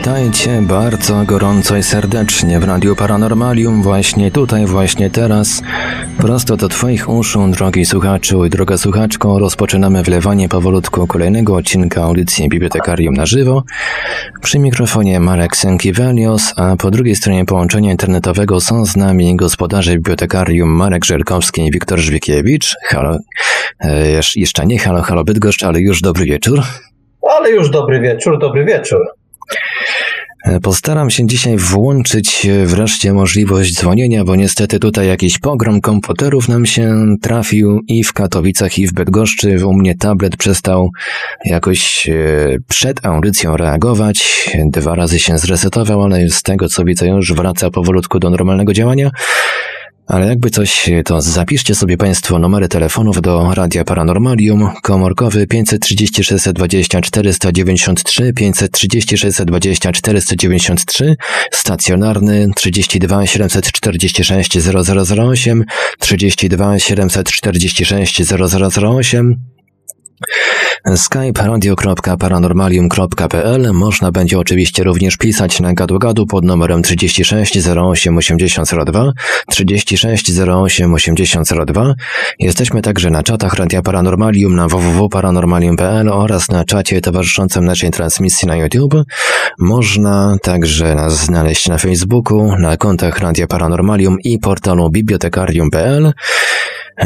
Witajcie bardzo gorąco i serdecznie w Radiu Paranormalium, właśnie tutaj, właśnie teraz. Prosto do Twoich uszu, drogi słuchaczu i droga słuchaczko, rozpoczynamy wlewanie powolutku kolejnego odcinka audycji Bibliotekarium na żywo. Przy mikrofonie Marek Sękiewelios, a po drugiej stronie połączenia internetowego są z nami gospodarze Bibliotekarium Marek Żelkowski i Wiktor Żwikiewicz. Halo, e, jeszcze nie halo, halo Bydgoszcz, ale już dobry wieczór. Ale już dobry wieczór, dobry wieczór. E, postaram się dzisiaj włączyć wreszcie możliwość dzwonienia, bo niestety tutaj jakiś pogrom komputerów nam się trafił i w Katowicach, i w Bydgoszczy. U mnie tablet przestał jakoś e, przed audycją reagować. Dwa razy się zresetował, ale z tego co widzę już wraca powolutku do normalnego działania. Ale jakby coś, to zapiszcie sobie Państwo numery telefonów do Radia Paranormalium. Komorkowy 530 620 493, 530 620 493, stacjonarny 32 746 0008, 32 746 0008, Skype radio.paranormalium.pl Można będzie oczywiście również pisać na gadu-gadu pod numerem 36 08 8002 36 08 8002. Jesteśmy także na czatach Radia Paranormalium na www.paranormalium.pl oraz na czacie towarzyszącym naszej transmisji na YouTube. Można także nas znaleźć na Facebooku, na kontach Radia Paranormalium i portalu bibliotekarium.pl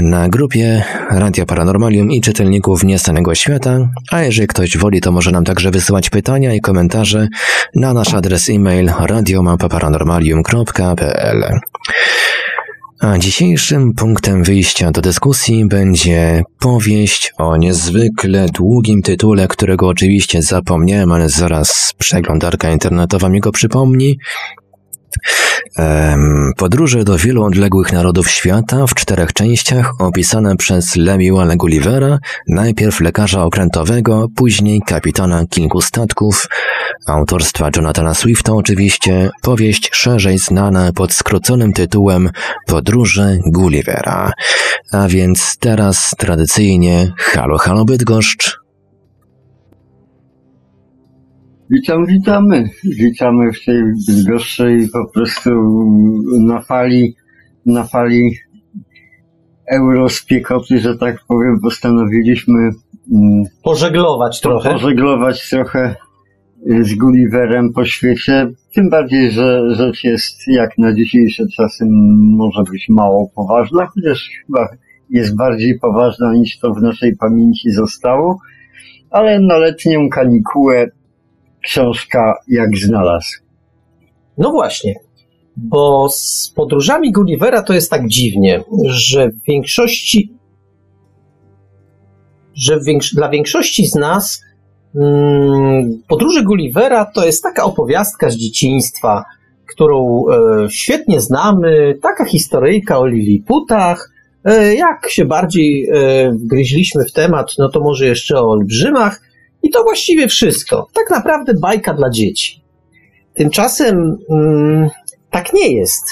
na grupie Radia Paranormalium i czytelników Niestanego Świata, a jeżeli ktoś woli, to może nam także wysyłać pytania i komentarze na nasz adres e-mail radiomapaparanormalium.pl. A dzisiejszym punktem wyjścia do dyskusji będzie powieść o niezwykle długim tytule, którego oczywiście zapomniałem, ale zaraz przeglądarka internetowa mi go przypomni. Podróże do wielu odległych narodów świata w czterech częściach opisane przez Lemuela Gullivera, najpierw lekarza okrętowego, później kapitana kilku statków, autorstwa Jonathana Swifta oczywiście, powieść szerzej znana pod skróconym tytułem Podróże Gullivera. A więc teraz tradycyjnie Halo Halo Bydgoszcz, Witam, witamy. Witamy w tej Bydgoszczy po prostu na fali, na fali eurospiekoty, że tak powiem, postanowiliśmy mm, pożeglować trochę. Pożeglować trochę z Gulliverem po świecie. Tym bardziej, że rzecz jest jak na dzisiejsze czasy może być mało poważna, chociaż chyba jest bardziej poważna niż to w naszej pamięci zostało. Ale na letnią kanikułę książka jak znalazł. No właśnie, bo z podróżami Gullivera to jest tak dziwnie, że w większości, że większo dla większości z nas mm, podróże Gullivera to jest taka opowiastka z dzieciństwa, którą e, świetnie znamy, taka historyjka o Liliputach. E, jak się bardziej e, wgryźliśmy w temat, no to może jeszcze o olbrzymach. I to właściwie wszystko. Tak naprawdę bajka dla dzieci. Tymczasem mm, tak nie jest.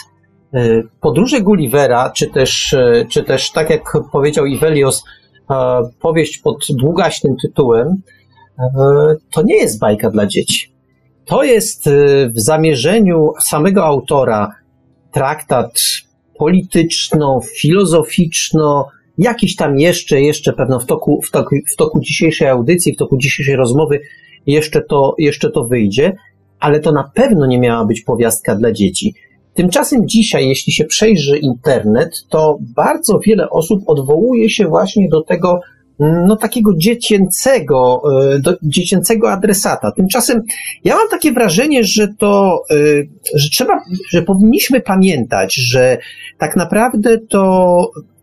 E, podróże Gullivera, czy też, e, czy też tak jak powiedział Ivelios, e, powieść pod długaśnym tytułem, to nie jest bajka dla dzieci. To jest w zamierzeniu samego autora traktat polityczno-filozoficzno- jakiś tam jeszcze, jeszcze pewno w toku, w, toku, w toku dzisiejszej audycji, w toku dzisiejszej rozmowy jeszcze to, jeszcze to wyjdzie, ale to na pewno nie miała być powiastka dla dzieci. Tymczasem dzisiaj, jeśli się przejrzy internet, to bardzo wiele osób odwołuje się właśnie do tego, no takiego dziecięcego, e, do dziecięcego adresata. Tymczasem ja mam takie wrażenie, że to, e, że trzeba, że powinniśmy pamiętać, że tak naprawdę to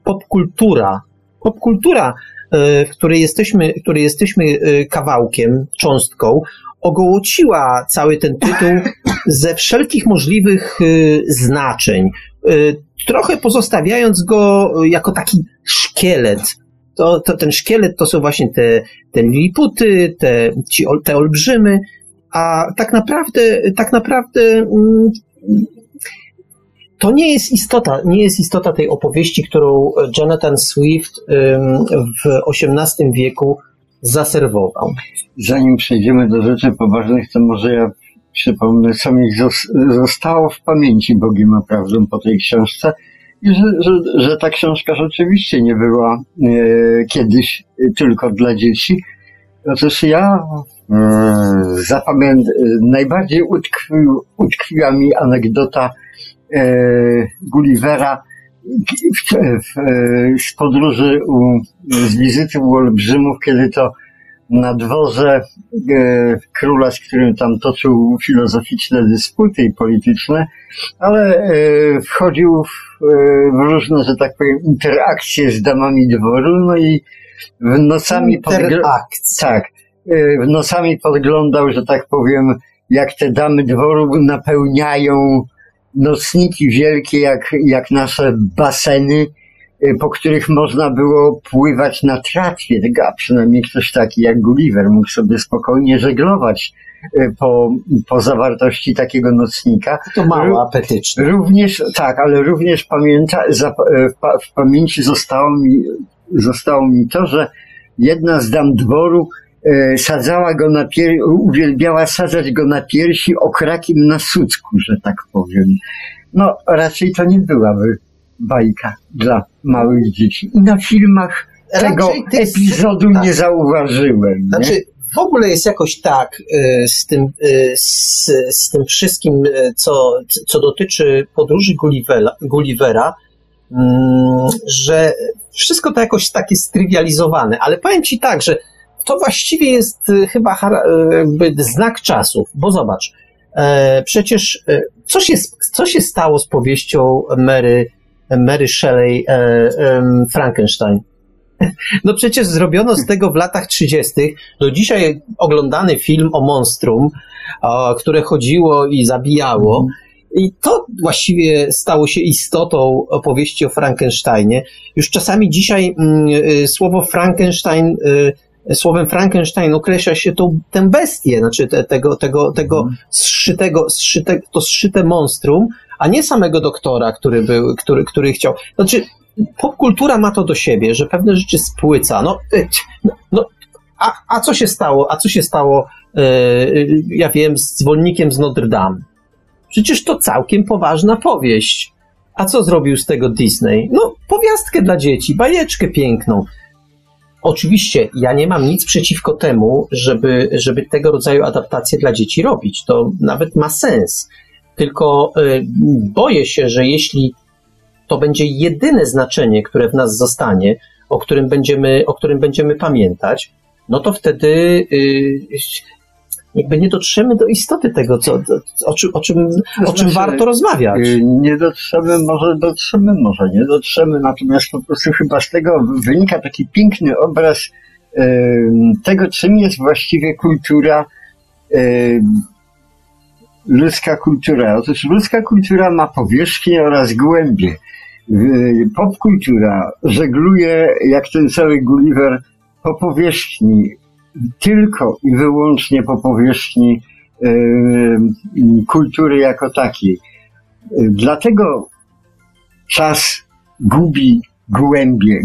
popkultura, popkultura, e, w której jesteśmy, której jesteśmy e, kawałkiem, cząstką, ogołociła cały ten tytuł ze wszelkich możliwych e, znaczeń, trochę pozostawiając go jako taki szkielet. To, to ten szkielet to są właśnie te, te liliputy, te, ci, te olbrzymy, a tak naprawdę, tak naprawdę mm, to nie jest istota, nie jest istota tej opowieści, którą Jonathan Swift w XVIII wieku zaserwował. Zanim przejdziemy do rzeczy poważnych, to może ja przypomnę, co mi zostało w pamięci Bogiem a prawdą po tej książce i że, że, że ta książka rzeczywiście nie była e, kiedyś tylko dla dzieci. Otóż ja e, zapamięt, najbardziej utkwił, utkwiła mi anegdota e, Gullivera w, w, z podróży u, z wizyty u Olbrzymów, kiedy to na dworze e, króla, z którym tam toczył filozoficzne dysputy i polityczne, ale e, wchodził w, e, w, różne, że tak powiem, interakcje z damami dworu, no i w nocami, podgl- tak, e, w nocami podglądał, że tak powiem, jak te damy dworu napełniają nocniki wielkie, jak, jak nasze baseny, Y, po których można było pływać na tratwie, a przynajmniej ktoś taki jak Gulliver mógł sobie spokojnie żeglować y, po, po zawartości takiego nocnika. To mało apetyczne. Również, tak, ale również pamięta, y, w, w pamięci zostało mi, zostało mi to, że jedna z dam dworu sadzała go na piersi, uwielbiała sadzać go na piersi okrakiem na sucku, że tak powiem. No, raczej to nie byłaby bajka dla małych dzieci. I na filmach tego epizodu tak. nie zauważyłem. Znaczy, nie? w ogóle jest jakoś tak y, z tym, y, z, z tym wszystkim, co, co dotyczy podróży Gullivera, Gullivera mm, że wszystko to jakoś takie strywializowane, ale powiem Ci tak, że to właściwie jest chyba jakby znak czasów, bo zobacz, e, przecież e, co się, co się stało z powieścią Mary Mary Shelley e, Frankenstein. No przecież zrobiono z tego w latach 30. do dzisiaj oglądany film o monstrum, które chodziło i zabijało. I to właściwie stało się istotą opowieści o Frankensteinie. Już czasami dzisiaj mm, y, słowo Frankenstein, y, słowem Frankenstein określa się tą, tę bestię, znaczy te, tego, tego, tego mhm. zszytego, zszyte, to zszyte monstrum, a nie samego doktora, który, był, który, który chciał. Znaczy, popkultura ma to do siebie, że pewne rzeczy spłyca. No, y, no a, a co się stało? A co się stało, yy, ja wiem, z dzwonnikiem z Notre Dame? Przecież to całkiem poważna powieść. A co zrobił z tego Disney? No, powiastkę dla dzieci, bajeczkę piękną. Oczywiście, ja nie mam nic przeciwko temu, żeby, żeby tego rodzaju adaptacje dla dzieci robić. To nawet ma sens. Tylko y, boję się, że jeśli to będzie jedyne znaczenie, które w nas zostanie, o którym będziemy, o którym będziemy pamiętać, no to wtedy y, jakby nie dotrzemy do istoty tego, co, o, czym, o, czym, o czym znaczy, warto rozmawiać. Y, nie dotrzemy, może dotrzemy, może nie dotrzemy, natomiast po prostu chyba z tego wynika taki piękny obraz tego, czym jest właściwie kultura ludzka kultura. Otóż ludzka kultura ma powierzchnię oraz głębię. Popkultura żegluje, jak ten cały Gulliver, po powierzchni, tylko i wyłącznie po powierzchni kultury jako takiej. Dlatego czas gubi głębie.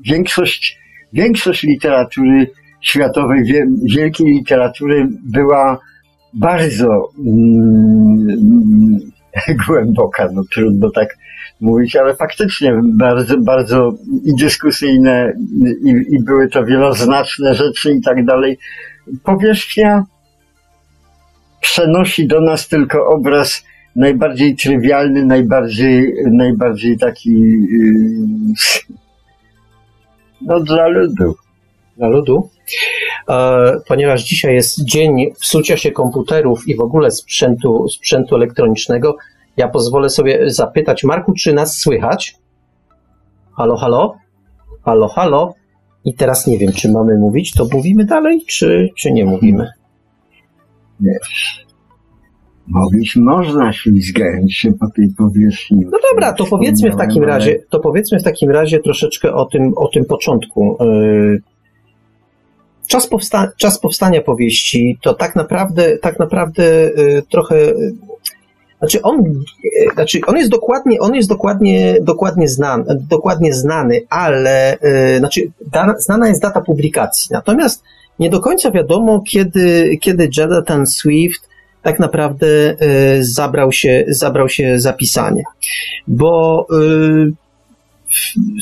Większość, większość literatury światowej, wielkiej literatury była bardzo mm, głęboka, no trudno tak mówić, ale faktycznie bardzo, bardzo i dyskusyjne i, i były to wieloznaczne rzeczy i tak dalej. Powierzchnia przenosi do nas tylko obraz najbardziej trywialny, najbardziej, najbardziej taki yy, no dla ludu. Dla ludu? E, ponieważ dzisiaj jest dzień psucia się komputerów i w ogóle sprzętu, sprzętu elektronicznego, ja pozwolę sobie zapytać, Marku, czy nas słychać? Halo, halo? Halo, halo? I teraz nie wiem, czy mamy mówić, to mówimy dalej, czy, czy nie mówimy? Nie. Mówić można ślizgając się po tej powierzchni. No dobra, to powiedzmy w takim razie, to powiedzmy w takim razie troszeczkę o tym, o tym początku. Yy, czas, powsta czas powstania powieści to tak naprawdę, tak naprawdę y, trochę. Y, znaczy on, y, znaczy on jest dokładnie, on jest dokładnie, dokładnie, znany, dokładnie znany, ale znaczy dana, znana jest data publikacji. Natomiast nie do końca wiadomo, kiedy, kiedy Jonathan Swift tak naprawdę zabrał się, zabrał się za pisanie. Bo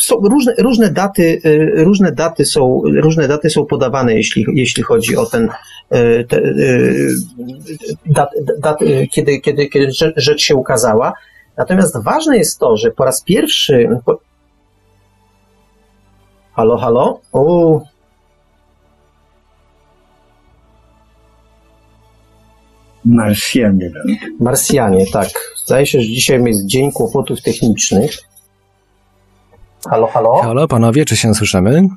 są różne, różne daty, y, różne daty są, różne daty są podawane, jeśli, jeśli chodzi o ten, y, te, y, dat, dat, kiedy, kiedy, kiedy rzecz się ukazała. Natomiast ważne jest to, że po raz pierwszy. Halo, halo? O. Marsjanie. Marsjanie, tak. Zdaje się, że dzisiaj jest dzień kłopotów technicznych. Halo, halo? Halo, panowie, czy się słyszymy?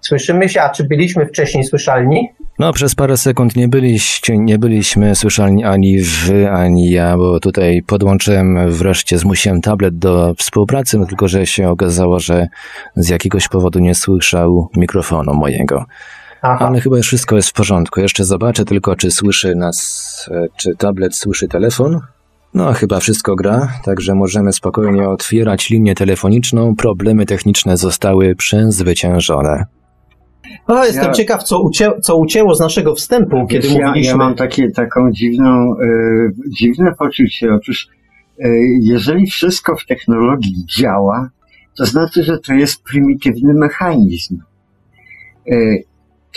Słyszymy się, a czy byliśmy wcześniej słyszalni? No, przez parę sekund nie, byliście, nie byliśmy słyszalni ani wy, ani ja, bo tutaj podłączyłem, wreszcie zmusiłem tablet do współpracy, no tylko że się okazało, że z jakiegoś powodu nie słyszał mikrofonu mojego. Aha. Ale chyba już wszystko jest w porządku. Jeszcze zobaczę tylko, czy słyszy nas, e, czy tablet słyszy telefon. No, chyba wszystko gra, także możemy spokojnie otwierać linię telefoniczną. Problemy techniczne zostały przezwyciężone. O, jestem ja, ciekaw, co, ucię, co ucięło z naszego wstępu, kiedy ja, mówiliśmy. Ja mam takie, taką dziwną, y, dziwne poczucie. Otóż, y, jeżeli wszystko w technologii działa, to znaczy, że to jest prymitywny mechanizm. Y,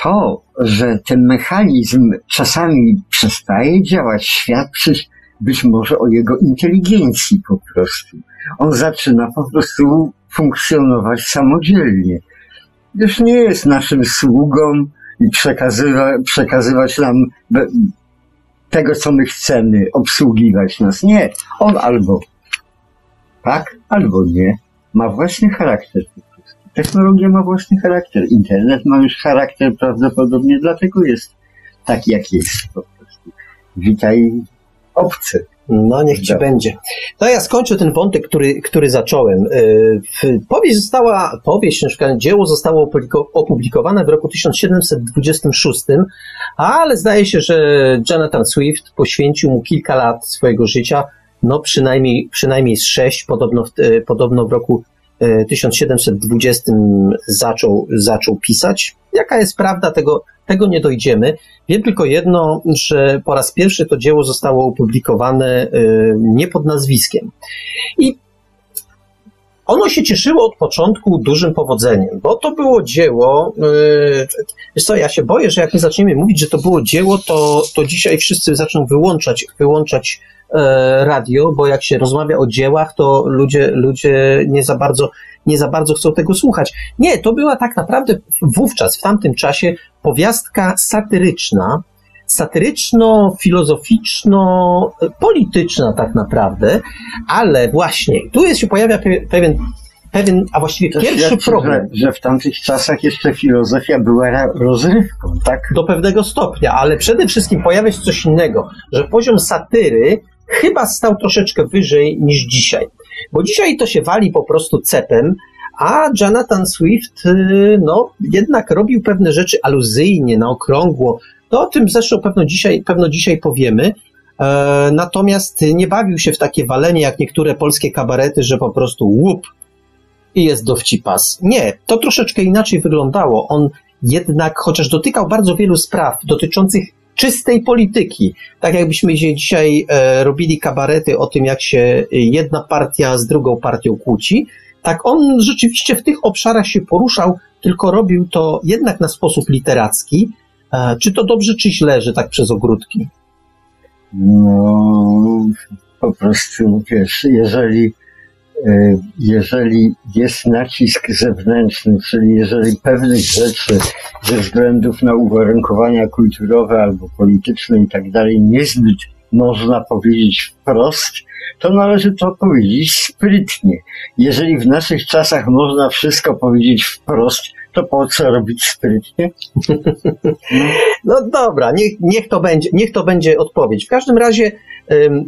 to, że ten mechanizm czasami przestaje działać, świadczy być może o jego inteligencji po prostu. On zaczyna po prostu funkcjonować samodzielnie. Już nie jest naszym sługą i przekazywa, przekazywać nam tego, co my chcemy, obsługiwać nas. Nie. On albo tak, albo nie. Ma własny charakter. Technologia ma własny charakter. Internet ma już charakter prawdopodobnie, dlatego jest taki, jak jest po prostu. Witaj obcy. No, niech ci będzie. No ja skończę ten wątek, który, który zacząłem. Y, powieść została, powieść, dzieło zostało opublikowane w roku 1726, ale zdaje się, że Jonathan Swift poświęcił mu kilka lat swojego życia, no przynajmniej, przynajmniej z sześć, podobno, y, podobno w roku 1720 zaczął, zaczął pisać. Jaka jest prawda, tego, tego nie dojdziemy. Wiem tylko jedno, że po raz pierwszy to dzieło zostało opublikowane y, nie pod nazwiskiem. I ono się cieszyło od początku dużym powodzeniem, bo to było dzieło. Y, wiesz co, ja się boję, że jak my zaczniemy mówić, że to było dzieło, to, to dzisiaj wszyscy zaczną wyłączać, wyłączać E, radio, bo jak się rozmawia o dziełach, to ludzie, ludzie nie za bardzo nie za bardzo chcą tego słuchać. Nie, to była tak naprawdę wówczas, w tamtym czasie, powiastka satyryczna, satyryczno-filozoficzno-polityczna tak naprawdę, ale właśnie tu jest się pojawia pewien pewien, a właściwie to pierwszy świadczy, problem. Że, że, w tamtych czasach jeszcze filozofia była rozrywką, tak? Do pewnego stopnia, ale przede wszystkim pojawia się coś innego, że poziom satyry chyba stał troszeczkę wyżej niż dzisiaj. Bo dzisiaj to się wali po prostu cepem, a Jonathan Swift, y, no, jednak robił pewne rzeczy aluzyjnie, na okrągło. To o tym zresztą pewno dzisiaj, pewno dzisiaj powiemy. E, natomiast nie bawił się w takie walenie jak niektóre polskie kabarety, że po prostu łup i jest dowcipas. Nie, to troszeczkę inaczej wyglądało. On jednak, chociaż dotykał bardzo wielu spraw dotyczących czystej polityki. Tak jakbyśmy dzisiaj e, robili kabarety o tym, jak się jedna partia z drugą partią kłóci, tak on rzeczywiście w tych obszarach się poruszał, tylko robił to jednak na sposób literacki. E, czy to dobrze, czy źle, że tak przez ogródki? No, po prostu, wiesz, jeżeli jeżeli jest nacisk zewnętrzny, czyli jeżeli pewnych rzeczy ze względów na uwarunkowania kulturowe albo polityczne i tak dalej niezbyt można powiedzieć wprost, to należy to powiedzieć sprytnie. Jeżeli w naszych czasach można wszystko powiedzieć wprost, to po co robić sprytnie? No dobra, niech, niech, to będzie, niech to będzie odpowiedź. W każdym razie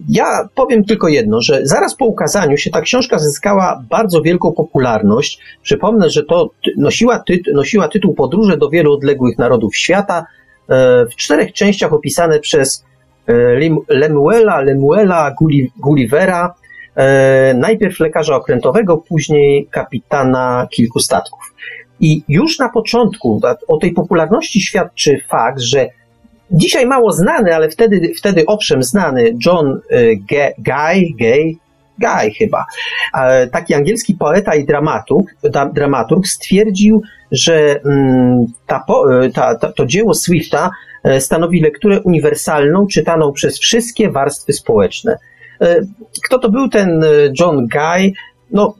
ja powiem tylko jedno, że zaraz po ukazaniu się ta książka zyskała bardzo wielką popularność. Przypomnę, że to nosiła, nosiła tytuł Podróże do wielu odległych narodów świata, e, w czterech częściach opisane przez e, Lemuela, Lemuela Gullivera, e, najpierw lekarza okrętowego, później kapitana kilku statków. I już na początku o tej popularności świadczy fakt, że dzisiaj mało znany, ale wtedy, wtedy owszem znany John Guy, Gay, Guy chyba, taki angielski poeta i dramaturg, dramaturg stwierdził, że mm, ta, ta, ta, to dzieło Swifta e, stanowi lekturę uniwersalną, czytaną przez wszystkie warstwy społeczne. Kto to był ten John Guy? No,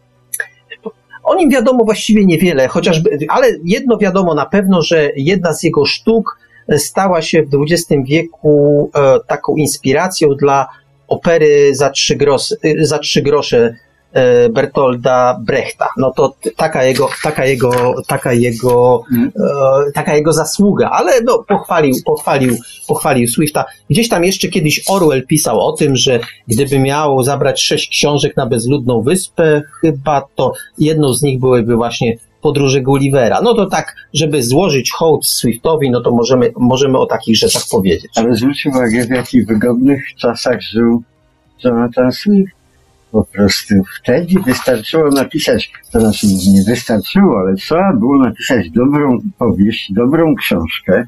o nim wiadomo właściwie niewiele, chociażby, ale jedno wiadomo na pewno, że jedna z jego sztuk stała się w XX wieku taką inspiracją dla opery za trzy, gros, za trzy grosze E, Bertolda Brechta. No to taka jego, taka jego, taka jego, mm. taka jego zasługa, ale no, pochwalił, pochwalił, pochwalił Swifta. Gdzieś tam jeszcze kiedyś Orwell pisał o tym, że gdyby miał zabrać sześć książek na bezludną wyspę, chyba to jedną z nich byłyby właśnie podróże Gullivera. No to tak, żeby złożyć hołd Swiftowi, no to możemy, możemy o takich rzeczach powiedzieć. Ale zwróć uwagę, w jakich wygodnych czasach żył Jonathan Swift po prostu wtedy wystarczyło napisać, to znaczy nie wystarczyło, ale trzeba było napisać dobrą powieść, dobrą książkę,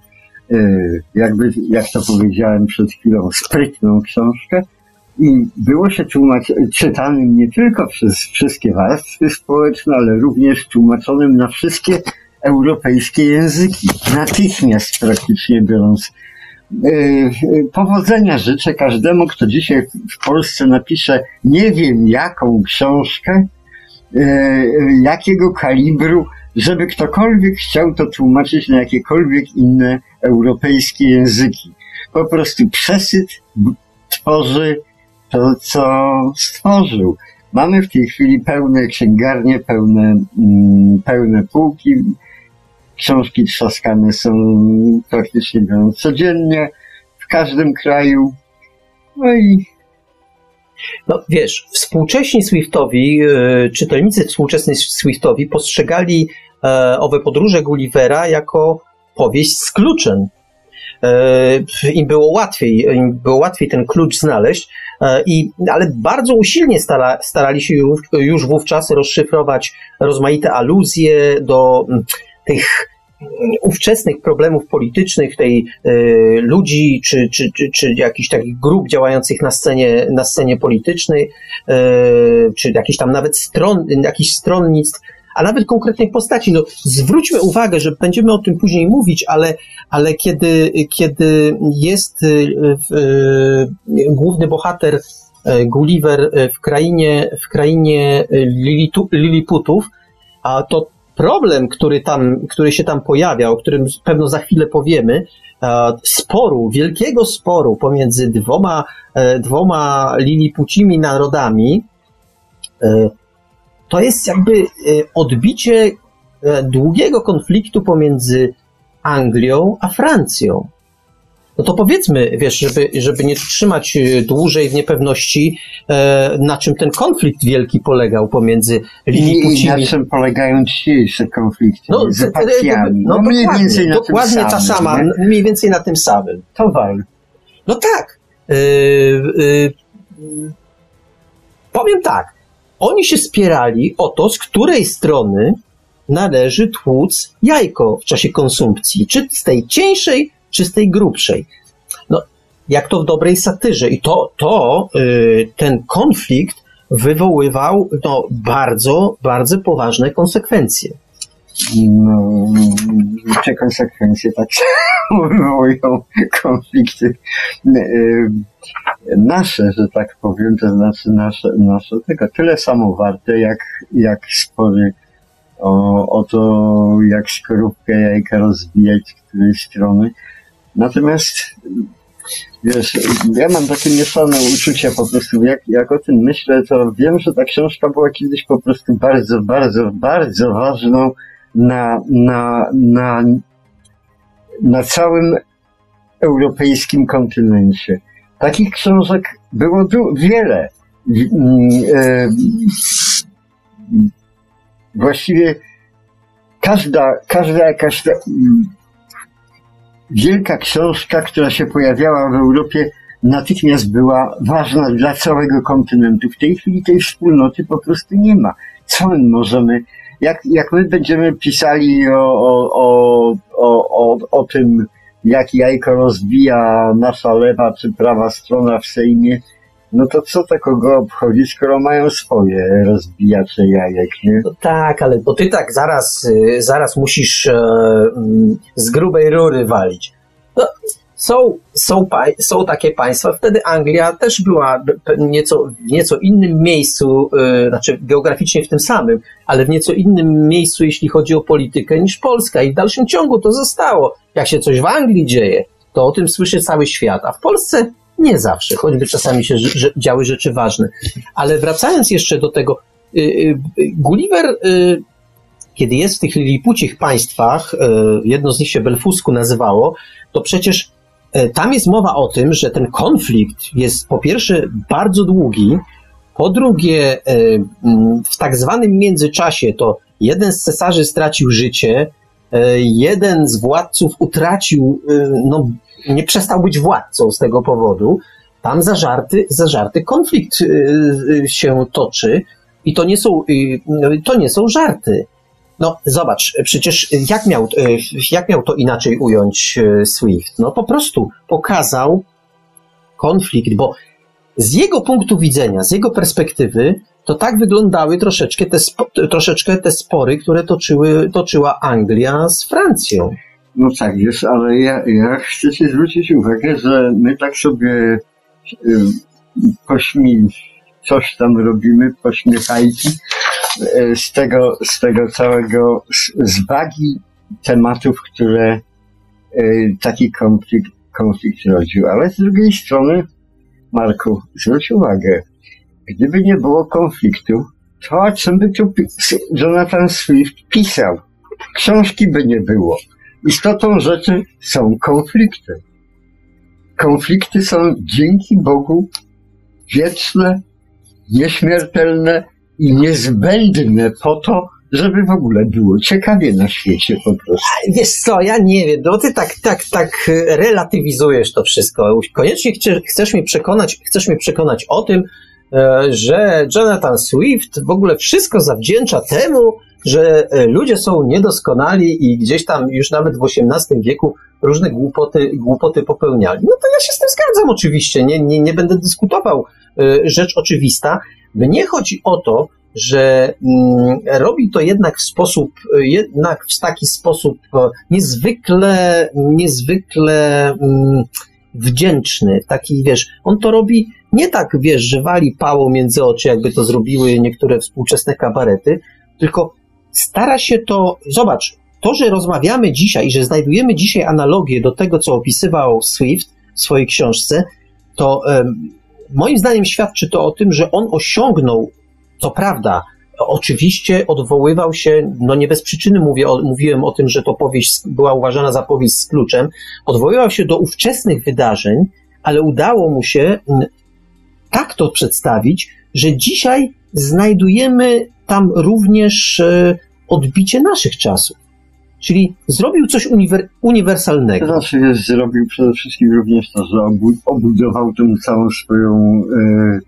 y, jakby, jak to powiedziałem przed chwilą, sprytną książkę i było się tłumacz, czytanym nie tylko przez wszystkie warstwy społeczne, ale również tłumaczonym na wszystkie europejskie języki. Natychmiast praktycznie biorąc E, powodzenia życzę każdemu, kto dzisiaj w Polsce napisze nie wiem jaką książkę, e, jakiego kalibru, żeby ktokolwiek chciał to tłumaczyć na jakiekolwiek inne europejskie języki. Po prostu przesyt tworzy to, co stworzył. Mamy w tej chwili pełne księgarnie, pełne, mm, pełne półki, Książki trzaskane są praktycznie codziennie w każdym kraju. No i no wiesz, współcześni Swiftowi, yy, czytelnicy współczesni Swiftowi postrzegali e, owe podróże Gullivera jako powieść z kluczem. E, Im było łatwiej, im było łatwiej ten klucz znaleźć, e, i, ale bardzo usilnie stara, starali się już, już wówczas rozszyfrować rozmaite aluzje do tych ówczesnych problemów politycznych, tej y, ludzi czy, czy, czy, czy jakichś takich grup działających na scenie, na scenie politycznej, y, czy jakichś tam nawet stron, jakichś stronnictw, a nawet konkretnej postaci. No, zwróćmy uwagę, że będziemy o tym później mówić, ale, ale kiedy, kiedy jest y, główny bohater Gulliver w krainie, w krainie Lilitu, Liliputów, a to problem, który, tam, który się tam pojawia, o którym pewno za chwilę powiemy, e, sporu, wielkiego sporu pomiędzy dwoma, e, dwoma lilipucimi narodami, e, to jest jakby odbicie długiego konfliktu pomiędzy Anglią a Francją. No to powiedzmy, wiesz, żeby, żeby nie trzymać y, dłużej w niepewności, e, na czym ten konflikt wielki polegał pomiędzy Liliputcimi. I na czym polegają dzisiejsze konflikty no, z partiami. No, no mniej więcej na dokładnie tym samym, ta sama, nie? mniej więcej na tym samym. To wal. No tak. Yy, yy, powiem tak. Oni się spierali o to, z której strony należy tłuc jajko w czasie konsumpcji. Czy z tej cieńszej, czy z tej grubszej. No, jak to w dobrej satyrze. I to, to yy, ten konflikt wywoływał no, bardzo, bardzo poważne konsekwencje. No, te konsekwencje tak wywołują konflikty yy, nasze, że tak powiem, to znaczy nasze, nasze tego tyle samo warte, jak, jak spory o, o to, jak skorupkę jajka rozbijać z której strony. Natomiast wiesz, ja mam takie mieszane uczucia po prostu, jak, jak o tym myślę, to wiem, że ta książka była kiedyś po prostu bardzo, bardzo, bardzo ważną na, na, na, na całym europejskim kontynencie. Takich książek było wiele. E, właściwie każda, każda jakaś wielka książka, która się pojawiała w Europie, natychmiast była ważna dla całego kontynentu. W tej chwili tej wspólnoty po prostu nie ma. Co my możemy, jak, jak my będziemy pisali o, o, o, o, o, o tym, jak jajko rozbija nasza lewa czy prawa strona w Sejmie, no to co to kogo obchodzi, skoro mają swoje rozbijacze jajek, nie? No tak, ale bo ty tak zaraz, y, zaraz musisz e, mm, z grubej rury walić. No, są, są, są takie państwa, wtedy Anglia też była nieco, w nieco innym miejscu, e, znaczy geograficznie w tym samym, ale w nieco innym miejscu, jeśli chodzi o politykę, niż Polska. I w dalszym ciągu to zostało. Jak się coś w Anglii dzieje, to o tym słyszy cały świat, a w Polsce nie zawsze, choćby czasami się działy rzeczy ważne. Ale wracając jeszcze do tego, y, y, Gulliver, y, kiedy jest w tych lilipucich państwach, y, jedno z nich się Belfusku nazywało, to przecież y, tam jest mowa o tym, że ten konflikt jest po pierwsze bardzo długi, po drugie mm, w tak zwanym międzyczasie to jeden z cesarzy stracił życie, y, jeden z władców utracił, no nie przestał być władcą z tego powodu. Tam zażarty, zażarty konflikt się toczy i to nie są, y, to nie są żarty. No zobacz, przecież jak miał, y, jak miał to inaczej ująć y, Swift? No po prostu pokazał konflikt, bo z jego punktu widzenia, z jego perspektywy, to tak wyglądały troszeczkę te, spo, troszeczkę te spory, które toczyły, toczyła Anglia z Francją. No tak, wiesz, ale ja, ja chcę ci zwrócić uwagę, że my tak sobie y, pośmi, coś tam robimy, pośmiechajki z tego, z tego całego, z, wagi tematów, które y, taki konflikt, konflikt rodził. Ale z drugiej strony, Marku, zwróć uwagę, gdyby nie było konfliktu, to o czym by tu Jonathan Swift pisał? Książki by nie było istotą rzeczy są konflikty. Konflikty są dzięki Bogu wieczne, nieśmiertelne i niezbędne po to, żeby w ogóle było ciekawie na świecie po prostu. Wiesz co, ja nie wiem, no ty tak, tak, tak relatywizujesz to wszystko. Koniecznie chcesz, chcesz mnie przekonać, chcesz mnie przekonać o tym, e, że Jonathan Swift w ogóle wszystko zawdzięcza temu, że e, ludzie są niedoskonali i gdzieś tam już nawet w XVIII wieku różne głupoty, głupoty popełniali. No to ja się z tym zgadzam oczywiście, nie, nie, nie będę dyskutował. E, Rzecz oczywista. Mnie chodzi o to, że mm, robi to jednak w sposób, e, jednak w taki sposób niezwykle, niezwykle mm, wdzięczny, taki wiesz, on to robi nie tak, wiesz, że wali pało między oczy, jakby to zrobiły niektóre współczesne kabarety, tylko stara się to, zobacz, to, że rozmawiamy dzisiaj i że znajdujemy dzisiaj analogię do tego, co opisywał Swift w swojej książce, to em, moim zdaniem świadczy to o tym, że on osiągnął, co prawda, oczywiście odwoływał się, no nie bez przyczyny mówię, o, mówiłem o tym, że to powieść była uważana za powieść z kluczem, odwoływał się do ówczesnych wydarzeń, ale udało mu się m, tak to przedstawić, że dzisiaj znajdujemy tam również e, odbicie naszych czasów. Czyli zrobił coś uniwer- uniwersalnego. znaczy zrobił przede wszystkim również to, że obu- obudował tą całą swoją, e,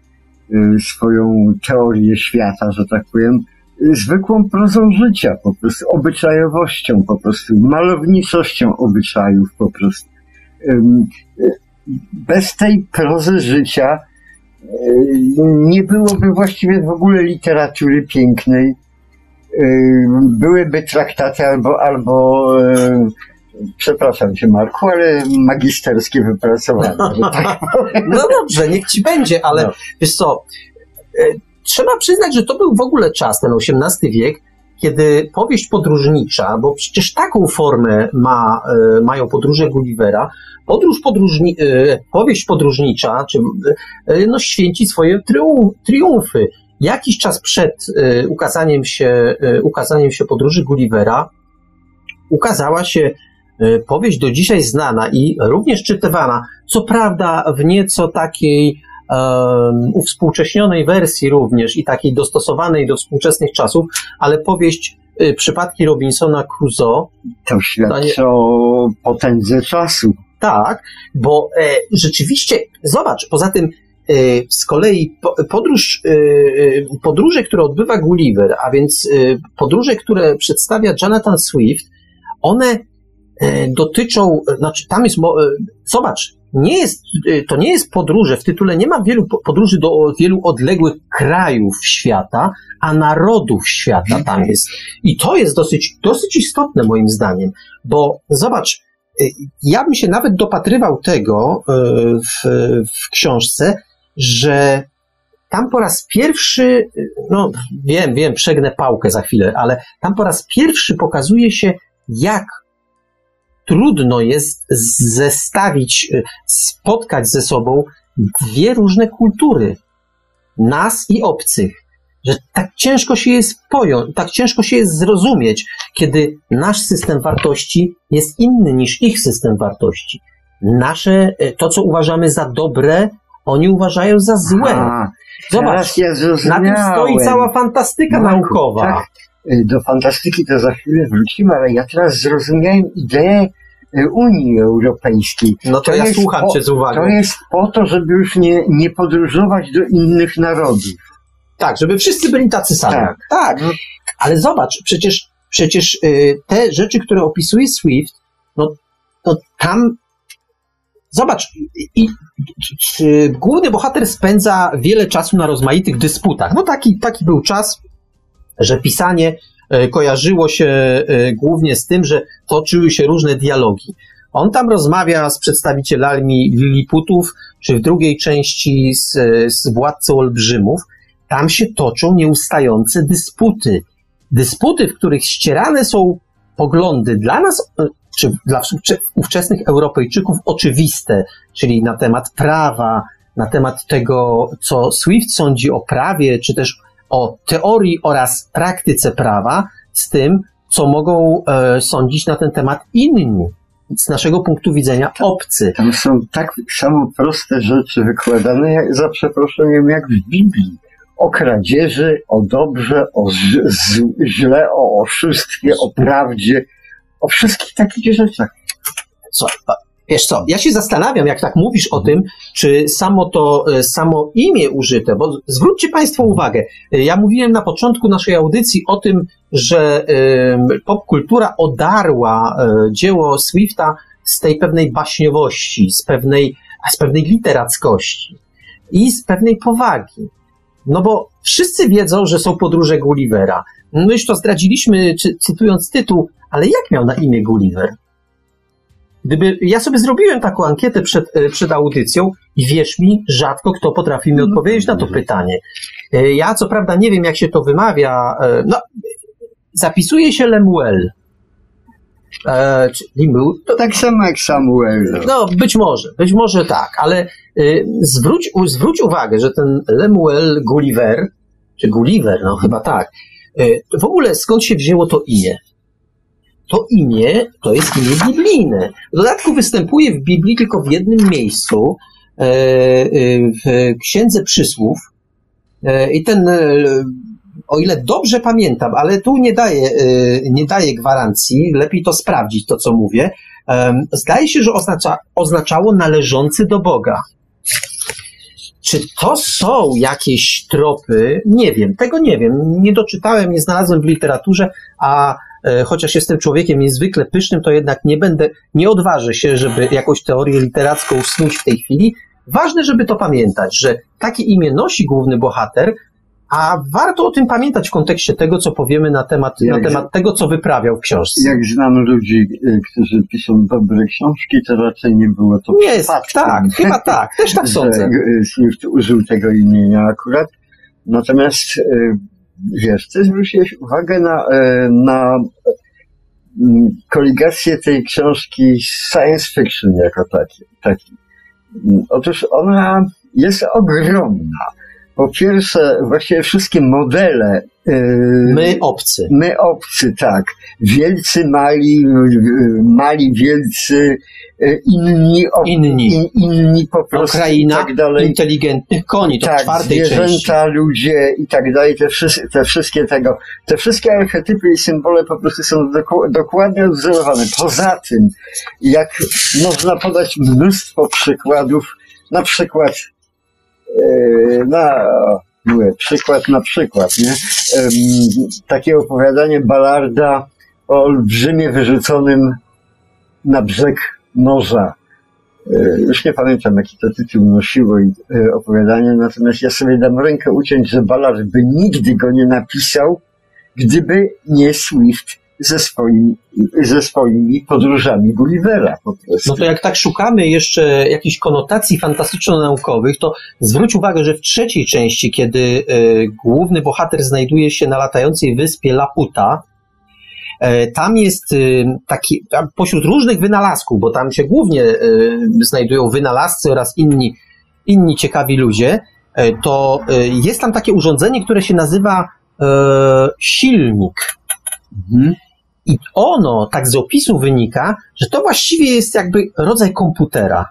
e, swoją teorię świata, że tak powiem, zwykłą prozą życia, po prostu obyczajowością, po prostu malowniczością obyczajów, po prostu. Bez tej prozy życia nie byłoby właściwie w ogóle literatury pięknej. E, Byłyby traktaty albo, albo e, przepraszam cię Marku, ale magisterskie wypracowane, że tak. No dobrze, niech ci będzie, ale No. wiesz co, e, trzeba przyznać, że to był w ogóle czas, ten XVIII wiek, kiedy powieść podróżnicza, bo przecież taką formę ma, e, mają podróże Gullivera, podróż podróżni, e, powieść podróżnicza, czy, e, no, święci swoje trium, triumfy. Jakiś czas przed ukazaniem się, ukazaniem się podróży Gullivera ukazała się powieść do dzisiaj znana i również czytywana, co prawda w nieco takiej uwspółcześnionej wersji również i takiej dostosowanej do współczesnych czasów, ale powieść y, Przypadki Robinsona Crusoe, To świadczy o potędze czasu. tak, bo e, rzeczywiście, zobacz, poza tym y, z kolei po- podróż, y, y, podróże, które odbywa Gulliver, a więc y, podróże, które przedstawia Jonathan Swift, one y, dotyczą, znaczy tam jest, zobacz, nie jest, y, to nie jest podróże, w tytule nie ma wielu po- podróży do wielu odległych krajów świata, a narodów świata tam jest. I to jest dosyć, dosyć istotne moim zdaniem, bo zobacz, y, ja bym się nawet dopatrywał tego y, w, w książce, że tam po raz pierwszy, no wiem, wiem, przegnę pałkę za chwilę, ale tam po raz pierwszy pokazuje się, jak trudno jest zestawić, y, spotkać ze sobą dwie różne kultury, nas i obcych. Że tak ciężko się jest pojąć, tak ciężko się jest zrozumieć, kiedy nasz system wartości jest inny niż ich system wartości. Nasze, y, to co uważamy za dobre, oni uważają za złe. A, Zobacz, ja na tym stoi cała fantastyka Marku, naukowa. tak. Y, Do fantastyki to za chwilę wrócimy, ale ja teraz zrozumiałem ideę y, Unii Europejskiej. No to, to ja słucham po- cię z uwagą. To jest po to, żeby już nie, nie podróżować do innych narodów. Tak, żeby wszyscy byli tacy sami. Tak. tak. No. Ale zobacz, przecież, przecież y, te rzeczy, które opisuje Swift, no, no tam. Zobacz, i, główny bohater spędza wiele czasu na rozmaitych dysputach. No taki, taki był czas, że pisanie y, kojarzyło się y, głównie z tym, że toczyły się różne dialogi. On tam rozmawia z przedstawicielami Liliputów, czy w drugiej części z, z władcą olbrzymów. Tam się toczą nieustające dysputy. Dysputy, w których ścierane są poglądy dla nas, e, czy dla ówcze- ówczesnych Europejczyków oczywiste, czyli na temat prawa, na temat tego, co Swift sądzi o prawie, czy też o teorii oraz praktyce prawa, z tym, co mogą e, sądzić na ten temat inni, z naszego punktu widzenia obcy. Tam są tak samo proste rzeczy wykładane, jak, za przeproszeniem, jak w Biblii. O kradzieży, o dobrze, o źle, o oszustwie, o prawdzie, o wszystkich takich rzeczach. Co, wiesz co, ja się zastanawiam, jak tak mówisz o tym, czy samo to, e, samo imię użyte, bo zwróćcie Państwo uwagę, e, ja mówiłem na początku naszej audycji o tym, że popkultura odarła e, dzieło Swifta z tej pewnej baśniowości, z pewnej, z pewnej literackości i z pewnej powagi. No bo wszyscy wiedzą, że są podróże Gullivera. My już to zdradziliśmy, czy, cytując tytuł, ale jak miał na imię Gulliver? Gdyby ja sobie zrobiłem taką ankietę przed, e, przed audycją i wierz mi, rzadko kto potrafi mi odpowiedzieć na to pytanie. E, Ja co prawda nie wiem, jak się to wymawia. e, No, zapisuje się Lemuel. E, czy Lemuel? To, Tak samo jak Samuel. no, być może, być może tak, ale y, zwróć, u, zwróć uwagę, że ten Lemuel Gulliver, czy Gulliver, no chyba tak, y, w ogóle skąd się wzięło to imię? To imię to jest imię biblijne. W dodatku występuje w Biblii tylko w jednym miejscu, e, y, w Księdze Przysłów. E, I ten, e, o ile dobrze pamiętam, ale tu nie daję, e, nie daję gwarancji, lepiej to sprawdzić, to co mówię, zdaje się, że oznacza, oznaczało należący do Boga. Czy to są jakieś tropy? Nie wiem, tego nie wiem. Nie doczytałem, nie znalazłem w literaturze, a e, chociaż jestem człowiekiem niezwykle pysznym, to jednak nie będę, nie odważę się, żeby jakąś teorię literacką snuć w tej chwili. Ważne, żeby to pamiętać, że takie imię nosi główny bohater, a warto o tym pamiętać w kontekście tego, co powiemy na temat, na temat tego, co wyprawiał w książce. Jak znam ludzi, y, którzy piszą dobre książki, to raczej nie było to Nie przypadkiem. tak, chyba tak, też tak że sądzę. Swift użył tego imienia akurat. Natomiast y, wiesz, ty zwróciłeś uwagę na, y, na mm, koligację tej książki science fiction jako taki. taki. Mm, Otóż ona jest ogromna. Po pierwsze, właściwie wszystkie modele. Y, My obcy. My obcy, tak. Wielcy, mali, y, mali, wielcy, y, inni, ob, Inni. in, inni po prostu kraina i tak dalej. inteligentnych koni, to Tak, czwartej części. zwierzęta, ludzie i tak dalej, te, wszyscy, te wszystkie tego, te wszystkie archetypy i symbole po prostu są doku- dokładnie odwzorowane. Poza tym, jak można podać mnóstwo przykładów, na przykład no, mówię, przykład na przykład, nie? Takie opowiadanie Ballarda o olbrzymie wyrzuconym na brzeg morza. E, już nie pamiętam, jaki to tytuł nosiło e, opowiadanie, natomiast ja sobie dam rękę uciąć, że Ballard by nigdy go nie napisał, gdyby nie Swift ze, swoim, ze swoimi podróżami Gullivera po prostu. No to jak tak szukamy jeszcze jakichś konotacji fantastyczno-naukowych, to zwróć uwagę, że w trzeciej części, kiedy y, główny bohater znajduje się na latającej wyspie Laputa, y, tam jest y, taki, pośród różnych wynalazków, bo tam się głównie znajdują wynalazcy oraz inni, inni ciekawi ludzie, to jest tam takie urządzenie, które się nazywa silnik. Mhm. I ono, tak z opisu wynika, że to właściwie jest jakby rodzaj komputera.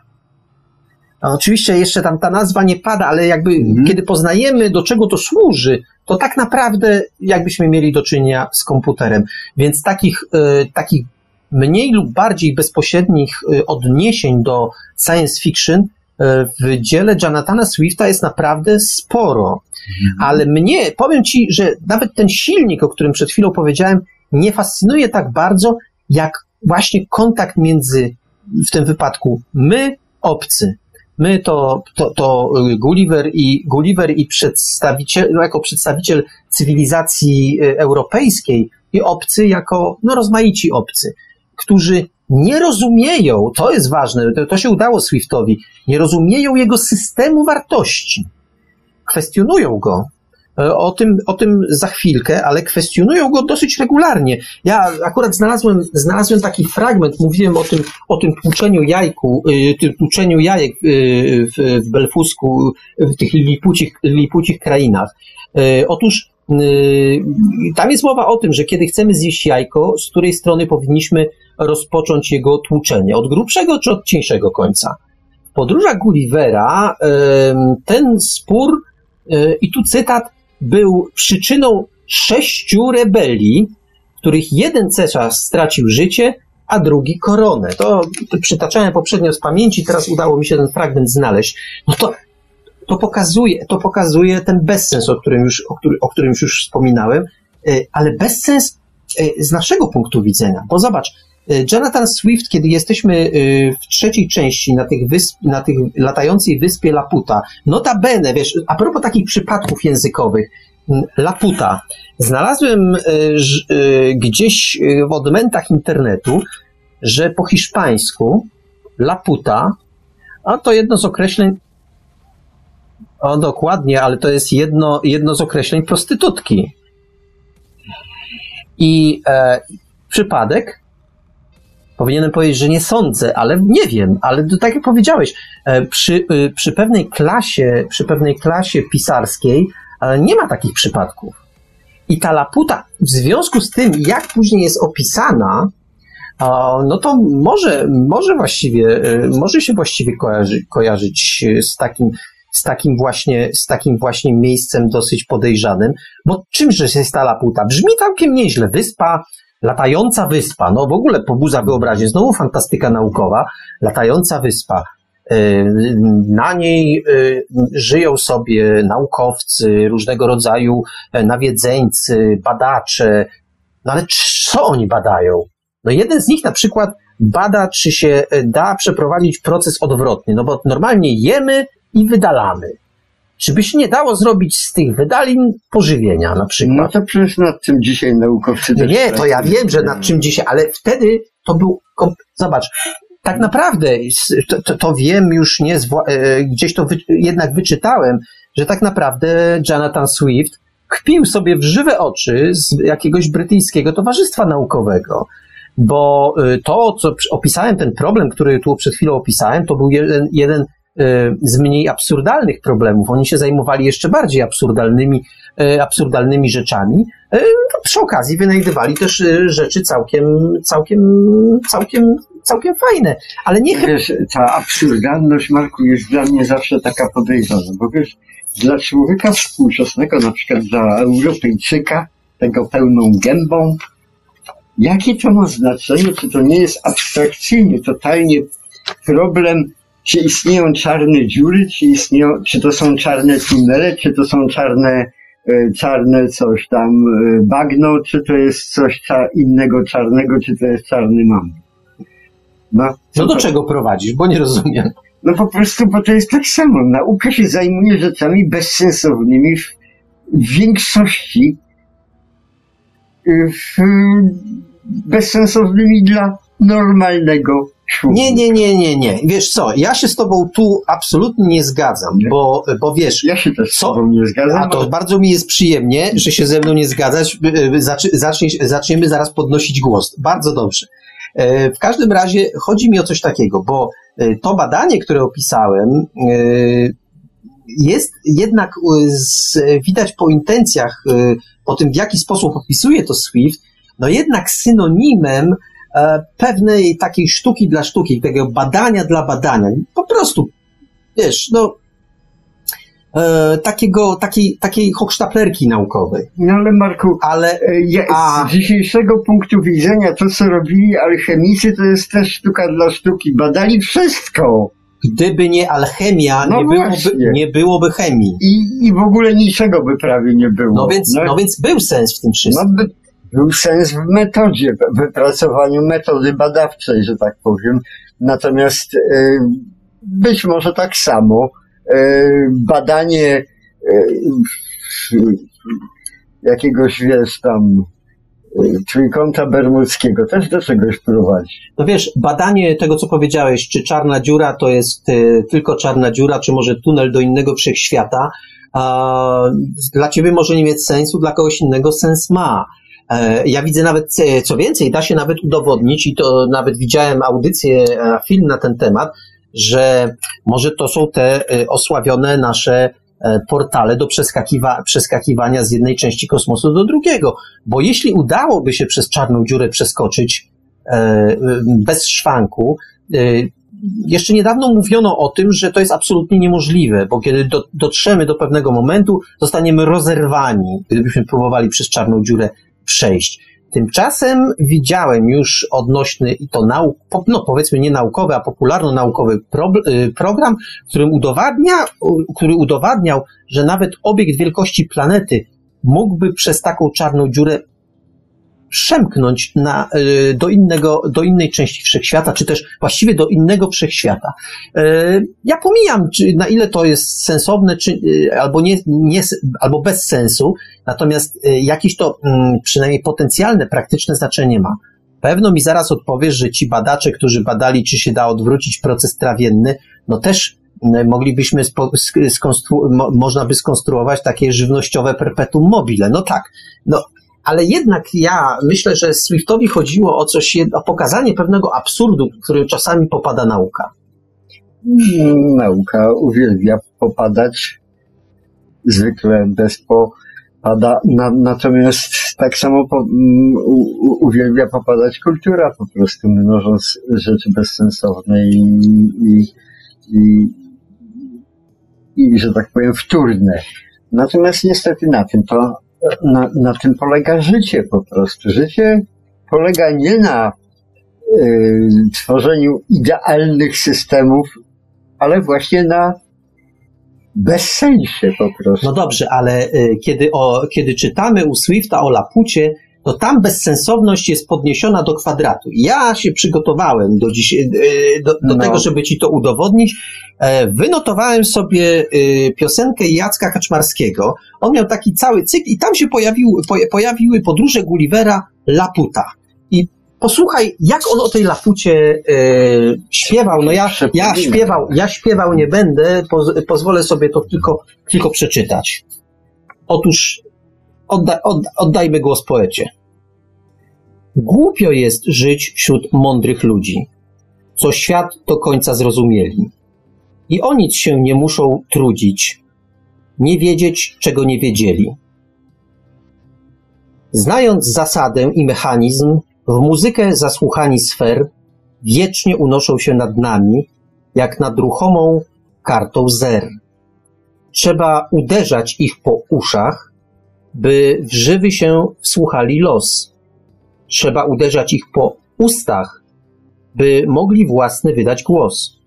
A oczywiście jeszcze tam ta nazwa nie pada, ale jakby mhm. kiedy poznajemy, do czego to służy, to tak naprawdę jakbyśmy mieli do czynienia z komputerem. Więc takich, y, takich mniej lub bardziej bezpośrednich y, odniesień do science fiction y, w dziele Jonathana Swifta jest naprawdę sporo. Mhm. Ale mnie, powiem Ci, że nawet ten silnik, o którym przed chwilą powiedziałem, nie fascynuje tak bardzo, jak właśnie kontakt między, w tym wypadku, my, obcy. My to, to, to Gulliver i, Gulliver i przedstawiciel, no jako przedstawiciel cywilizacji e, europejskiej i obcy jako, no rozmaici obcy, którzy nie rozumieją, to jest ważne, to, to się udało Swiftowi, nie rozumieją jego systemu wartości. Kwestionują go, o tym, o tym za chwilkę, ale kwestionują go dosyć regularnie. Ja akurat znalazłem, znalazłem taki fragment, mówiłem o tym, o tym tłuczeniu jajku, e, tym tłuczeniu jajek e, w, w Belfusku, w tych lipucich, lipucich krainach. Otóż tam jest mowa o tym, że kiedy chcemy zjeść jajko, z której strony powinniśmy rozpocząć jego tłuczenie? Od grubszego czy od cieńszego końca? W Gullivera ten spór, i tu cytat, był przyczyną sześciu rebelii, których jeden cesarz stracił życie, a drugi koronę. To, przytaczałem poprzednio z pamięci, teraz udało mi się ten fragment znaleźć. No to, to, pokazuje, to pokazuje ten bezsens, o którym już, o, który, o którym już wspominałem, e, ale bezsens e, z naszego punktu widzenia. Bo zobacz, Jonathan Swift, kiedy jesteśmy w trzeciej części na tych, wysp, na tych latającej wyspie Laputa, notabene, wiesz, a propos takich przypadków językowych, Laputa. Znalazłem gdzieś w odmętach internetu, że po hiszpańsku Laputa, a to jedno z określeń, o dokładnie, ale to jest jedno, jedno z określeń prostytutki. I e, przypadek Powinienem powiedzieć, że nie sądzę, ale nie wiem, ale tak jak powiedziałeś, e, przy, e, przy pewnej klasie, przy pewnej klasie pisarskiej e, nie ma takich przypadków. I ta laputa, w związku z tym, jak później jest opisana, no to może, może właściwie, może się właściwie kojarzy, kojarzyć z takim, z takim właśnie, z takim właśnie miejscem dosyć podejrzanym, bo czymże jest ta laputa? Brzmi całkiem nieźle. Wyspa, latająca wyspa, no w ogóle pobudza wyobraźnię, znowu fantastyka naukowa, latająca wyspa. Y, na niej y, żyją sobie naukowcy, różnego rodzaju e, nawiedzeńcy, badacze. No ale co oni badają? No jeden z nich na przykład bada, czy się e, da przeprowadzić proces odwrotny, no bo normalnie jemy i wydalamy. Czy by się nie dało zrobić z tych wydalin pożywienia na przykład? No to przecież nad czym dzisiaj naukowcy no Nie, to ja wiem, że nad czym dzisiaj, ale wtedy to był, zobacz, tak naprawdę, to, to, to wiem już nie, e, gdzieś to wy, jednak wyczytałem, że tak naprawdę Jonathan Swift kpił sobie w żywe oczy z jakiegoś brytyjskiego towarzystwa naukowego. Bo e, to, co opisałem, ten problem, który tu przed chwilą opisałem, to był jeden, jeden z mniej absurdalnych problemów. Oni się zajmowali jeszcze bardziej absurdalnymi, e, absurdalnymi rzeczami. E, no, przy okazji wynajdywali też rzeczy całkiem, całkiem, całkiem, całkiem fajne. Ale nie wiesz, ta absurdalność, Marku, jest dla mnie zawsze taka podejrzana, bo wiesz, dla człowieka współczesnego, na przykład dla Europejczyka, tego pełną gębą, jakie to ma znaczenie, czy to nie jest abstrakcyjnie, totalnie problem czy istnieją czarne dziury, czy istnieją, czy to są czarne tunele, czy to są czarne, e, czarne coś tam e, bagno, czy to jest coś innego czarnego, czy to jest czarny mam. No, no do to? czego prowadzisz, bo nie rozumiem. No po prostu, bo to jest tak samo. Nauka się zajmuje rzeczami bezsensownymi w, większości w, bezsensownymi dla normalnego. Nie, nie, nie, nie, nie. Wiesz co, ja się z tobą tu absolutnie nie zgadzam, nie? Bo, bo wiesz... Ja się też co? z tobą nie zgadzam. A to ale... bardzo mi jest przyjemnie, że się ze mną nie zgadzać. Zacznie, zaczniemy zaraz podnosić głos. Bardzo dobrze. E, w każdym razie chodzi mi o coś takiego, bo e, to badanie, które opisałem, e, jest jednak widać po intencjach, po tym w jaki sposób opisuje to Swift, no jednak synonimem pewnej takiej sztuki dla sztuki, takiego badania dla badania. Po prostu, wiesz, no e, takiego, takiej, takiej hochsztaplerki naukowej. No ale Marku, ale e, ja, a... z dzisiejszego punktu widzenia to, co robili alchemicy, to jest też sztuka dla sztuki. Badali wszystko. Gdyby nie alchemia, no nie, byłoby, nie byłoby chemii. I, I w ogóle niczego by prawie nie było. No więc, no, no więc był sens w tym wszystkim. No, by, był sens w metodzie, w wypracowaniu metody badawczej, że tak powiem. Natomiast y, być może tak samo E, badanie e, jakiegoś, wiesz, tam e, trójkąta bermudzkiego też do czegoś prowadzi. No wiesz, badanie tego, co powiedziałeś, czy czarna dziura to jest tylko czarna dziura, czy może tunel do innego wszechświata, dla ciebie może nie mieć sensu, dla kogoś innego sens ma. Ja widzę nawet, co więcej, da się nawet udowodnić, i to nawet widziałem audycję, film na ten temat, że może to są te osławione nasze e, portale do przeskakiwa przeskakiwania z jednej części kosmosu do drugiego. Bo jeśli udałoby się przez czarną dziurę przeskoczyć e, bez szwanku, jeszcze niedawno mówiono o tym, że to jest absolutnie niemożliwe, bo kiedy do, dotrzemy do pewnego momentu, zostaniemy rozerwani, gdybyśmy próbowali przez czarną dziurę przejść. Tymczasem widziałem już odnośny i to nauk, no powiedzmy nie naukowy, a popularno-naukowy y, program, którym udowadnia, który udowadniał, że nawet obiekt wielkości planety mógłby przez taką czarną dziurę przemknąć na, y, do, innego, do innej części wszechświata, czy też właściwie do innego wszechświata. Y, ja pomijam, czy, na ile to jest sensowne, czy, y, albo, nie, nie, albo bez sensu, natomiast jakieś to mm, przynajmniej potencjalne, praktyczne znaczenie ma. Pewno mi zaraz odpowiesz, że ci badacze, którzy badali, czy się da odwrócić proces trawienny, no też moglibyśmy, skonstru- można by skonstruować takie żywnościowe perpetuum mobile. No tak, no ale jednak ja myślę, że Swiftowi chodziło o coś, o pokazanie pewnego absurdu, który czasami popada nauka. Nauka uwielbia popadać, zwykle bez popada, na, natomiast tak samo po, u, uwielbia popadać kultura, po prostu mnożąc rzeczy bezsensowne i, i, i, i że tak powiem, wtórne. Natomiast niestety na tym to na, na tym polega życie po prostu. Życie polega nie na y, tworzeniu idealnych systemów, ale właśnie na bezsensie po prostu. No dobrze, ale y, kiedy, o, kiedy czytamy u Swifta o Lapucie, to tam bezsensowność jest podniesiona do kwadratu. Ja się przygotowałem do, dziś, y, do, do no. tego, żeby ci to udowodnić. E, wynotowałem sobie piosenkę Jacka Kaczmarskiego. On miał taki cały cykl i tam się pojawił, pojawiły podróże Gullivera Laputa. I posłuchaj, jak on o tej Lapucie e, śpiewał. No ja, ja śpiewał, ja śpiewał nie będę, poz, pozwolę sobie to tylko, tylko przeczytać. Otóż odda, odda, oddajmy głos poecie. Głupio jest żyć wśród mądrych ludzi, co świat do końca zrozumieli i o nic się nie muszą trudzić, nie wiedzieć, czego nie wiedzieli. Znając zasadę i mechanizm, w muzykę zasłuchani sfer wiecznie unoszą się nad nami, jak nad ruchomą kartą zer. Trzeba uderzać ich po uszach, by w żywy się wsłuchali los. Trzeba uderzać ich po ustach, by mogli własny wydać głos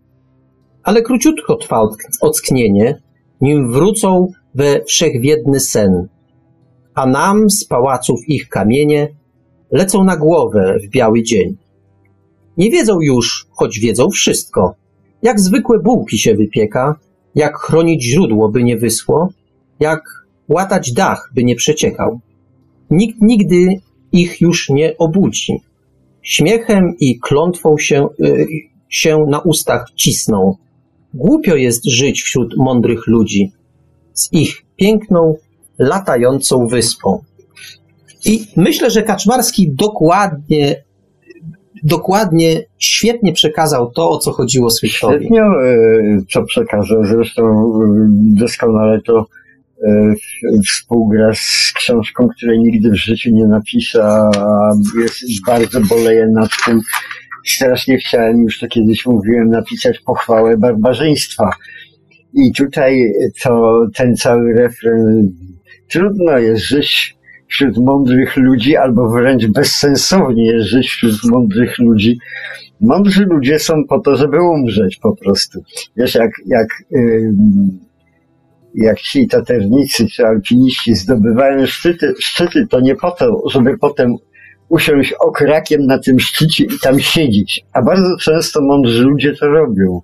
ale króciutko trwa ocknienie, nim wrócą we wszechwiedny sen. A nam z pałaców ich kamienie lecą na głowę w biały dzień. Nie wiedzą już, choć wiedzą wszystko, jak zwykłe bułki się wypieka, jak chronić źródło, by nie wyschło, jak łatać dach, by nie przeciekał. Nikt nigdy ich już nie obudzi. Śmiechem i klątwą się, y, się na ustach cisną. Głupio jest żyć wśród mądrych ludzi, z ich piękną, latającą wyspą. I myślę, że Kaczmarski dokładnie, dokładnie, świetnie przekazał to, o co chodziło Swiftowi. Świetnie, co przekazał. Zresztą e, doskonale to e, współgra z książką, której nigdy w życiu nie napiszę, a jest, bardzo boleję nad tym. Strasznie chciałem, już to kiedyś mówiłem, napisać pochwałę barbarzyństwa. I tutaj to, ten cały refren, trudno jest żyć wśród mądrych ludzi, albo wręcz bezsensownie jest żyć wśród mądrych ludzi. Mądrzy ludzie są po to, żeby umrzeć po prostu. Wiesz, jak, jak, yy, jak ci taternicy czy alpiniści zdobywają szczyty, szczyty, to nie po to, żeby potem usiąść okrakiem na tym szczycie i tam siedzieć. A bardzo często mądrzy ludzie to robią.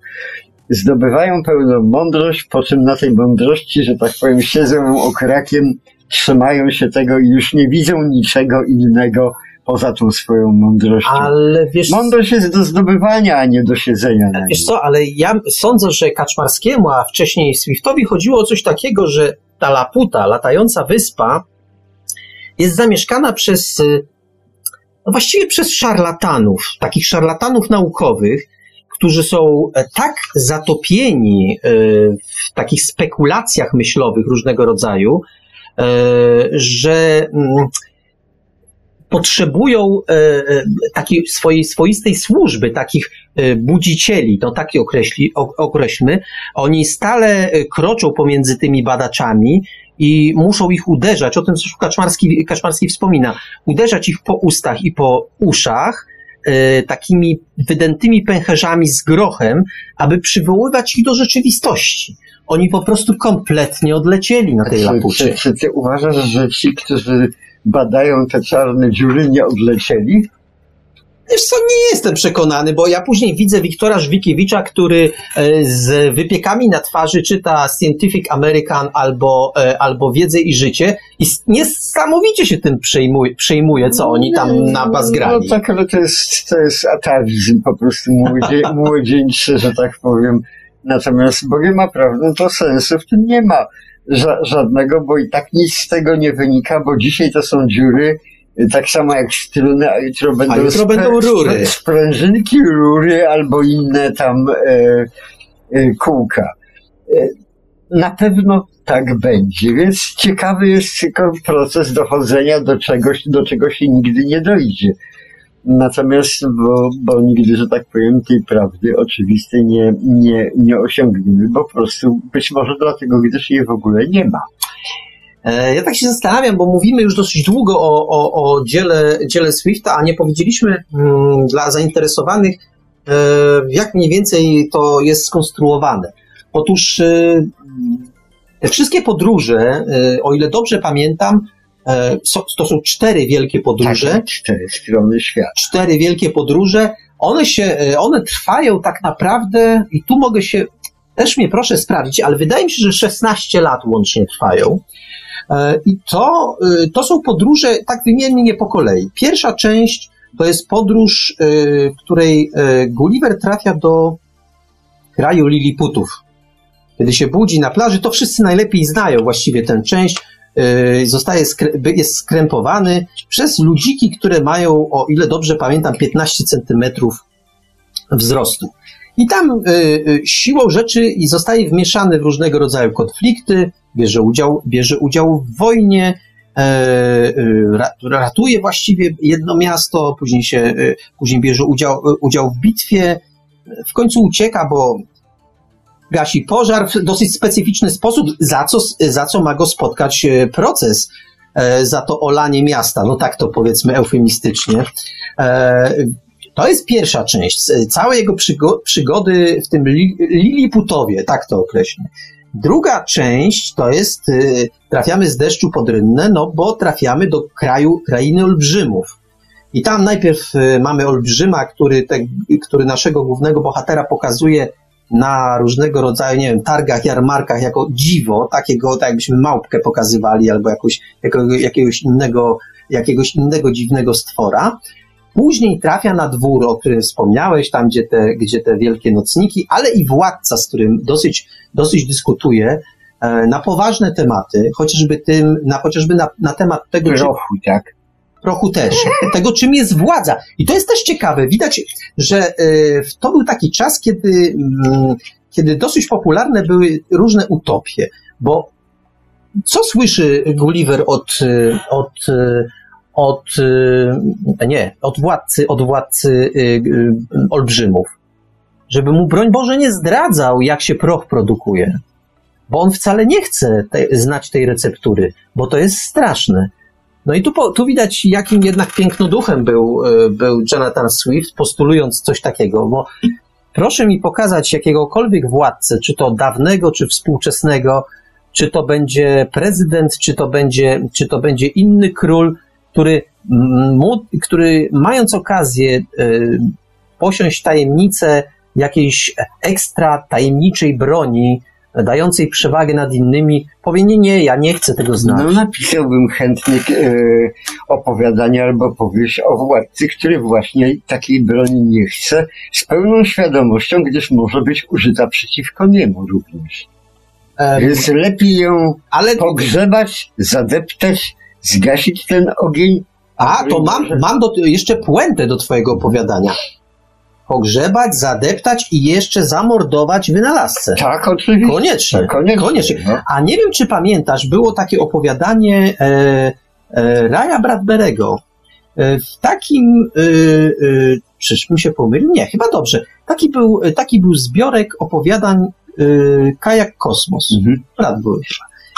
Zdobywają pełną mądrość, po czym na tej mądrości, że tak powiem, siedzą okrakiem trzymają się tego i już nie widzą niczego innego poza tą swoją mądrością. Ale wiesz, Mądrość jest do zdobywania, a nie do siedzenia na Wiesz co, ale ja sądzę, że Kaczmarskiemu, a wcześniej Swiftowi chodziło o coś takiego, że ta Laputa, latająca wyspa, jest zamieszkana przez, no właściwie przez szarlatanów, takich szarlatanów naukowych, którzy są e, tak zatopieni e, w takich spekulacjach myślowych różnego rodzaju, E, że mm, potrzebują e, e, takiej swojej swoistej służby, takich budzicieli, to tak określi, określmy. Oni stale kroczą pomiędzy tymi badaczami i muszą ich uderzać, o tym co Kaczmarski, Kaczmarski wspomina, uderzać ich po ustach i po uszach, takimi wydętymi pęcherzami z grochem, aby przywoływać ich do rzeczywistości. Oni po prostu kompletnie odlecieli na tej lapucie. Czy, czy ty uważasz, że ci, którzy badają te czarne dziury, nie odlecieli? Wiesz co, nie jestem przekonany, bo ja później widzę Wiktora Żwikiewicza, który e, z wypiekami na twarzy czyta Scientific American albo, e, albo Wiedzę i Życie i niesamowicie się tym przejmuje, przejmuje co oni tam na bas grali. No tak, ale to jest, to jest atawizm po prostu młodzie, młodzieńczy, że tak powiem. Natomiast Bogiem ma prawdę, to sensu w tym nie ma ża żadnego, bo i tak nic z tego nie wynika, bo dzisiaj to są dziury, tak samo jak struny, a jutro będą, a jutro będą rury. sprężynki, rury albo inne tam e, e, kółka. E, na pewno tak będzie, więc ciekawy jest tylko proces dochodzenia do czegoś, do czego się nigdy nie dojdzie. Natomiast, bo, bo nigdy, że tak powiem, tej prawdy oczywistej nie, nie, nie osiągniemy, bo po prostu być może dlatego, gdyż jej w ogóle nie ma. E, ja tak się zastanawiam, bo mówimy już dosyć długo o, o, o dziele, dziele Swifta, a nie powiedzieliśmy mm, dla zainteresowanych, e, jak mniej więcej to jest skonstruowane. Otóż e, te wszystkie podróże, e, o ile dobrze pamiętam, to są cztery wielkie podróże. Tak, cztery strony świata. Cztery wielkie podróże. One się, e, one trwają tak naprawdę, i tu mogę się, też mnie proszę sprawdzić, ale wydaje mi się, że 16 lat łącznie trwają. E, I to, to są podróże, tak wymiennie po kolei. Pierwsza część to jest podróż, w której Gulliver trafia do kraju Liliputów. Kiedy się budzi na plaży, to wszyscy najlepiej znają właściwie tę część zostaje jest skrępowany przez ludziki, które mają, o ile dobrze pamiętam, 15 centymetrów wzrostu. I tam y, y, siłą rzeczy i zostaje wmieszany w różnego rodzaju konflikty, bierze udział, bierze udział w wojnie, e, ratuje właściwie jedno miasto, później się, później bierze udział, udział w bitwie, w końcu ucieka, bo gasi pożar w dosyć specyficzny sposób, za co, za co ma go spotkać e, proces e, za to olanie miasta, no tak to powiedzmy eufemistycznie. E, To jest pierwsza część. Całe jego przygo przygody w tym li Liliputowie, tak to określę. Druga część to jest, trafiamy z deszczu pod rynnę, no bo trafiamy do kraju, krainy olbrzymów. I tam najpierw mamy olbrzyma, który, te, który naszego głównego bohatera pokazuje na różnego rodzaju, nie wiem, targach, jarmarkach jako dziwo, takiego, tak jakbyśmy małpkę pokazywali, albo jakoś, jako, jakiegoś innego, jakiegoś innego dziwnego stwora. Później trafia na dwór, o którym wspomniałeś, tam gdzie te, gdzie te wielkie nocniki, ale i władca, z którym dosyć, dosyć dyskutuje na poważne tematy, chociażby tym, na, chociażby na, na temat tego, Prochu, tak. Prochu też. Tego, czym jest władza. I to jest też ciekawe. Widać, że e, to był taki czas, kiedy, mm, kiedy dosyć popularne były różne utopie, bo co słyszy Gulliver od, e, od od, y, nie, od władcy, od władcy olbrzymów. Żeby mu, broń Boże, nie zdradzał, jak się proch produkuje. Bo on wcale nie chce te, znać tej receptury, bo to jest straszne. No i tu, tu widać, jakim jednak pięknoduchem był, był Jonathan Swift, postulując coś takiego, bo proszę mi pokazać jakiegokolwiek władcę, czy to dawnego, czy współczesnego, czy to będzie prezydent, czy to będzie, czy to będzie inny król, który, który mając okazję y, posiąść tajemnicę jakiejś ekstra tajemniczej broni, dającej przewagę nad innymi, powie nie, nie, ja nie chcę tego znać. No napisałbym chętnie e, opowiadanie albo powieść o władcy, który właśnie takiej broni nie chce, z pełną świadomością, gdyż może być użyta przeciwko niemu również. Um, Więc lepiej ją ale... pogrzebać, zadeptać, zgasić ten ogień. A, to mam, mam do, jeszcze puentę do twojego opowiadania. Pogrzebać, zadeptać i jeszcze zamordować wynalazcę. Tak, oczywiście. Koniecznie. Tak, koniecznie. koniecznie. No. A nie wiem, czy pamiętasz, było takie opowiadanie e, e, Raya Bradberego. E, w takim, e, e, czyż mi się pomylił? Nie, chyba dobrze. Taki był, taki był zbiorek opowiadań e, Kajak Kosmos. Mhm. Bradbury.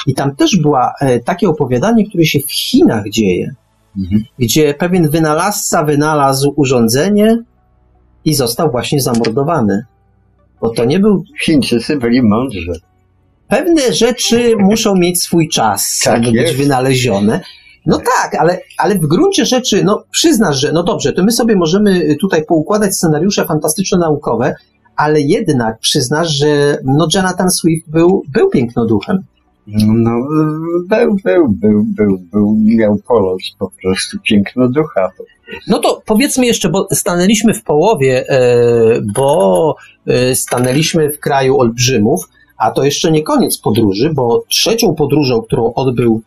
I tam też była e, takie opowiadanie, które się w Chinach dzieje, mhm. gdzie pewien wynalazca wynalazł urządzenie i został właśnie zamordowany. Bo to nie był. Chińczycy byli mądrzy. Pewne rzeczy muszą mieć swój czas, tak aby być wynalezione. No tak, ale, ale w gruncie rzeczy, no przyznasz, że no dobrze, to my sobie możemy tutaj poukładać scenariusze fantastyczno-naukowe, ale jednak przyznasz, że no Jonathan Swift był, był pięknoduchem. No, był, był, był, był, był, miał polos po prostu piękno ducha. No to powiedzmy jeszcze, bo stanęliśmy w połowie, e, bo e, stanęliśmy w kraju olbrzymów, a to jeszcze nie koniec podróży, bo trzecią podróżą, którą odbył,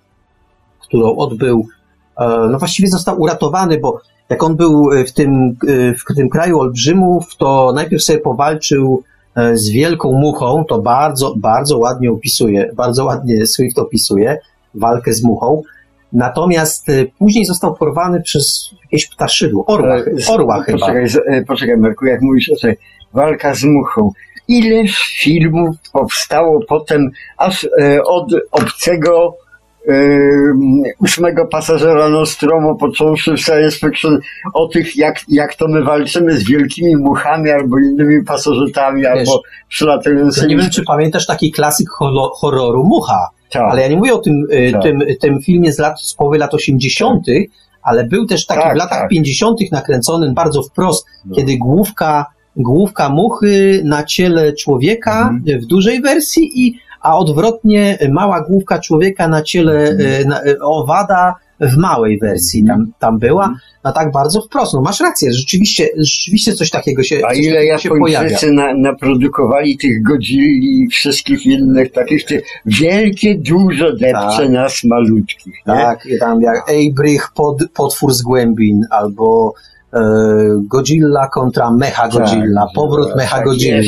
którą odbył, e, no właściwie został uratowany, bo jak on był w tym, w tym kraju olbrzymów, to najpierw sobie powalczył z wielką muchą, to bardzo, bardzo ładnie opisuje, bardzo ładnie Swift opisuje walkę z muchą. Natomiast e, później został porwany przez jakieś ptaszydło, orła, e, orła chyba. Poczekaj, poczekaj Marku, jak mówisz o tej walka z muchą. Ileż filmów powstało potem aż od obcego ósmego pasażera Nostromo, począwszy w science fiction o tych, jak, jak to my walczymy z wielkimi muchami albo innymi pasożytami, Wiesz, albo przylatującymi. Ja nie wiem, czy pamiętasz taki klasyk horroru Mucha, tak. ale ja nie mówię o tym, y, tak. tym, tym filmie z lat, z połowy lat 80., ale był też taki tak, w latach tak. 50. nakręcony bardzo wprost, no. kiedy główka główka muchy na ciele człowieka mhm. w dużej wersji i a odwrotnie mała główka człowieka na ciele mhm. na, owada w małej wersji tam, tam była, no tak bardzo wprost. No masz rację, rzeczywiście, rzeczywiście coś takiego się A ile ja się pojawia. Na, naprodukowali tych godzili i wszystkich innych takich, tych wielkie, dużo depcze tak. nas malutkich. Nie? Tak, tam jak Eibrych, pod, potwór z głębin, albo Godzilla kontra Mecha tak, Godzilla, tak, powrót tak, Mecha Godzilla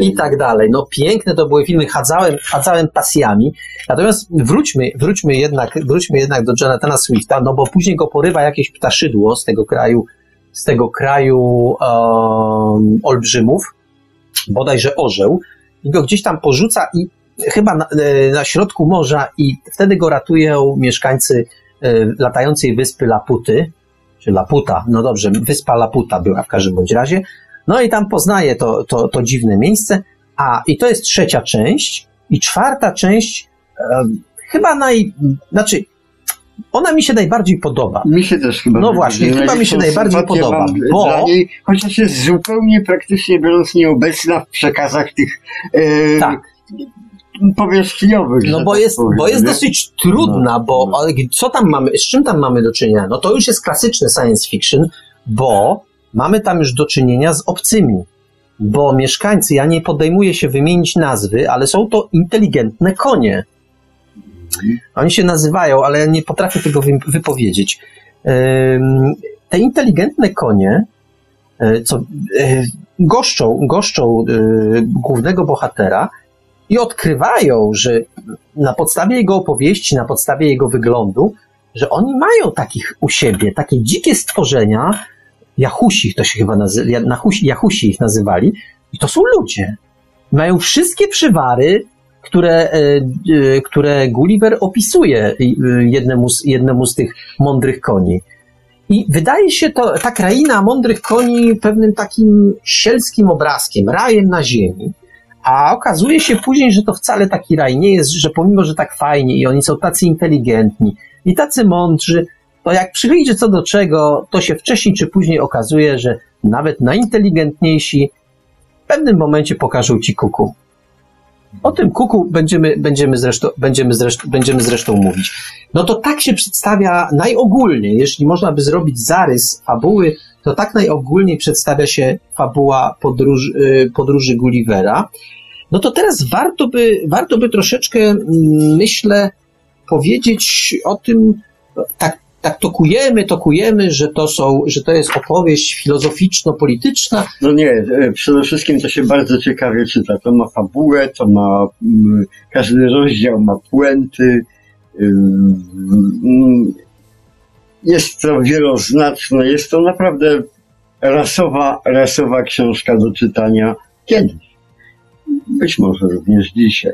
i tak dalej. No piękne to były filmy, chadzałem, chadzałem pasjami. Natomiast wróćmy, wróćmy jednak, wróćmy jednak do Jonathana Swifta, no bo później go porywa jakieś ptaszydło z tego kraju, z tego kraju um, olbrzymów, bodajże orzeł, i go gdzieś tam porzuca i chyba na, e, na środku morza i wtedy go ratują mieszkańcy e, latającej wyspy Laputy, czy Laputa, no dobrze, wyspa Laputa była w każdym bądź razie. No i tam poznaje to, to, to dziwne miejsce. A, i to jest trzecia część. I czwarta część, e, chyba naj, znaczy, ona mi się najbardziej podoba. Mi się też chyba. No właśnie, chyba mi się najbardziej podoba, bo... Niej, chociaż jest zupełnie praktycznie biorąc nieobecna w przekazach tych e, Tak. Powierzchniowych. No bo tak jest, powiem, bo jest nie? dosyć trudna, No, bo no. co tam mamy, z czym tam mamy do czynienia? No to już jest klasyczne science fiction, bo mamy tam już do czynienia z obcymi. Bo mieszkańcy, ja nie podejmuję się wymienić nazwy, ale są to inteligentne konie. Oni się nazywają, ale ja nie potrafię tego wy- wypowiedzieć. Te inteligentne konie, e, co e, goszczą, goszczą e, głównego bohatera i odkrywają, że na podstawie jego opowieści, na podstawie jego wyglądu, że oni mają takich u siebie, takie dzikie stworzenia, Jahusi to się chyba nazywa, Jahusi ich nazywali, i to są ludzie. Mają wszystkie przywary, które, e, e, które Gulliver opisuje e, jednemu z, jednemu z tych mądrych koni. I wydaje się to, ta kraina mądrych koni pewnym takim sielskim obrazkiem, rajem na ziemi. A okazuje się później, że to wcale taki raj nie jest, że pomimo, że tak fajnie i oni są tacy inteligentni i tacy mądrzy, to jak przyjdzie co do czego, to się wcześniej czy później okazuje, że nawet najinteligentniejsi w pewnym momencie pokażą ci kuku. O tym kuku będziemy, będziemy, zresztą, będziemy, zresztą, będziemy zresztą mówić. No to tak się przedstawia najogólniej, jeśli można by zrobić zarys fabuły, to tak najogólniej przedstawia się fabuła podróż, y, podróży Gullivera. No to teraz warto by, warto by troszeczkę, mm, myślę, powiedzieć o tym, tak, tak tokujemy, tokujemy, że to są, że to jest opowieść filozoficzno-polityczna, No nie, e, przede wszystkim to się bardzo ciekawie czyta. To ma fabułę, to ma. mm, Każdy rozdział ma puenty. ym, Jest to wieloznaczne, jest to naprawdę rasowa, rasowa książka do czytania kiedyś. Być może również dzisiaj.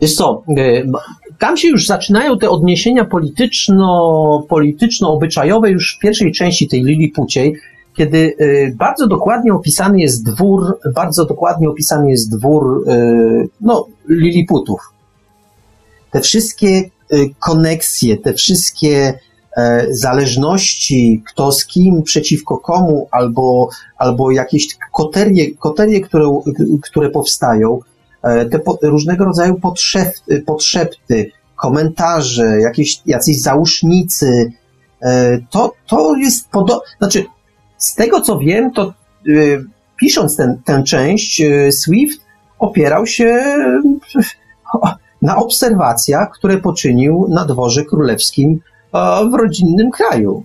Wiesz co, y, tam się już zaczynają te odniesienia polityczno, polityczno-obyczajowe już w pierwszej części tej Lilipuciej, kiedy y, bardzo dokładnie opisany jest dwór, bardzo dokładnie opisany jest dwór, y, no, Liliputów. Te wszystkie koneksje, te wszystkie e, zależności, kto z kim, przeciwko komu, albo, albo jakieś koterie, koterie które, które powstają, e, te po, różnego rodzaju podszepty, podszepty, komentarze, jakieś, jacyś załóżnicy, e, to, to jest podo... Znaczy, z tego co wiem, to y, pisząc ten, tę część, y, Swift opierał się na obserwacjach, które poczynił na dworze królewskim e, w rodzinnym kraju.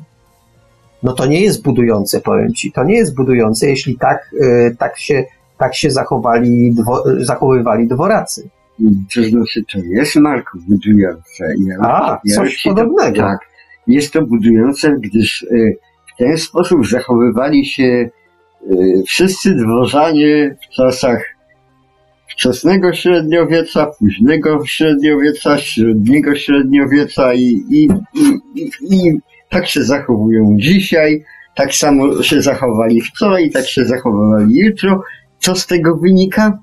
No to nie jest budujące, powiem ci. To nie jest budujące, jeśli tak, y, tak się, tak się zachowali, dwo, zachowywali dworacy. To znaczy, to jest Marku budujące. Ja, A, ja coś podobnego. To, tak. Jest to budujące, gdyż y, w ten sposób zachowywali się wszyscy dworzanie w czasach wczesnego średniowiecza, późnego średniowiecza, średniego średniowiecza i, i, i, i, i tak się zachowują dzisiaj, tak samo się zachowali wczoraj, tak się zachowywali jutro. Co z tego wynika?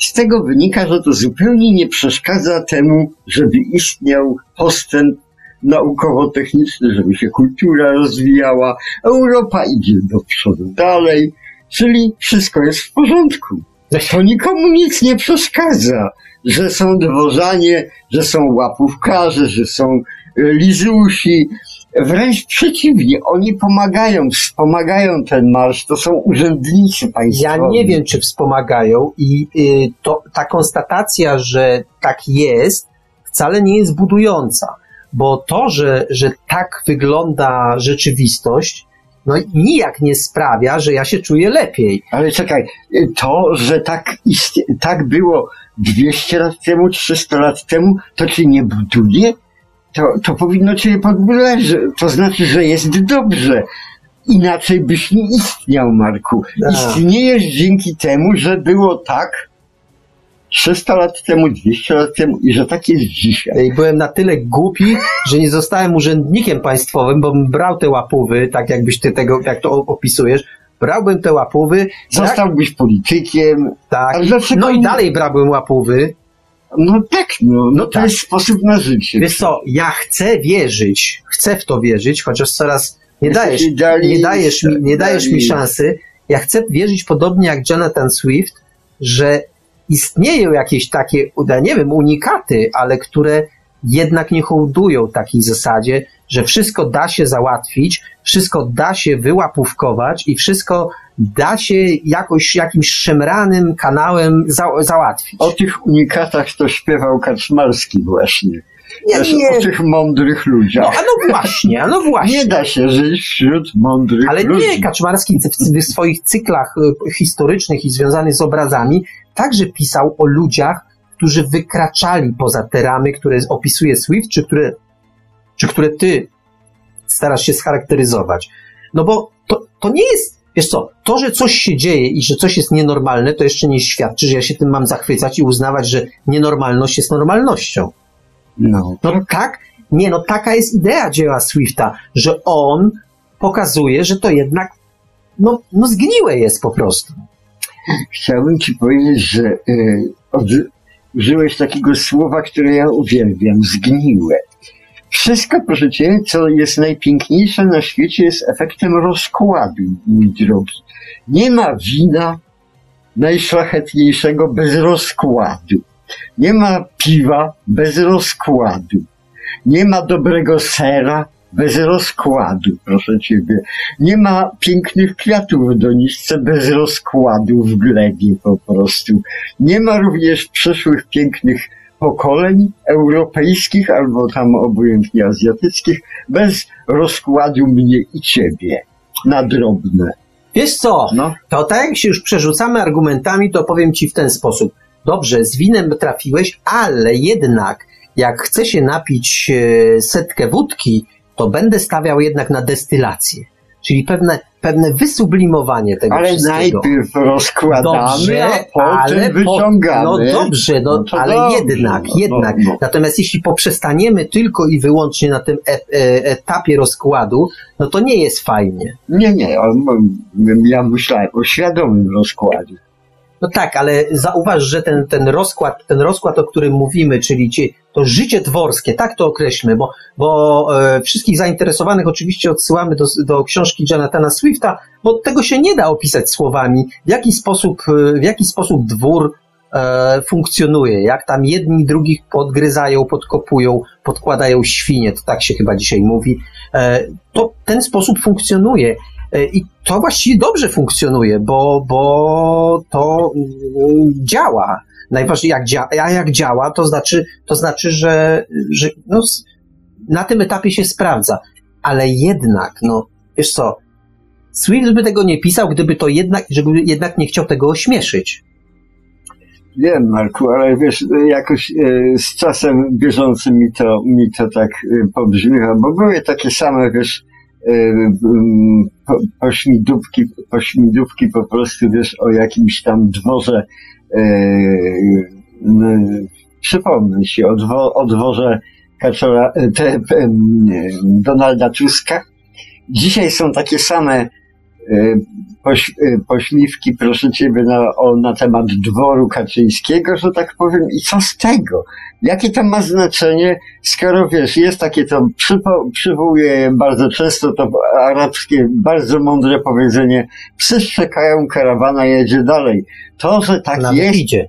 Z tego wynika, że to zupełnie nie przeszkadza temu, żeby istniał postęp naukowo-techniczny, żeby się kultura rozwijała. Europa idzie do przodu dalej, czyli wszystko jest w porządku. To nikomu nic nie przeszkadza, że są dworzanie, że są łapówkarze, że są e, lizusi. Wręcz przeciwnie, oni pomagają, wspomagają ten marsz, to są urzędnicy Ja państwowi. nie wiem, czy wspomagają i y, to, ta konstatacja, że tak jest, wcale nie jest budująca, bo to, że, że tak wygląda rzeczywistość, no nijak nie sprawia, że ja się czuję lepiej. Ale czekaj, to, że tak, tak było 200 lat temu, 300 lat temu, to ci nie buduje? To, to powinno cię podbudować, to znaczy, że jest dobrze. Inaczej byś nie istniał, Marku. Tak. Istniejesz dzięki temu, że było tak, 300 lat temu, 200 lat temu i że tak jest dzisiaj. I byłem na tyle głupi, że nie zostałem urzędnikiem państwowym, bo bym brał te łapówy, tak jakbyś ty tego, jak to opisujesz, brałbym te łapówy. Zostałbyś politykiem. Tak. No i dalej brałbym łapówy. No tak, no, no, to tak. jest sposób na życie. Wiesz co, ja chcę wierzyć, chcę w to wierzyć, chociaż coraz nie dajesz, nie dajesz, mi, nie dajesz mi szansy. Ja chcę wierzyć podobnie jak Jonathan Swift, że istnieją jakieś takie, nie wiem, unikaty, ale które jednak nie hołdują takiej zasadzie, że wszystko da się załatwić, wszystko da się wyłapówkować i wszystko da się jakoś jakimś szemranym kanałem za, załatwić. O tych unikatach to śpiewał Kaczmarski właśnie. Nie, Wiesz, nie. O tych mądrych ludziach. No, a no właśnie, a no właśnie. Nie da się żyć wśród mądrych Ale ludzi. nie, Kaczmarski w, w swoich cyklach y, historycznych i związanych z obrazami także pisał o ludziach, którzy wykraczali poza te ramy, które opisuje Swift, czy które, czy które ty starasz się scharakteryzować. No bo to, to nie jest, wiesz co, to, że coś się dzieje i że coś jest nienormalne, to jeszcze nie świadczy, że ja się tym mam zachwycać i uznawać, że nienormalność jest normalnością. No. No tak, nie, no taka jest idea dzieła Swifta, że on pokazuje, że to jednak no, no zgniłe jest po prostu. Chciałbym ci powiedzieć, że y, od, użyłeś takiego słowa, które ja uwielbiam, zgniłe. Wszystko, proszę cię, co jest najpiękniejsze na świecie, jest efektem rozkładu, mój drogi. Nie ma wina najszlachetniejszego bez rozkładu. Nie ma piwa bez rozkładu. Nie ma dobrego sera bez rozkładu, proszę ciebie. Nie ma pięknych kwiatów w doniczce bez rozkładu w glebie po prostu. Nie ma również przyszłych pięknych pokoleń europejskich albo tam obojętnie azjatyckich bez rozkładu mnie i ciebie na drobne. Wiesz co, No, to tak jak się już przerzucamy argumentami, to powiem ci w ten sposób. Dobrze, z winem trafiłeś, ale jednak jak chcę się napić e, setkę wódki, to będę stawiał jednak na destylację. Czyli pewne, pewne wysublimowanie tego ale wszystkiego. najpierw rozkładamy, Dobrze, a potem ale po- wyciągamy. No dobrze, no, No ale dobrze, jednak, no, jednak. no, no. Natomiast jeśli poprzestaniemy tylko i wyłącznie na tym e, e, etapie rozkładu, no to nie jest fajnie. Nie, nie, ja myślałem o świadomym rozkładzie. No tak, ale zauważ, że ten, ten rozkład, ten rozkład, o którym mówimy, czyli ci, to życie dworskie, tak to określmy, bo, bo e, wszystkich zainteresowanych oczywiście odsyłamy do, do książki Jonathana Swifta, bo tego się nie da opisać słowami, w jaki sposób, e, w jaki sposób dwór e, funkcjonuje, jak tam jedni drugich podgryzają, podkopują, podkładają świnie, to tak się chyba dzisiaj mówi. E, to ten sposób funkcjonuje. E, I to właściwie dobrze funkcjonuje, bo, bo to mm, działa. Najważniejsze, jak, dzia, jak działa, to znaczy, to znaczy że, że no, na tym etapie się sprawdza. Ale jednak, no, wiesz co, Swift by tego nie pisał, gdyby to jednak, żeby jednak nie chciał tego ośmieszyć. Wiem, Marku, ale wiesz, jakoś e, z czasem bieżącym mi to, mi to tak e, pobrzmiewa, bo były takie same, wiesz, pośmidówki, pośmidówki po prostu, wiesz, o jakimś tam dworze, n- przypomnę ci, o, dwo, o dworze Kaczora, e, te, Donalda Tuska. Dzisiaj są takie same poś, e, pośmiewki, proszę Ciebie, na, o, na temat dworu kaczyńskiego, że tak powiem, i co z tego? Jakie to ma znaczenie, skoro wiesz, jest takie to, przypo, przywołuję bardzo często to arabskie, bardzo mądre powiedzenie, psy szczekają, karawana jedzie dalej. To, że tak Nawet jest, idzie.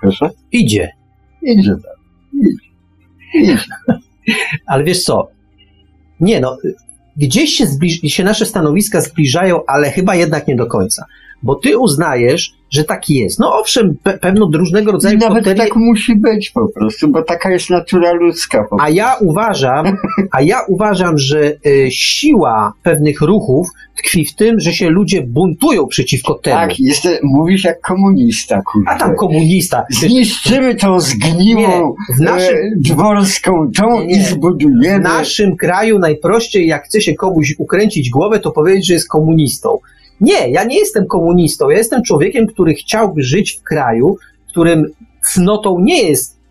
proszę, Idzie. idzie dalej. Idzie. Idzie. Ale wiesz co? Nie no, gdzieś się, zbliż- się nasze stanowiska zbliżają, ale chyba jednak nie do końca. Bo ty uznajesz, że tak jest. No owszem, pe- pewno różnego rodzaju I nawet tak musi być po prostu, bo taka jest natura ludzka A ja uważam, a ja uważam, że y, siła pewnych ruchów tkwi w tym, że się ludzie buntują przeciwko temu. Tak, jest, mówisz jak komunista, kurde. A tam komunista. Zniszczymy tą zgniłą, Nie, w naszym- e, dworską tą nie. i zbudujemy. W naszym kraju najprościej, jak chce się komuś ukręcić głowę, to powiedzieć, że jest komunistą. Nie, ja nie jestem komunistą. Ja jestem człowiekiem, który chciałby żyć w kraju, w którym cnotą nie jest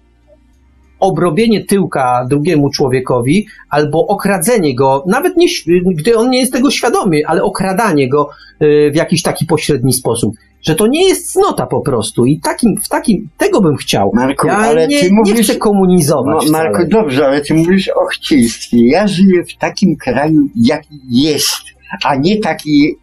obrobienie tyłka drugiemu człowiekowi albo okradzenie go, nawet nie, gdy on nie jest tego świadomy, ale okradanie go y, w jakiś taki pośredni sposób. Że to nie jest cnota po prostu i takim, w takim, tego bym chciał. Marku, ja ale nie, ty mówisz... nie chcę komunizować No, Marku, dobrze, ale ty mówisz o chcieństwie. Ja żyję w takim kraju, jaki jest, a nie taki...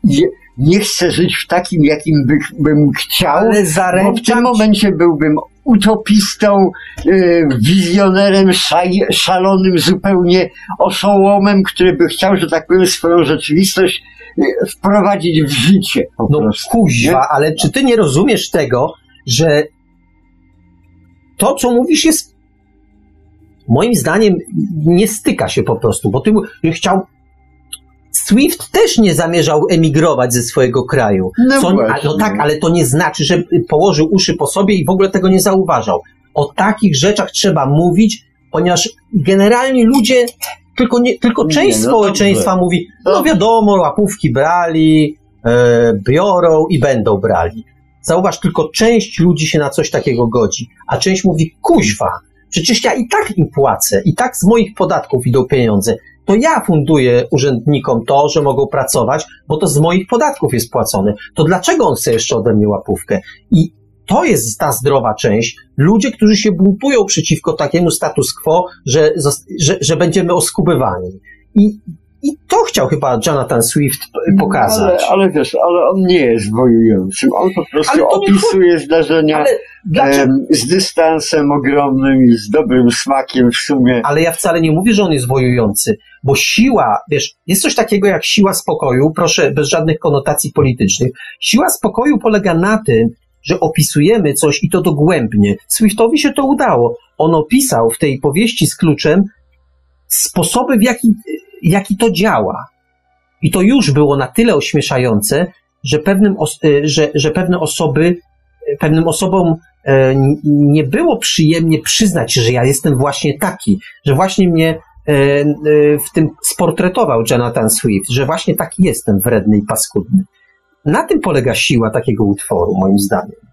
Nie chcę żyć w takim, jakim by, bym chciał, Ale bo w tym zaręczam momencie byłbym utopistą, y, wizjonerem, szaj, szalonym zupełnie oszołomem, który by chciał, że tak powiem, swoją rzeczywistość y, wprowadzić w życie po No prostu. kuźwa, ale czy ty nie rozumiesz tego, że to, co mówisz, jest moim zdaniem nie styka się po prostu, bo ty chciał. Swift też nie zamierzał emigrować ze swojego kraju. No Co, no tak, ale to nie znaczy, że położył uszy po sobie i w ogóle tego nie zauważał. O takich rzeczach trzeba mówić, ponieważ generalnie ludzie, tylko, nie, tylko Nie, część no społeczeństwa dobrze. mówi, no Dobrze. wiadomo, łapówki brali, e, biorą i będą brali. Zauważ, tylko część ludzi się na coś takiego godzi, a część mówi, kuźwa, przecież ja i tak im płacę, i tak z moich podatków idą pieniądze. To ja funduję urzędnikom to, że mogą pracować, bo to z moich podatków jest płacone. To dlaczego on chce jeszcze ode mnie łapówkę? I to jest ta zdrowa część. Ludzie, którzy się buntują przeciwko takiemu status quo, że, że, że będziemy oskubywani. I, I to chciał chyba Jonathan Swift p- pokazać. Ale, ale wiesz, ale on nie jest wojującym. On po prostu to nie opisuje zdarzenia em, z dystansem ogromnym i z dobrym smakiem w sumie. Ale ja wcale nie mówię, że on jest wojujący, bo siła, wiesz, jest coś takiego jak siła spokoju, proszę, bez żadnych konotacji politycznych. Siła spokoju polega na tym, że opisujemy coś i to dogłębnie. Swiftowi się to udało. On opisał w tej powieści z kluczem sposoby, w jaki, jaki to działa. I to już było na tyle ośmieszające, że, pewnym y, że, że pewne osoby, pewnym osobom e, nie było przyjemnie przyznać, że ja jestem właśnie taki, że właśnie mnie e, e, w tym sportretował Jonathan Swift, że właśnie taki jestem wredny i paskudny. Na tym polega siła takiego utworu, moim zdaniem.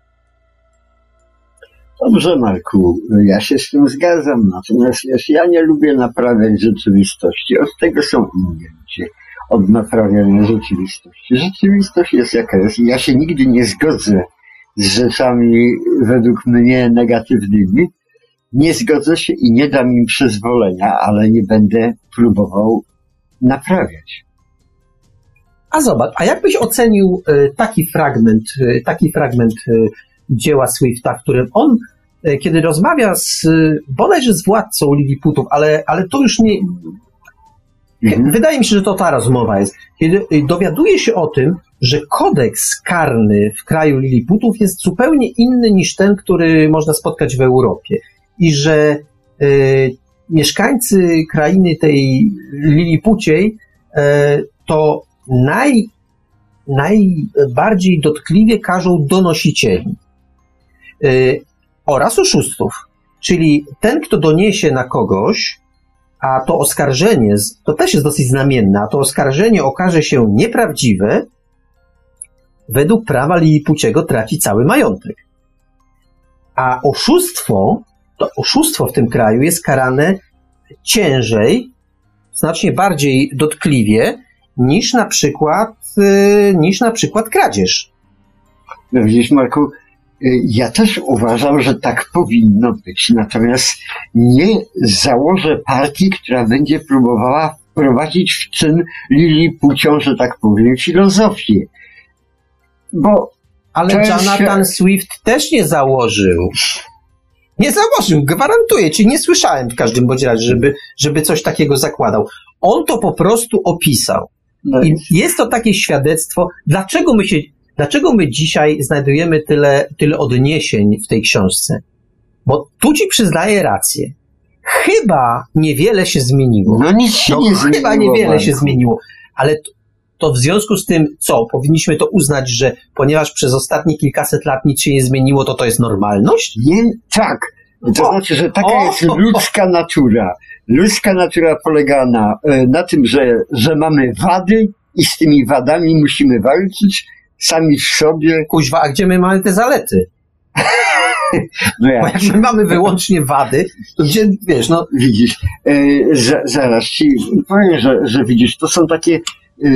Dobrze, Marku, ja się z tym zgadzam. Natomiast wiesz, ja nie lubię naprawiać rzeczywistości. Od tego są inni ludzie. Od naprawiania rzeczywistości. Rzeczywistość jest jaka jest. Ja się nigdy nie zgodzę z rzeczami według mnie negatywnymi. Nie zgodzę się i nie dam im przyzwolenia, ale nie będę próbował naprawiać. A zobacz, a jakbyś ocenił e, taki fragment, e, taki fragment e, dzieła Swifta, w którym on, e, kiedy rozmawia z, e, bodajże z władcą Lilliputów, ale, ale to już nie, Mhm. Wydaje mi się, że to ta rozmowa jest. Kiedy y, dowiaduje się o tym, że kodeks karny w kraju Liliputów jest zupełnie inny niż ten, który można spotkać w Europie. I że y, mieszkańcy krainy tej Lilipuciej y, to naj, najbardziej dotkliwie karzą donosicieli oraz oszustów. Czyli ten, kto doniesie na kogoś, a to oskarżenie, to też jest dosyć znamienne, a to oskarżenie okaże się nieprawdziwe, według prawa Lilipuciego traci cały majątek. A oszustwo, to oszustwo w tym kraju jest karane ciężej, znacznie bardziej dotkliwie niż na przykład, yy, niż na przykład kradzież. Widzisz, Marku, y, ja też uważam, że tak powinno być. Natomiast nie założę partii, która będzie próbowała wprowadzić w czyn Lilipucią, że tak powiem, filozofię. Bo Ale jest Jonathan się- Swift też nie założył. Nie założył, gwarantuję ci, nie słyszałem w każdym bądź razie, żeby, żeby coś takiego zakładał. On to po prostu opisał. no, I jest to takie świadectwo, dlaczego my się, dlaczego my dzisiaj znajdujemy tyle, tyle odniesień w tej książce. Bo tu ci przyznaję rację. Chyba niewiele się zmieniło. no nic się No, nie zmieniło. chyba niewiele się Marku. zmieniło, ale to, to w związku z tym, co, powinniśmy to uznać, że ponieważ przez ostatnie kilkaset lat nic się nie zmieniło, to to jest normalność? Nie, tak. To znaczy, że taka jest ludzka natura. Ludzka natura polega na, e, na tym, że, że mamy wady i z tymi wadami musimy walczyć sami w sobie. Kuźwa, a gdzie my mamy te zalety? No ja. Bo jak my mamy wyłącznie wady, to gdzie, wiesz, no... Widzisz, e, zaraz ci powiem, że, że widzisz, to są takie e,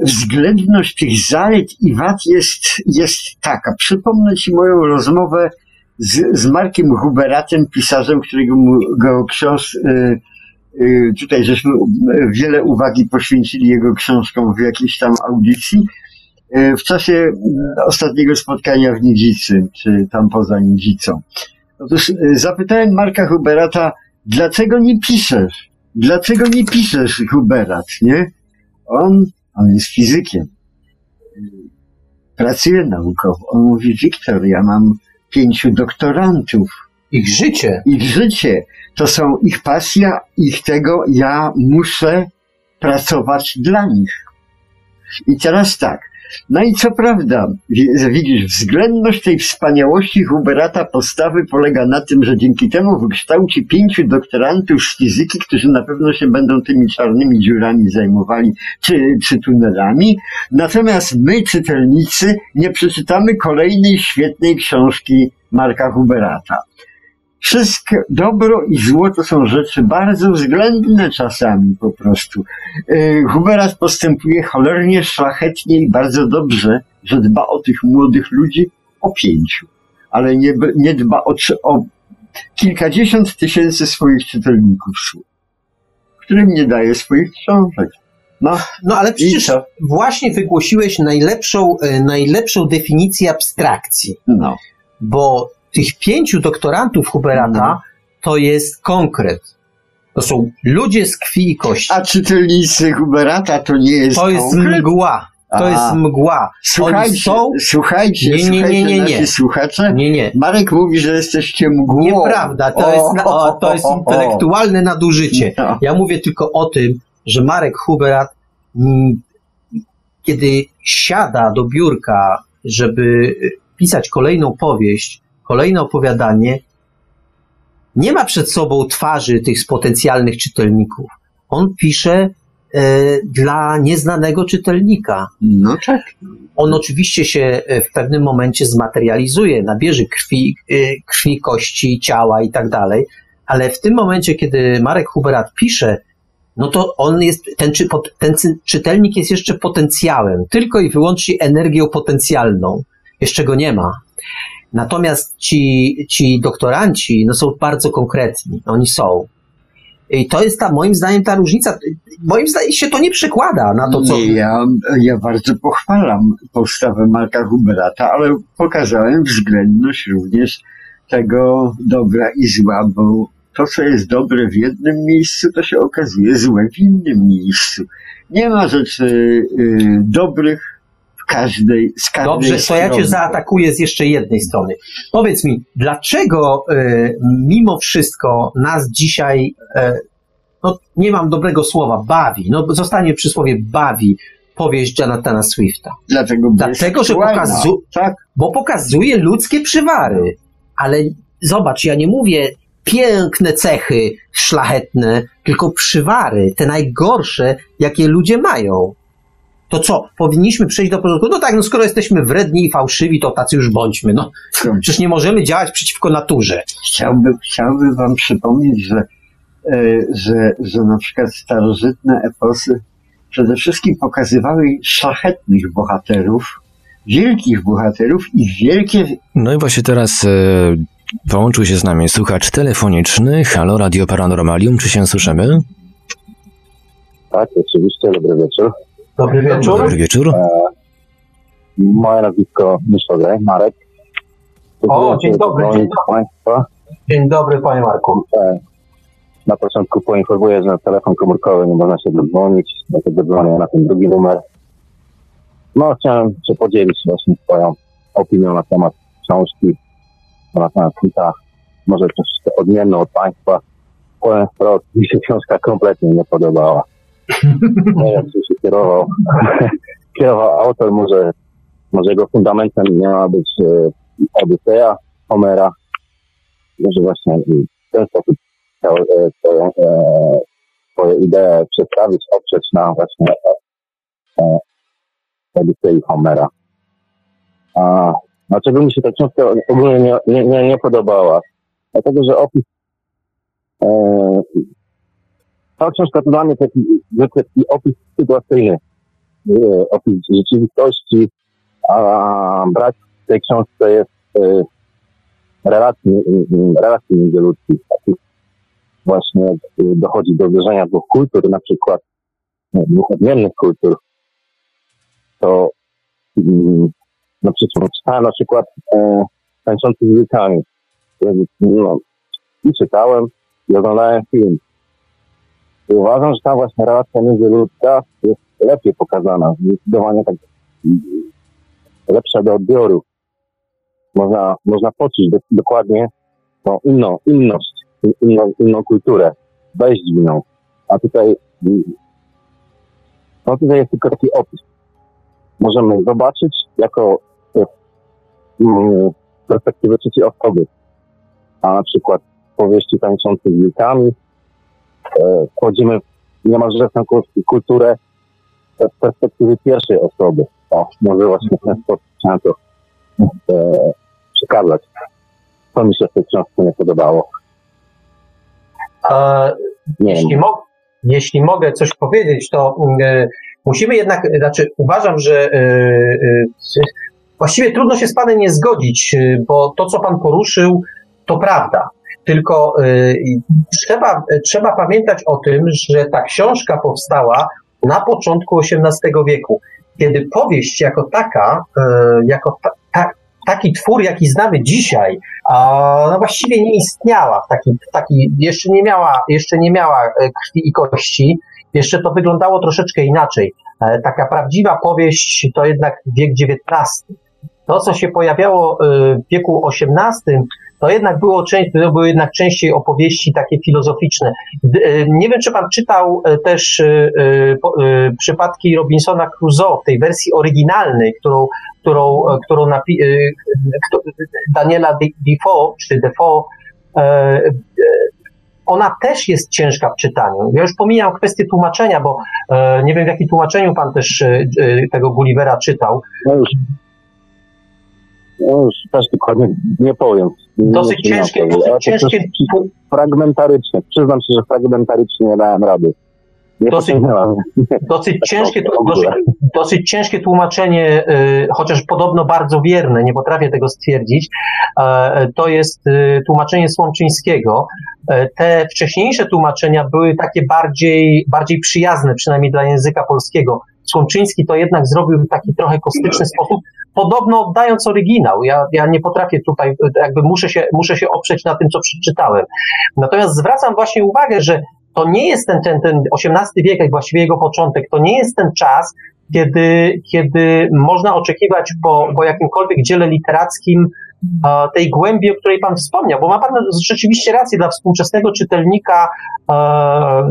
względność tych zalet i wad jest, jest taka. Przypomnę ci moją rozmowę z, z Markiem Huberatem, pisarzem, którego go książ, e, e, tutaj żeśmy wiele uwagi poświęcili jego książkom w jakiejś tam audycji. E, w czasie e, ostatniego spotkania w Nidzicy, czy tam poza Nidzicą. Otóż e, zapytałem Marka Huberata, dlaczego nie piszesz? Dlaczego nie piszesz, Huberat, nie? On, on jest fizykiem. Pracuje naukowo. On mówi, Wiktor, ja mam pięciu doktorantów. Ich życie. Ich życie. To są ich pasja, ich tego, ja muszę pracować dla nich. I teraz tak, no i co prawda, widzisz, względność tej wspaniałości Huberata postawy polega na tym, że dzięki temu wykształci pięciu doktorantów z fizyki, którzy na pewno się będą tymi czarnymi dziurami zajmowali, czy, czy tunelami. Natomiast my, czytelnicy, nie przeczytamy kolejnej świetnej książki Marka Huberata. Wszystko dobro i zło to są rzeczy bardzo względne czasami po prostu. E, Huberat postępuje cholernie szlachetnie i bardzo dobrze, że dba o tych młodych ludzi o pięciu, ale nie, nie dba o, o kilkadziesiąt tysięcy swoich czytelników słów, którym nie daje swoich książek. No, no ale przecież właśnie wygłosiłeś najlepszą, e, najlepszą definicję abstrakcji. No. Bo tych pięciu doktorantów Huberata no. to jest konkret. To są ludzie z krwi i kości. A czytelnicy Huberata to nie jest To jest konkret? mgła. To A. jest mgła. Słuchajcie, są... słuchajcie, nie, nie, nie, nie, nie. słuchacze. Nie, nie. Marek mówi, że jesteście mgłą. Nieprawda, to, o, jest, o, to jest intelektualne nadużycie. No. Ja mówię tylko o tym, że Marek Huberat, mm, kiedy siada do biurka, żeby pisać kolejną powieść, kolejne opowiadanie nie ma przed sobą twarzy tych potencjalnych czytelników. On pisze e, dla nieznanego czytelnika. No tak. On oczywiście się e, w pewnym momencie zmaterializuje, nabierze krwi, e, krwi kości, ciała i tak dalej, ale w tym momencie, kiedy Marek Huberat pisze, no to on jest, ten, ten czytelnik jest jeszcze potencjałem, tylko i wyłącznie energią potencjalną. Jeszcze go nie ma. Natomiast ci, ci doktoranci no, są bardzo konkretni. Oni są. I to jest ta, moim zdaniem, ta różnica. Moim zdaniem się to nie przekłada na to, co. Nie, ja, ja bardzo pochwalam postawę Marka Huberata, ale pokazałem względność również tego dobra i zła, bo to, co jest dobre w jednym miejscu, to się okazuje złe w innym miejscu. Nie ma rzeczy y, dobrych każdej, z każdej Dobrze, strony. to ja cię zaatakuję z jeszcze jednej strony. Powiedz mi, dlaczego y, mimo wszystko nas dzisiaj, y, no nie mam dobrego słowa, bawi, no zostanie przy słowie bawi powieść Jonathana Swifta. Dlaczego? Dlatego, że pokazu tak? bo pokazuje ludzkie przywary. Ale zobacz, ja nie mówię piękne cechy szlachetne, tylko przywary, te najgorsze, jakie ludzie mają to co, powinniśmy przejść do porządku? No tak, no skoro jesteśmy wredni i fałszywi, to tacy już bądźmy. No, przecież nie możemy działać przeciwko naturze. Chciałbym, chciałbym wam przypomnieć, że, e, że, że na przykład starożytne eposy przede wszystkim pokazywały szlachetnych bohaterów, wielkich bohaterów i wielkie... No i właśnie teraz e, połączył się z nami słuchacz telefoniczny. Halo, Radio Paranormalium, czy się słyszymy? Tak, oczywiście, dobry wieczór. Dobry wieczór. Dobry wieczór. E, moje nazwisko Miszogaj, Marek. O, dzień dobry, dzień dobry. Państwa. Dzień dobry, panie Marku. E, na początku poinformuję, że na telefon komórkowy nie można się dodzwonić, dlatego dzwonię na ten drugi numer. No, chciałem się podzielić właśnie swoją opinią na temat książki, na temat. Może coś odmienne od Państwa. Powiem wprost, mi się książka kompletnie nie podobała. Nie wiem, czy się kierował, kierował autor, może, może jego fundamentem miała być e, Odyseja Homera, może właśnie w ten sposób chciał e, swoją, e, swoje idee przedstawić, oprzeć na właśnie Odysei Homera. A Dlaczego mi się ta książka ogólnie nie, nie, nie, nie podobała? Dlatego, że opis e, ta książka to dla mnie taki, taki opis sytuacyjny, e, opis rzeczywistości, a brak w tej książce jest e, relacji, relacji międzyludzkich. Właśnie e, dochodzi do zderzenia dwóch kultur, na przykład dwóch odmiennych kultur, to no przecież czytałem na przykład e, tańczący z wilkami. No, I czytałem, i oglądałem film. I uważam, że ta właśnie relacja międzyludzka jest lepiej pokazana, zdecydowanie tak lepsza do odbioru. Można, można poczuć do, dokładnie tą inną, inność, inną, inną kulturę, wejść w nią. A tutaj, no tutaj jest tylko taki opis. Możemy zobaczyć jako z perspektywy trzeciej osoby. A na przykład powieści tańczących z wilkami, e, wchodzimy niemalże w tę kulturę z perspektywy pierwszej osoby. O, może właśnie w ten sposób chciałem to e, przekazać. To mi się w tej książce nie podobało. Nie jeśli, mo jeśli mogę coś powiedzieć, to y, musimy jednak, znaczy uważam, że y, właściwie trudno się z Panem nie zgodzić, bo to, co Pan poruszył, to prawda. Tylko y, trzeba, trzeba pamiętać o tym, że ta książka powstała na początku XVIII wieku, kiedy powieść jako taka, y, jako ta, ta, taki twór, jaki znamy dzisiaj, no właściwie nie istniała taki, taki jeszcze, nie miała, jeszcze nie miała e, krwi i kości, jeszcze to wyglądało troszeczkę inaczej. E, taka prawdziwa powieść to jednak wiek XIX. To, co się pojawiało w wieku XVIII, to jednak było, to były jednak częściej opowieści takie filozoficzne. Nie wiem, czy pan czytał też przypadki Robinsona Crusoe w tej wersji oryginalnej, którą którą, e, którą napi- e, Daniela Defoe, czy Defoe, e, ona też jest ciężka w czytaniu. Ja już pomijam kwestię tłumaczenia, bo nie wiem w jakim tłumaczeniu pan też tego Gullivera czytał. No już, no już też dokładnie nie powiem. Dosyć ciężkie, dosyć ciężkie. Fragmentarycznie. Przyznam się, że fragmentarycznie nie dałem rady. Nie dosyć, dosyć, ciężkie, dosyć, dosyć ciężkie tłumaczenie, y, chociaż podobno bardzo wierne, nie potrafię tego stwierdzić. To jest y, tłumaczenie Słomczyńskiego. E, te wcześniejsze tłumaczenia były takie bardziej, bardziej przyjazne, przynajmniej dla języka polskiego. Słomczyński to jednak zrobił w taki trochę kostyczny sposób, podobno oddając oryginał. Ja, ja nie potrafię tutaj, jakby muszę się, muszę się oprzeć na tym, co przeczytałem. Natomiast zwracam właśnie uwagę, że to nie jest ten, ten, ten XVIII wiek, jak właściwie jego początek, to nie jest ten czas, kiedy, kiedy można oczekiwać po, po jakimkolwiek dziele literackim tej głębi, o której Pan wspomniał, bo ma Pan rzeczywiście rację, dla współczesnego czytelnika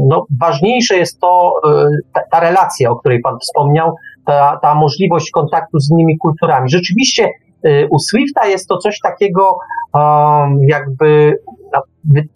no, ważniejsze jest to, e, ta, ta relacja, o której Pan wspomniał, ta, ta możliwość kontaktu z innymi kulturami. Rzeczywiście e, u Swifta jest to coś takiego, jakby no,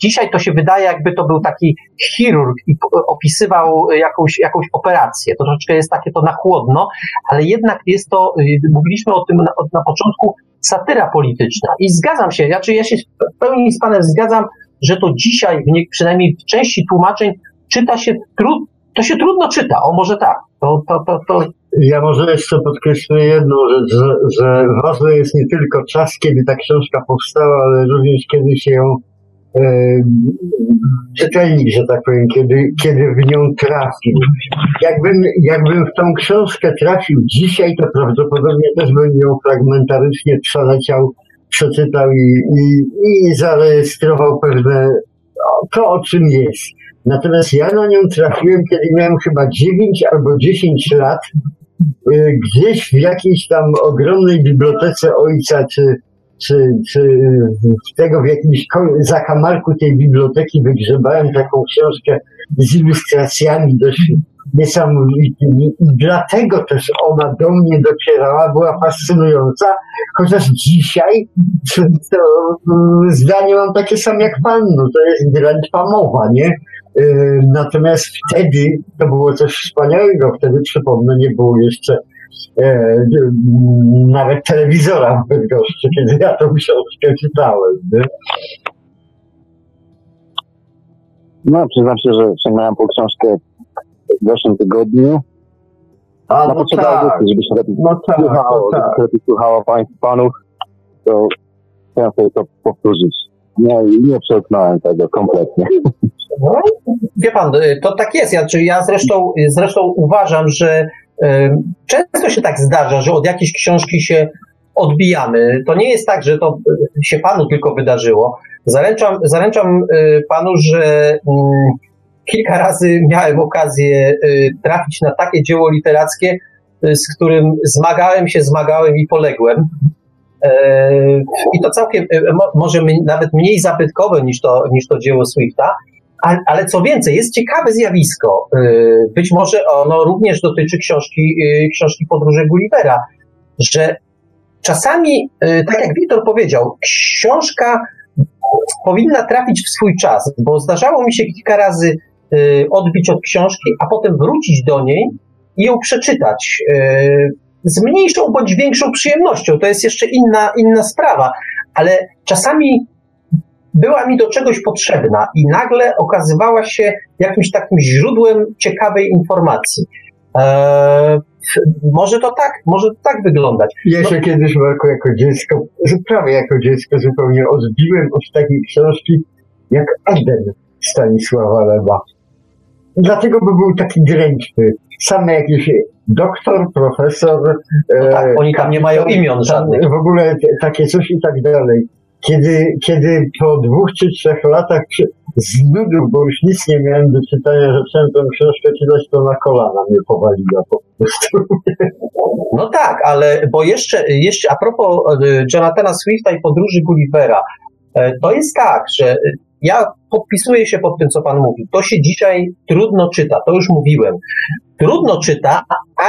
dzisiaj to się wydaje, jakby to był taki chirurg i opisywał jakąś, jakąś operację. To troszeczkę jest takie to na chłodno, ale jednak jest to, y, mówiliśmy o tym na, na początku, satyra polityczna. I zgadzam się, znaczy ja się w pełni z Panem zgadzam, że to dzisiaj, przynajmniej w części tłumaczeń, czyta się trud, to się trudno czyta, o może tak. To, to, to, to... Ja może jeszcze podkreślę jedną rzecz, że, że ważny jest nie tylko czas, kiedy ta książka powstała, ale również kiedy się ją czytelnik, że tak powiem, kiedy, kiedy w nią trafił. Jakbym, jakbym w tą książkę trafił dzisiaj, to prawdopodobnie też bym ją fragmentarycznie przeleciał, przeczytał i, i, i zarejestrował pewne no, to, o czym jest. Natomiast ja na nią trafiłem, kiedy miałem chyba 9 albo 10 lat, gdzieś w jakiejś tam ogromnej bibliotece ojca, czy czy, czy tego w jakimś zakamarku tej biblioteki wygrzebałem taką książkę z ilustracjami dość niesamowitymi i dlatego też ona do mnie docierała, była fascynująca, chociaż dzisiaj to zdanie mam takie same jak pan, no to jest drętwa mowa, nie? Y, natomiast wtedy to było coś wspaniałego, wtedy przypomnę, nie było jeszcze e, nawet telewizora w Bydgoszczy, kiedy ja tą książkę czytałem. Nie? No, przyznam się, że sięgnąłem po książkę w zeszłym tygodniu. A, Na no potrzeby tak, audycji, żeby się lepiej no tak, słuchało, no żeby tak. się lepiej słuchało państw panów, to chciałem sobie to powtórzyć. Nie, nie przełknąłem tego kompletnie. No, wie pan, y, to tak jest. Ja, czy ja zresztą, y, zresztą uważam, że y, często się tak zdarza, że od jakiejś książki się odbijamy. To nie jest tak, że to y, się panu tylko wydarzyło. Zaręczam, zaręczam y, panu, że mm, kilka razy miałem okazję y, trafić na takie dzieło literackie, y, z którym zmagałem się, zmagałem i poległem. E, I to całkiem, e, mo- może nawet mniej zabytkowe niż to, niż to dzieło Swifta, ale, co więcej, jest ciekawe zjawisko. E, Być może ono również dotyczy książki, książki Podróże Gullivera, że czasami, tak jak Wiktor powiedział, książka powinna trafić w swój czas, bo zdarzało mi się kilka razy odbić od książki, a potem wrócić do niej i ją przeczytać. Z mniejszą bądź większą przyjemnością. To jest jeszcze inna, inna sprawa, ale czasami była mi do czegoś potrzebna i nagle okazywała się jakimś takim źródłem ciekawej informacji. Eee, może to tak, może to tak wyglądać. Ja się kiedyś, Marku, jako dziecko, prawie jako dziecko zupełnie odbiłem od takiej książki jak Eden Stanisława Lema. Dlatego by był taki dręczny. Same jakieś doktor, profesor. No tak, e, oni tam nie mają imion żadnych. W ogóle takie coś i tak dalej. Kiedy, kiedy po dwóch czy trzech latach z nudów, bo już nic nie miałem do czytania, zacząłem tę książkę czytać, to na kolana mnie powaliła po prostu. No tak, ale bo jeszcze, jeszcze a propos e, Jonathana Swifta i podróży Gullivera, e, to jest tak, że ja podpisuję się pod tym, co pan mówi. To się dzisiaj trudno czyta, to już mówiłem. Trudno czyta,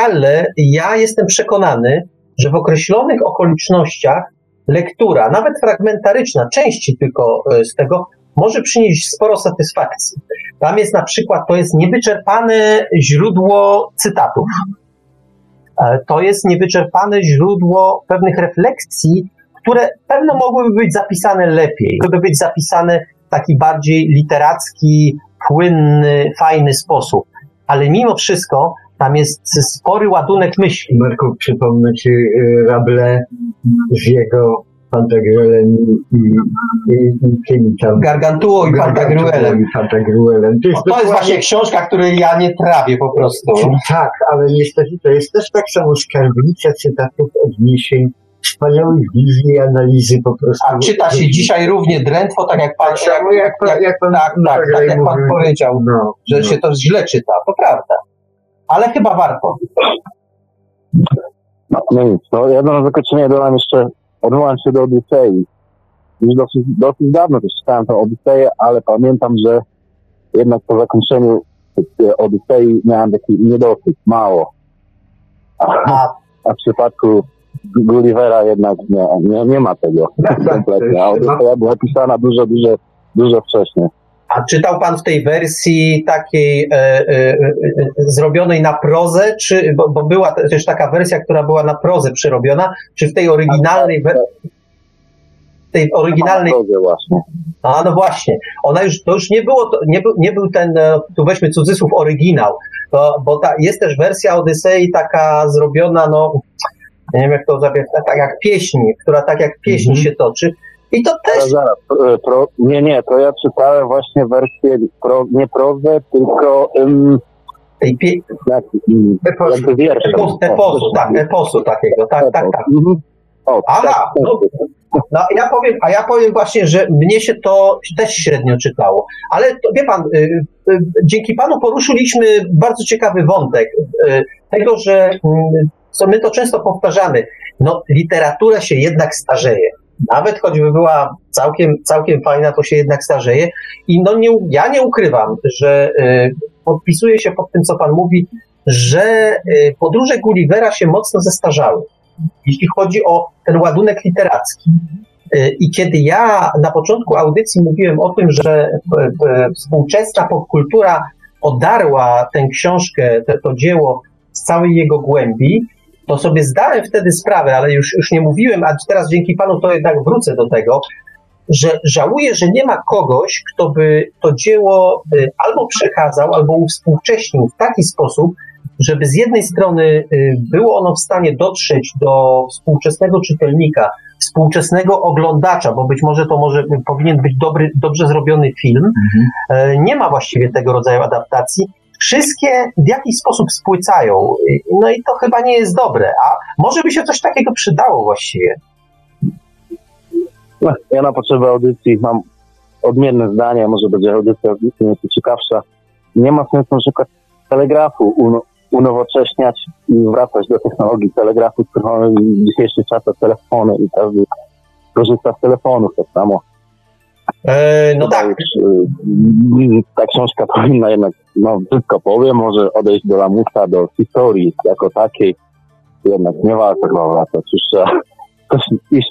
ale ja jestem przekonany, że w określonych okolicznościach lektura, nawet fragmentaryczna, części tylko e, z tego, może przynieść sporo satysfakcji. Tam jest na przykład, to jest niewyczerpane źródło cytatów. E, To jest niewyczerpane źródło pewnych refleksji, które pewno mogłyby być zapisane lepiej, mogłyby być zapisane w taki bardziej literacki, płynny, fajny sposób. Ale mimo wszystko tam jest spory ładunek myśli. Marku, przypomnę Ci y, Rable z jego Pantagruelem i, i, i tam. Gargantuo i Pantagruelem. Pantagruelem. To jest, To jest właśnie książka, której ja nie trawię po prostu. Tak, ale niestety to jest też tak samo skarbnica cytatów, odniesień, wspaniałych wizji i analizy po prostu. A czyta się dzisiaj równie drętwo, tak jak pan, Tak jak, pan- jak pan, tak, tak, tak, jak pan powiedział, No, że no. się to źle czyta, to prawda. Ale chyba warto. No, nic, no ja na zakończenie dodam jeszcze, odwołam się do Odysei. Już dosyć, dosyć dawno też czytałem tę Odyseję, ale pamiętam, że jednak po zakończeniu tej Odysei miałem taki niedosyt, mało. A, A w przypadku Gullivera jednak nie, nie, nie ma tego Tak, tak, kompletnie. A to Odyseja była pisana dużo, dużo, dużo wcześniej. A czytał pan w tej wersji takiej e, e, e, zrobionej na prozę, czy, bo, bo była też taka wersja, która była na prozę przerobiona, czy w tej oryginalnej we, tej oryginalnej, Na drodze właśnie. a no właśnie, ona już, to już nie było, to, nie, był, nie był ten, e, tu weźmy cudzysłów, oryginał, to, bo ta, jest też wersja Odysei taka zrobiona, no, nie wiem jak to zabrać, tak jak pieśń, która tak jak pieśń Mhm. się toczy i to też zaraz, pro, nie, nie, to ja czytałem właśnie wersję, pro, nie prozę, tylko um, tej pie, um, Eposu. jakby wiersze. eposu, eposu, tak, eposu takiego, tak, tak, tak. Mhm. O, Aha, tak, no. No, ja powiem, a ja powiem właśnie, że mnie się to też średnio czytało. Ale to, wie pan, y, y, dzięki panu poruszyliśmy bardzo ciekawy wątek y, tego, że y, co my to często powtarzamy. No, literatura się jednak starzeje. Nawet choćby była całkiem, całkiem fajna, to się jednak starzeje. I no nie, ja nie ukrywam, że y, podpisuję się pod tym, co pan mówi, że y, podróże Gullivera się mocno zestarzały jeśli chodzi o ten ładunek literacki. Y, I kiedy ja na początku audycji mówiłem o tym, że współczesna popkultura odarła tę książkę, to dzieło z całej jego głębi, to sobie zdałem wtedy sprawę, ale już, już nie mówiłem, a teraz dzięki panu to jednak wrócę do tego, że żałuję, że nie ma kogoś, kto by to dzieło y, albo przekazał, albo uwspółcześnił w taki sposób, żeby z jednej strony y, było ono w stanie dotrzeć do współczesnego czytelnika, współczesnego oglądacza, bo być może to może powinien być dobry, dobrze zrobiony film. E, Nie ma właściwie tego rodzaju adaptacji. Wszystkie w jakiś sposób spłycają. No i to chyba nie jest dobre. A może by się coś takiego przydało właściwie. No, ja na potrzeby audycji mam odmienne zdanie, może będzie audycja nieco ciekawsza. Nie ma sensu przykład telegrafu uno, unowocześniać i wracać do technologii telegrafu, w dzisiejszych czasach telefony i każdy korzysta z telefonów tak samo. E, no tak, Już, y, ta książka powinna jednak, no brzydko powiem, może odejść do lamusa, do historii jako takiej. Jednak nie warto chyba wracać. Już trzeba coś iść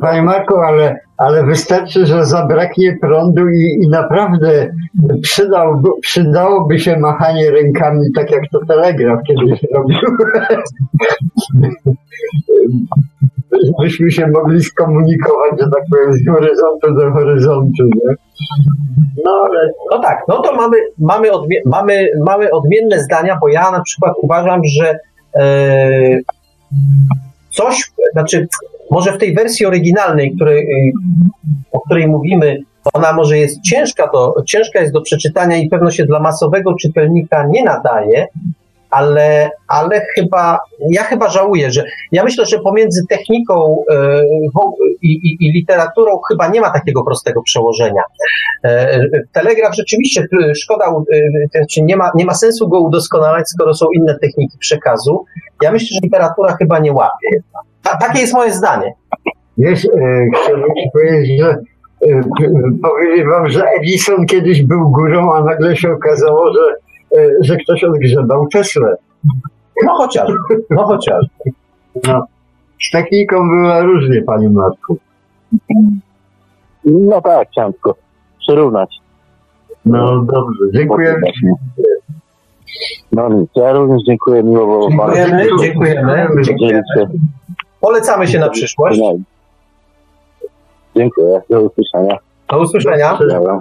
Panie Marku, ale, ale wystarczy, że zabraknie prądu i, i naprawdę przydałby, przydałoby się machanie rękami, tak jak to telegraf kiedyś robił. Byśmy się mogli skomunikować, że tak powiem, z horyzontu do horyzontu. Nie? No ale no tak, no to mamy, mamy, odmie- mamy, mamy odmienne zdania, bo ja na przykład uważam, że e, coś, znaczy może w tej wersji oryginalnej, której, y, o której mówimy, ona może jest ciężka, do, ciężka jest do przeczytania i pewno się dla masowego czytelnika nie nadaje, ale, ale chyba, ja chyba żałuję, że ja myślę, że pomiędzy techniką e, i, i, i literaturą chyba nie ma takiego prostego przełożenia. E, Telegraf rzeczywiście, e, szkoda, e, znaczy nie ma, nie ma sensu go udoskonalać, skoro są inne techniki przekazu. Ja myślę, że literatura chyba nie łapie. Ta, takie jest moje zdanie. Wiesz, e, chciałbym ci powiedzieć, że e, p- powiedzieć wam, że Edison kiedyś był górą, a nagle się okazało, że, e, że ktoś odgrzebał Teslę. No chociaż, no chociaż. No, z techniką była różnie, panie Marku. No tak, chciałem tylko przyrównać. No dobrze, dziękuję. No nic, ja również dziękuję, miło było bardzo. Dziękujemy, dziękujemy. Się. Polecamy się na przyszłość. No. Dziękuję, do usłyszenia. Do usłyszenia. Dobra.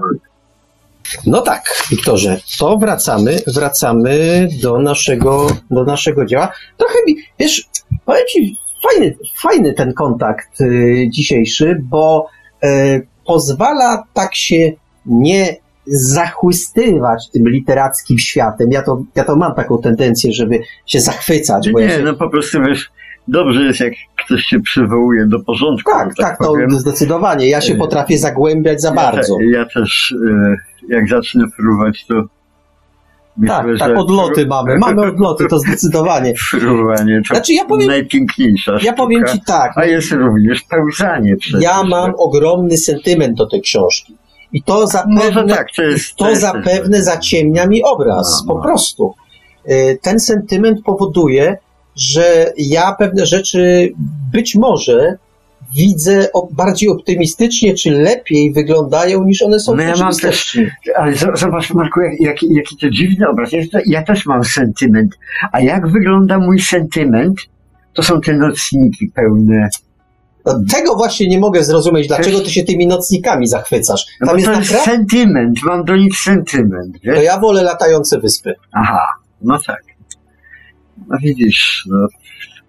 No tak, Wiktorze, to wracamy, wracamy do naszego, do naszego dzieła. Trochę mi, wiesz, powiem ci, fajny, fajny ten kontakt y, dzisiejszy, bo y, pozwala tak się nie zachłystywać tym literackim światem. Ja to, ja to mam taką tendencję, żeby się zachwycać. Bo ja Nie, się, no po prostu wiesz, dobrze jest, jak ktoś się przywołuje do porządku. tak, że tak, to powiem. zdecydowanie. Ja się Y, potrafię zagłębiać za bardzo. Ja, te, ja też, e, jak zacznę fruwać, to Tak, myślę, tak, że odloty mamy. Mamy odloty, to zdecydowanie. fruwanie to Znaczy ja powiem, najpiękniejsza ja sztuka, powiem ci tak, a jest również pełzanie przecież. ja mam ogromny sentyment do tej książki. I to zapewne, tak, to jest... to jest- zapewne zaciemnia mi obraz, No, po no. prostu. Y, Ten sentyment powoduje, że ja pewne rzeczy być może widzę bardziej optymistycznie, czy lepiej wyglądają niż one są No ja mam rzeczywistości. Ale zobacz, Marku, jak, jaki, jaki to dziwny obraz. Ja, to, ja też mam sentyment. A jak wygląda mój sentyment? To są te nocniki pełne. No, tego właśnie nie mogę zrozumieć, dlaczego ty się tymi nocnikami zachwycasz. No Tam bo jest to jest naprawdę... sentyment, mam do nich sentyment, wiesz? To ja wolę latające wyspy. Aha, no tak. No widzisz, no,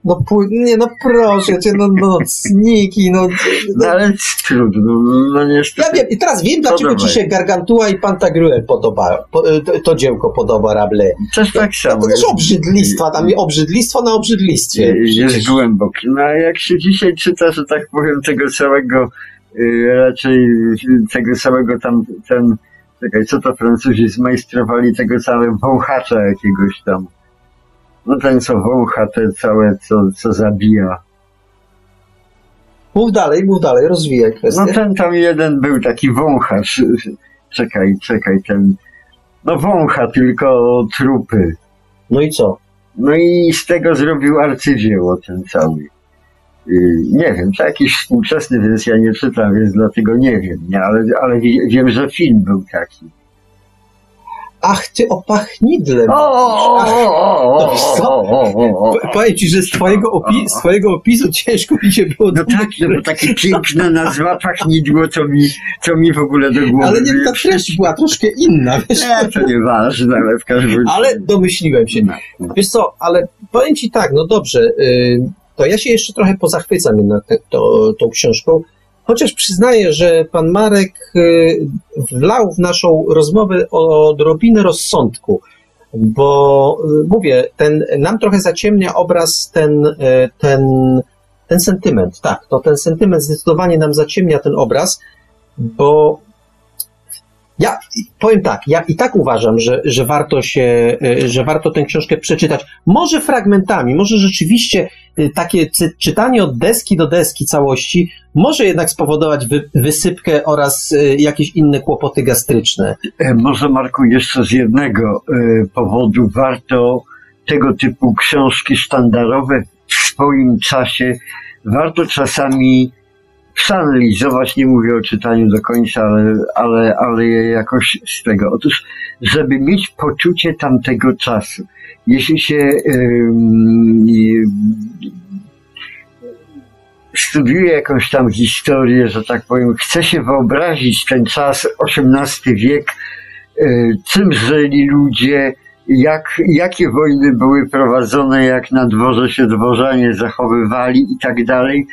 No nie, no proszę cię, no nocniki, no... no no ale trudno, no ja niestety. wiem, i teraz wiem, dlaczego ci Podoba się Gargantua i Pantagruel podoba, po, to, to dziełko podoba Rabelais. Też tak samo. To też obrzydlistwa, tam obrzydlistwo na obrzydlistwie. Jest głęboki. No a jak się dzisiaj czyta, że tak powiem, tego całego, y, raczej tego całego tam, ten, czekaj, co to Francuzi zmajstrowali, tego całego wąchacza jakiegoś tam. No ten, co wącha, te całe, co, co zabija. Mów dalej, mów dalej, rozwijaj kwestię. No ten tam jeden był taki wąchacz. Czekaj, czekaj, ten, no wącha tylko trupy. No i co? No i z tego zrobił arcydzieło ten cały. Yy, Nie wiem, to jakiś współczesny, więc ja nie czytam, więc dlatego nie wiem, nie? Ale, ale wie- wiem, że film był taki. Ach, ty o pachnidle. O, o, Ach, o, o, to wiesz co? o, o, o, o. po- Powiem ci, że z twojego, opi- z twojego opisu ciężko mi się było No tak, no bo takie piękna nazwa pachnidło, co mi, co mi w ogóle do głowy Ale nie, ta treść była troszkę inna, wiesz? Nie, to nieważne, ale w każdym razie. Ale domyśliłem się. Wiesz co, ale powiem ci tak, no dobrze, y, to ja się jeszcze trochę pozachwycam jednak te, to, tą książką, chociaż przyznaję, że pan Marek y, wlał w naszą rozmowę odrobinę rozsądku, bo y, mówię, ten, nam trochę zaciemnia obraz ten, y, ten, ten sentyment, tak, to ten sentyment zdecydowanie nam zaciemnia ten obraz, bo ja powiem tak, ja i tak uważam, że, że warto się, y, że warto tę książkę przeczytać. Może fragmentami, może rzeczywiście y, takie czytanie od deski do deski całości może jednak spowodować wy, wysypkę oraz y, jakieś inne kłopoty gastryczne. E, Może Marku jeszcze z jednego e, powodu warto tego typu książki sztandarowe w swoim czasie, warto czasami przeanalizować, nie mówię o czytaniu do końca, ale, ale, ale jakoś z tego. Otóż, żeby mieć poczucie tamtego czasu, jeśli się ym, studiuje jakąś tam historię, że tak powiem, chce się wyobrazić ten czas, XVIII wiek, y, czym żyli ludzie, jak, jakie wojny były prowadzone, jak na dworze się dworzanie zachowywali i tak dalej.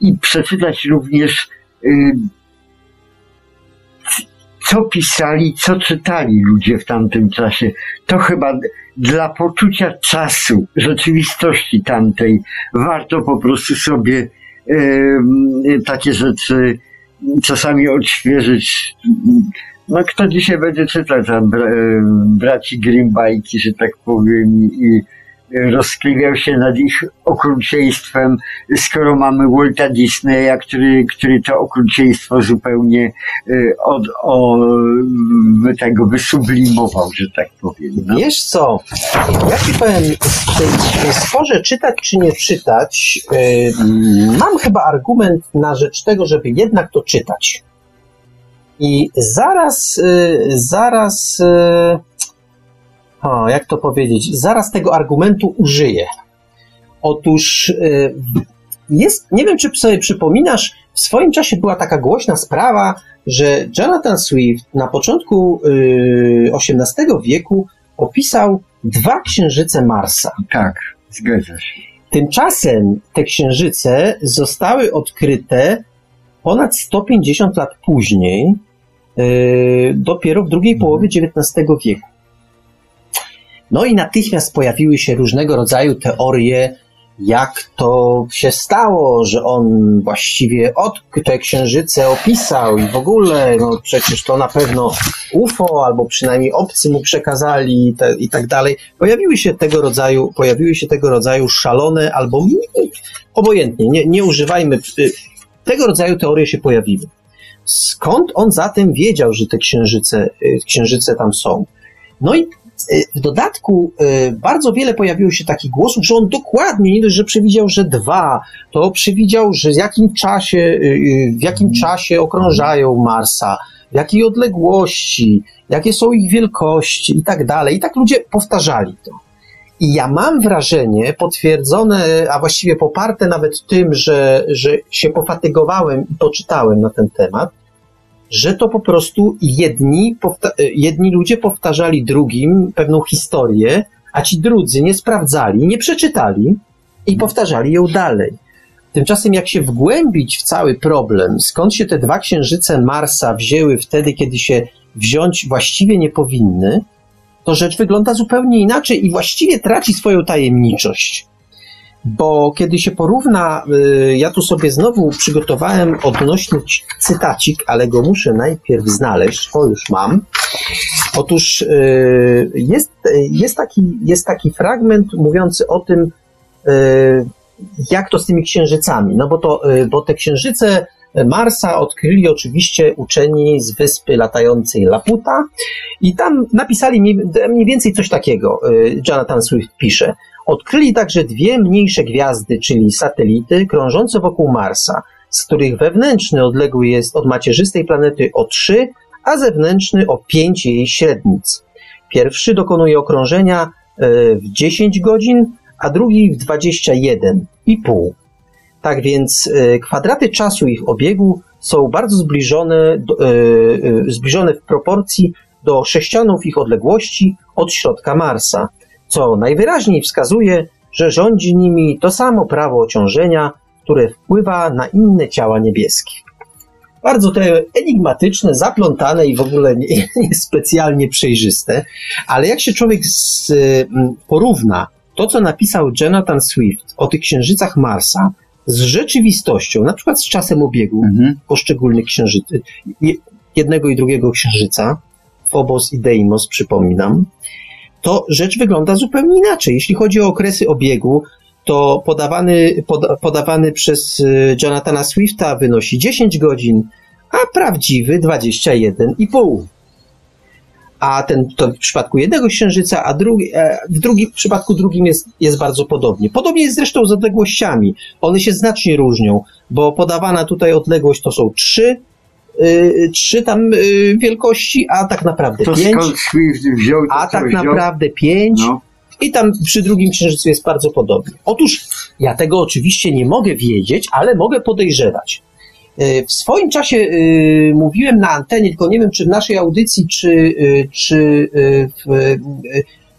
I przeczytać również, y, co pisali, co czytali ludzie w tamtym czasie. To chyba dla poczucia czasu, rzeczywistości tamtej, warto po prostu sobie y, takie rzeczy czasami odświeżyć. No kto dzisiaj będzie czytać tam bra, braci Grimm bajki, że tak powiem, i rozkliwiał się nad ich okrucieństwem, skoro mamy Walta Disneya, który, który to okrucieństwo zupełnie e, od, o, tego wysublimował, że tak powiem. No. Wiesz co, ja ci powiem, w tej, sporze czytać czy nie czytać, y, mam chyba argument na rzecz tego, żeby jednak to czytać. I zaraz, y, zaraz, y, o, jak to powiedzieć, zaraz tego argumentu użyję. Otóż y, jest, nie wiem, czy sobie przypominasz, w swoim czasie była taka głośna sprawa, że Jonathan Swift na początku y, XVIII wieku opisał dwa księżyce Marsa. Tak, zgadza się. Tymczasem te księżyce zostały odkryte ponad 150 lat później, yy, dopiero w drugiej połowie XIX wieku. No i natychmiast pojawiły się różnego rodzaju teorie, jak to się stało, że on właściwie od te księżyce opisał i w ogóle, no przecież to na pewno UFO, albo przynajmniej obcy mu przekazali i, te, i tak dalej. Pojawiły się tego rodzaju, pojawiły się tego rodzaju szalone albo obojętnie, nie, nie używajmy, y, tego rodzaju teorie się pojawiły. Skąd on zatem wiedział, że te księżyce, y, księżyce tam są? No i w dodatku y, bardzo wiele pojawiło się takich głosów, że on dokładnie, nie dość, że przewidział, że dwa, to przewidział, że w jakim czasie, y, y, w jakim czasie okrążają Marsa, w jakiej odległości, jakie są ich wielkości i tak dalej. I tak ludzie powtarzali to. I ja mam wrażenie, potwierdzone, a właściwie poparte nawet tym, że, że się pofatygowałem i poczytałem na ten temat, że to po prostu jedni, powta- jedni ludzie powtarzali drugim pewną historię, a ci drudzy nie sprawdzali, nie przeczytali i powtarzali ją dalej. Tymczasem, jak się wgłębić w cały problem, skąd się te dwa księżyce Marsa wzięły wtedy, kiedy się wziąć właściwie nie powinny, to rzecz wygląda zupełnie inaczej i właściwie traci swoją tajemniczość. Bo kiedy się porówna, y, ja tu sobie znowu przygotowałem odnośny cytacik, ale go muszę najpierw znaleźć. O, już mam. Otóż y, jest, jest, taki, jest taki fragment mówiący o tym, y, jak to z tymi księżycami. No bo, to, bo te księżyce Marsa odkryli oczywiście uczeni z wyspy latającej Laputa i tam napisali mniej więcej coś takiego. Jonathan Swift pisze. Odkryli także dwie mniejsze gwiazdy, czyli satelity, krążące wokół Marsa, z których wewnętrzny odległy jest od macierzystej planety o 3, a zewnętrzny o 5 jej średnic. Pierwszy dokonuje okrążenia e, w 10 godzin, a drugi w 21,5. Tak więc e, kwadraty czasu ich obiegu są bardzo zbliżone, e, zbliżone w proporcji do sześcianów ich odległości od środka Marsa, co najwyraźniej wskazuje, że rządzi nimi to samo prawo ociążenia, które wpływa na inne ciała niebieskie. Bardzo te enigmatyczne, zaplątane i w ogóle niespecjalnie nie przejrzyste, ale jak się człowiek z, m, porówna to, co napisał Jonathan Swift o tych księżycach Marsa z rzeczywistością, na przykład z czasem obiegu Mhm. poszczególnych księżycy, je- jednego i drugiego księżyca, Phobos i Deimos, przypominam, to rzecz wygląda zupełnie inaczej. Jeśli chodzi o okresy obiegu, to podawany, poda, podawany przez y, Jonathana Swifta wynosi 10 godzin, a prawdziwy 21,5. A ten to w przypadku jednego księżyca, a drugi, e, w drugim w przypadku drugim jest, jest bardzo podobnie. Podobnie jest zresztą z odległościami. One się znacznie różnią, bo podawana tutaj odległość to są trzy, y, trzy tam y, wielkości, a tak naprawdę To pięć, wziął to, a tak wziął? naprawdę pięć. No. I tam przy drugim księżycu jest bardzo podobnie. Otóż ja tego oczywiście nie mogę wiedzieć, ale mogę podejrzewać. E, W swoim czasie y, mówiłem na antenie, tylko nie wiem, czy w naszej audycji, czy, y, czy y, w, y,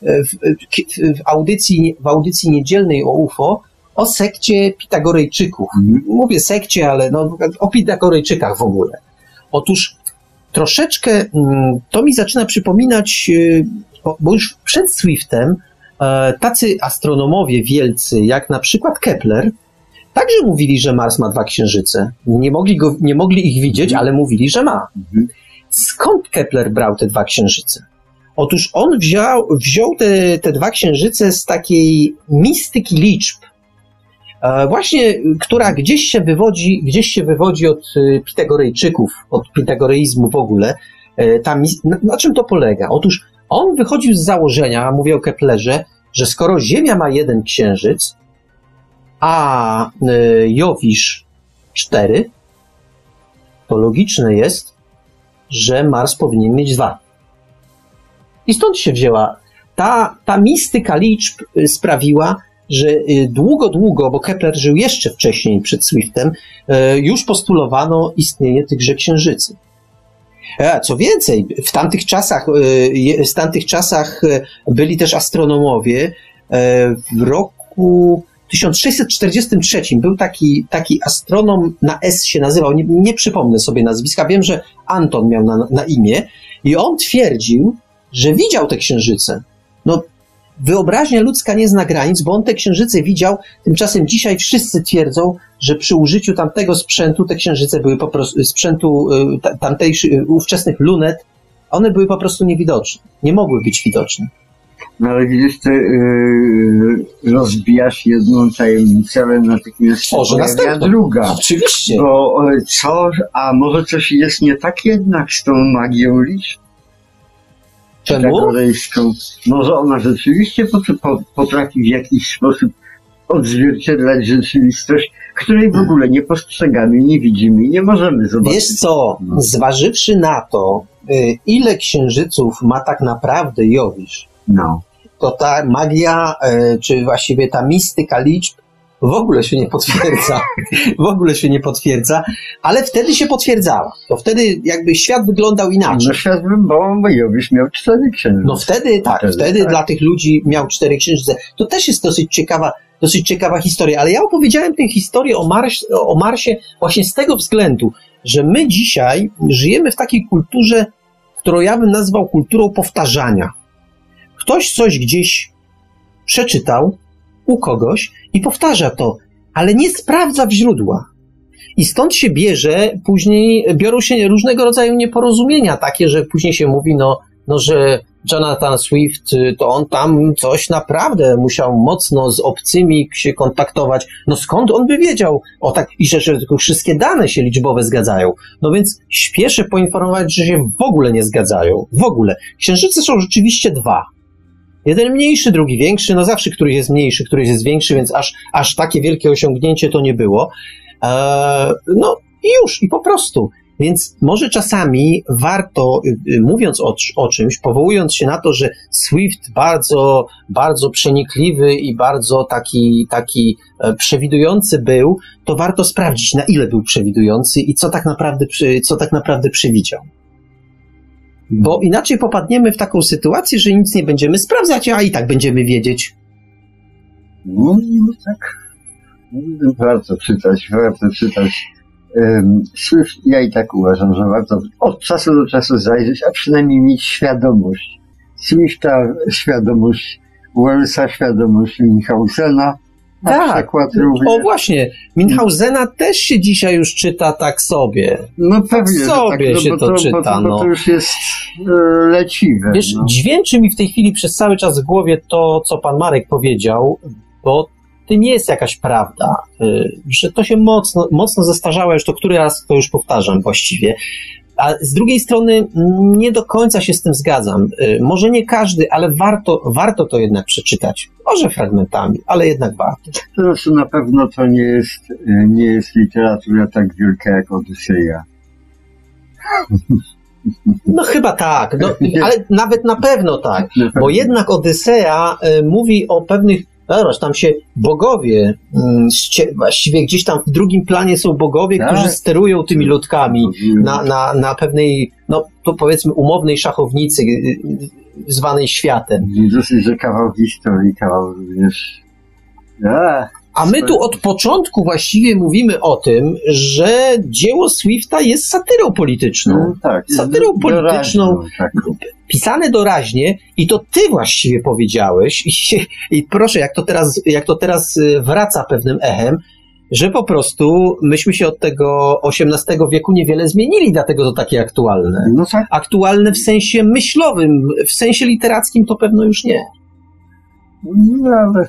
w, w, w, audycji, w audycji niedzielnej o UFO, o sekcie Pitagorejczyków. Mhm. Mówię sekcie, ale no, o Pitagorejczykach w ogóle. Otóż troszeczkę mm, to mi zaczyna przypominać, y, bo- już przed Swiftem e, tacy astronomowie wielcy, jak na przykład Kepler, także mówili, że Mars ma dwa księżyce. Nie mogli, go, nie mogli ich widzieć, ale mówili, że ma. Skąd Kepler brał te dwa księżyce? Otóż on wziął, wziął te, te dwa księżyce z takiej mistyki liczb, właśnie, która gdzieś się wywodzi, gdzieś się wywodzi od e, Pitagorejczyków, od pitagoreizmu w ogóle. E, Ta, mis- na, czym to polega? Otóż on wychodził z założenia, mówię o Keplerze, że skoro Ziemia ma jeden księżyc, a e, Jowisz cztery, to logiczne jest, że Mars powinien mieć dwa. I stąd się wzięła ta, ta mistyka liczb sprawiła, że y, długo, długo, bo Kepler żył jeszcze wcześniej przed Swiftem, y, już postulowano istnienie tychże księżycy. E, Co więcej, w tamtych czasach, y, w tamtych czasach y, byli też astronomowie. E, W roku 1643 był taki, taki astronom, na S się nazywał, nie, nie przypomnę sobie nazwiska, wiem, że Anton miał na, na imię i on twierdził, że widział te księżyce. Wyobraźnia ludzka nie zna granic, bo on te księżyce widział, tymczasem dzisiaj wszyscy twierdzą, że przy użyciu tamtego sprzętu te księżyce były po prostu, sprzętu y, ta- tamtejszych, y, ówczesnych lunet, one były po prostu niewidoczne. Nie mogły być widoczne. No ale widzisz, ty yy, rozbijasz jedną tajemnicę, ale natychmiast Tworzy następną. druga. Oczywiście. Bo e, co, a może coś jest nie tak jednak z tą magią liczb Czemu? Może ona rzeczywiście pot- po- potrafi w jakiś sposób odzwierciedlać rzeczywistość, której w ogóle nie postrzegamy, nie widzimy i nie możemy zobaczyć. Wiesz co, No. zważywszy na to, y, ile księżyców ma tak naprawdę Jowisz, No. to ta magia, e, czy właściwie ta mistyka liczb w ogóle się nie potwierdza. W ogóle się nie potwierdza, ale wtedy się potwierdzała. To wtedy jakby świat wyglądał inaczej. No świat bo Jowisz miał cztery księżyce. No wtedy tak, Wtedy, wtedy tak. dla tych ludzi miał cztery księżyce. To też jest dosyć ciekawa, dosyć ciekawa historia, ale ja opowiedziałem tę historię o, Mars, o Marsie właśnie z tego względu, że my dzisiaj żyjemy w takiej kulturze, którą ja bym nazwał kulturą powtarzania. Ktoś coś gdzieś przeczytał u kogoś i powtarza to, ale nie sprawdza w źródłach. I stąd się bierze, później biorą się różnego rodzaju nieporozumienia, takie, że później się mówi, no, no że Jonathan Swift, y, to on tam coś naprawdę musiał mocno z obcymi się kontaktować. No skąd on by wiedział o tak, i że, że tylko wszystkie dane się liczbowe zgadzają. No więc śpieszę poinformować, że się w ogóle nie zgadzają. W ogóle. Księżyce są rzeczywiście dwa. Jeden mniejszy, drugi większy, no zawsze któryś jest mniejszy, któryś jest większy, więc aż, aż takie wielkie osiągnięcie to nie było. Eee, no i już, i po prostu. Więc może czasami warto, y, y, mówiąc o, o, czymś, powołując się na to, że Swift bardzo, bardzo przenikliwy i bardzo taki, taki e, przewidujący był, to warto sprawdzić, na ile był przewidujący i co tak naprawdę, co tak naprawdę przewidział. Bo inaczej popadniemy w taką sytuację, że nic nie będziemy sprawdzać, a i tak będziemy wiedzieć. No, no tak. Warto czytać, warto czytać. Swift, ja i tak uważam, że warto od czasu do czasu zajrzeć, a przynajmniej mieć świadomość. Swifta świadomość, Wellsa świadomość Minhausena, na tak. O właśnie, Minhausena też się dzisiaj już czyta tak sobie. No pewnie, tak sobie tak, się no to, to czyta. Bo to, no. to już jest e, leciwe. Wiesz, no. dźwięczy mi w tej chwili przez cały czas w głowie to, co pan Marek powiedział, bo to nie jest jakaś prawda, y, że to się mocno, mocno zestarzało, już to który raz to już powtarzam właściwie. A z drugiej strony nie do końca się z tym zgadzam. Y, może nie każdy, ale warto, warto to jednak przeczytać. Może fragmentami, ale jednak warto. To znaczy na pewno to nie jest, y, nie jest literatura tak wielka jak Odyseja. No chyba tak, no, ale nawet na pewno tak, bo jednak Odyseja mówi o pewnych Zobacz, tam się bogowie, mm, właściwie gdzieś tam w drugim planie są bogowie, tak? którzy sterują tymi ludkami na, na, na pewnej, no to powiedzmy umownej szachownicy y, y, zwanej światem. Dosyć, że kawał historii, kawał również... Ja. A my tu od początku właściwie mówimy o tym, że dzieło Swifta jest satyrą polityczną. No, tak, satyrą polityczną, tak. Pisane doraźnie i to ty właściwie powiedziałeś i, i proszę, jak to, teraz, jak to teraz y, wraca pewnym echem, że po prostu myśmy się od tego XVIII wieku niewiele zmienili, dlatego to takie aktualne. No tak. Aktualne w sensie myślowym, w sensie literackim to pewno już nie. No ale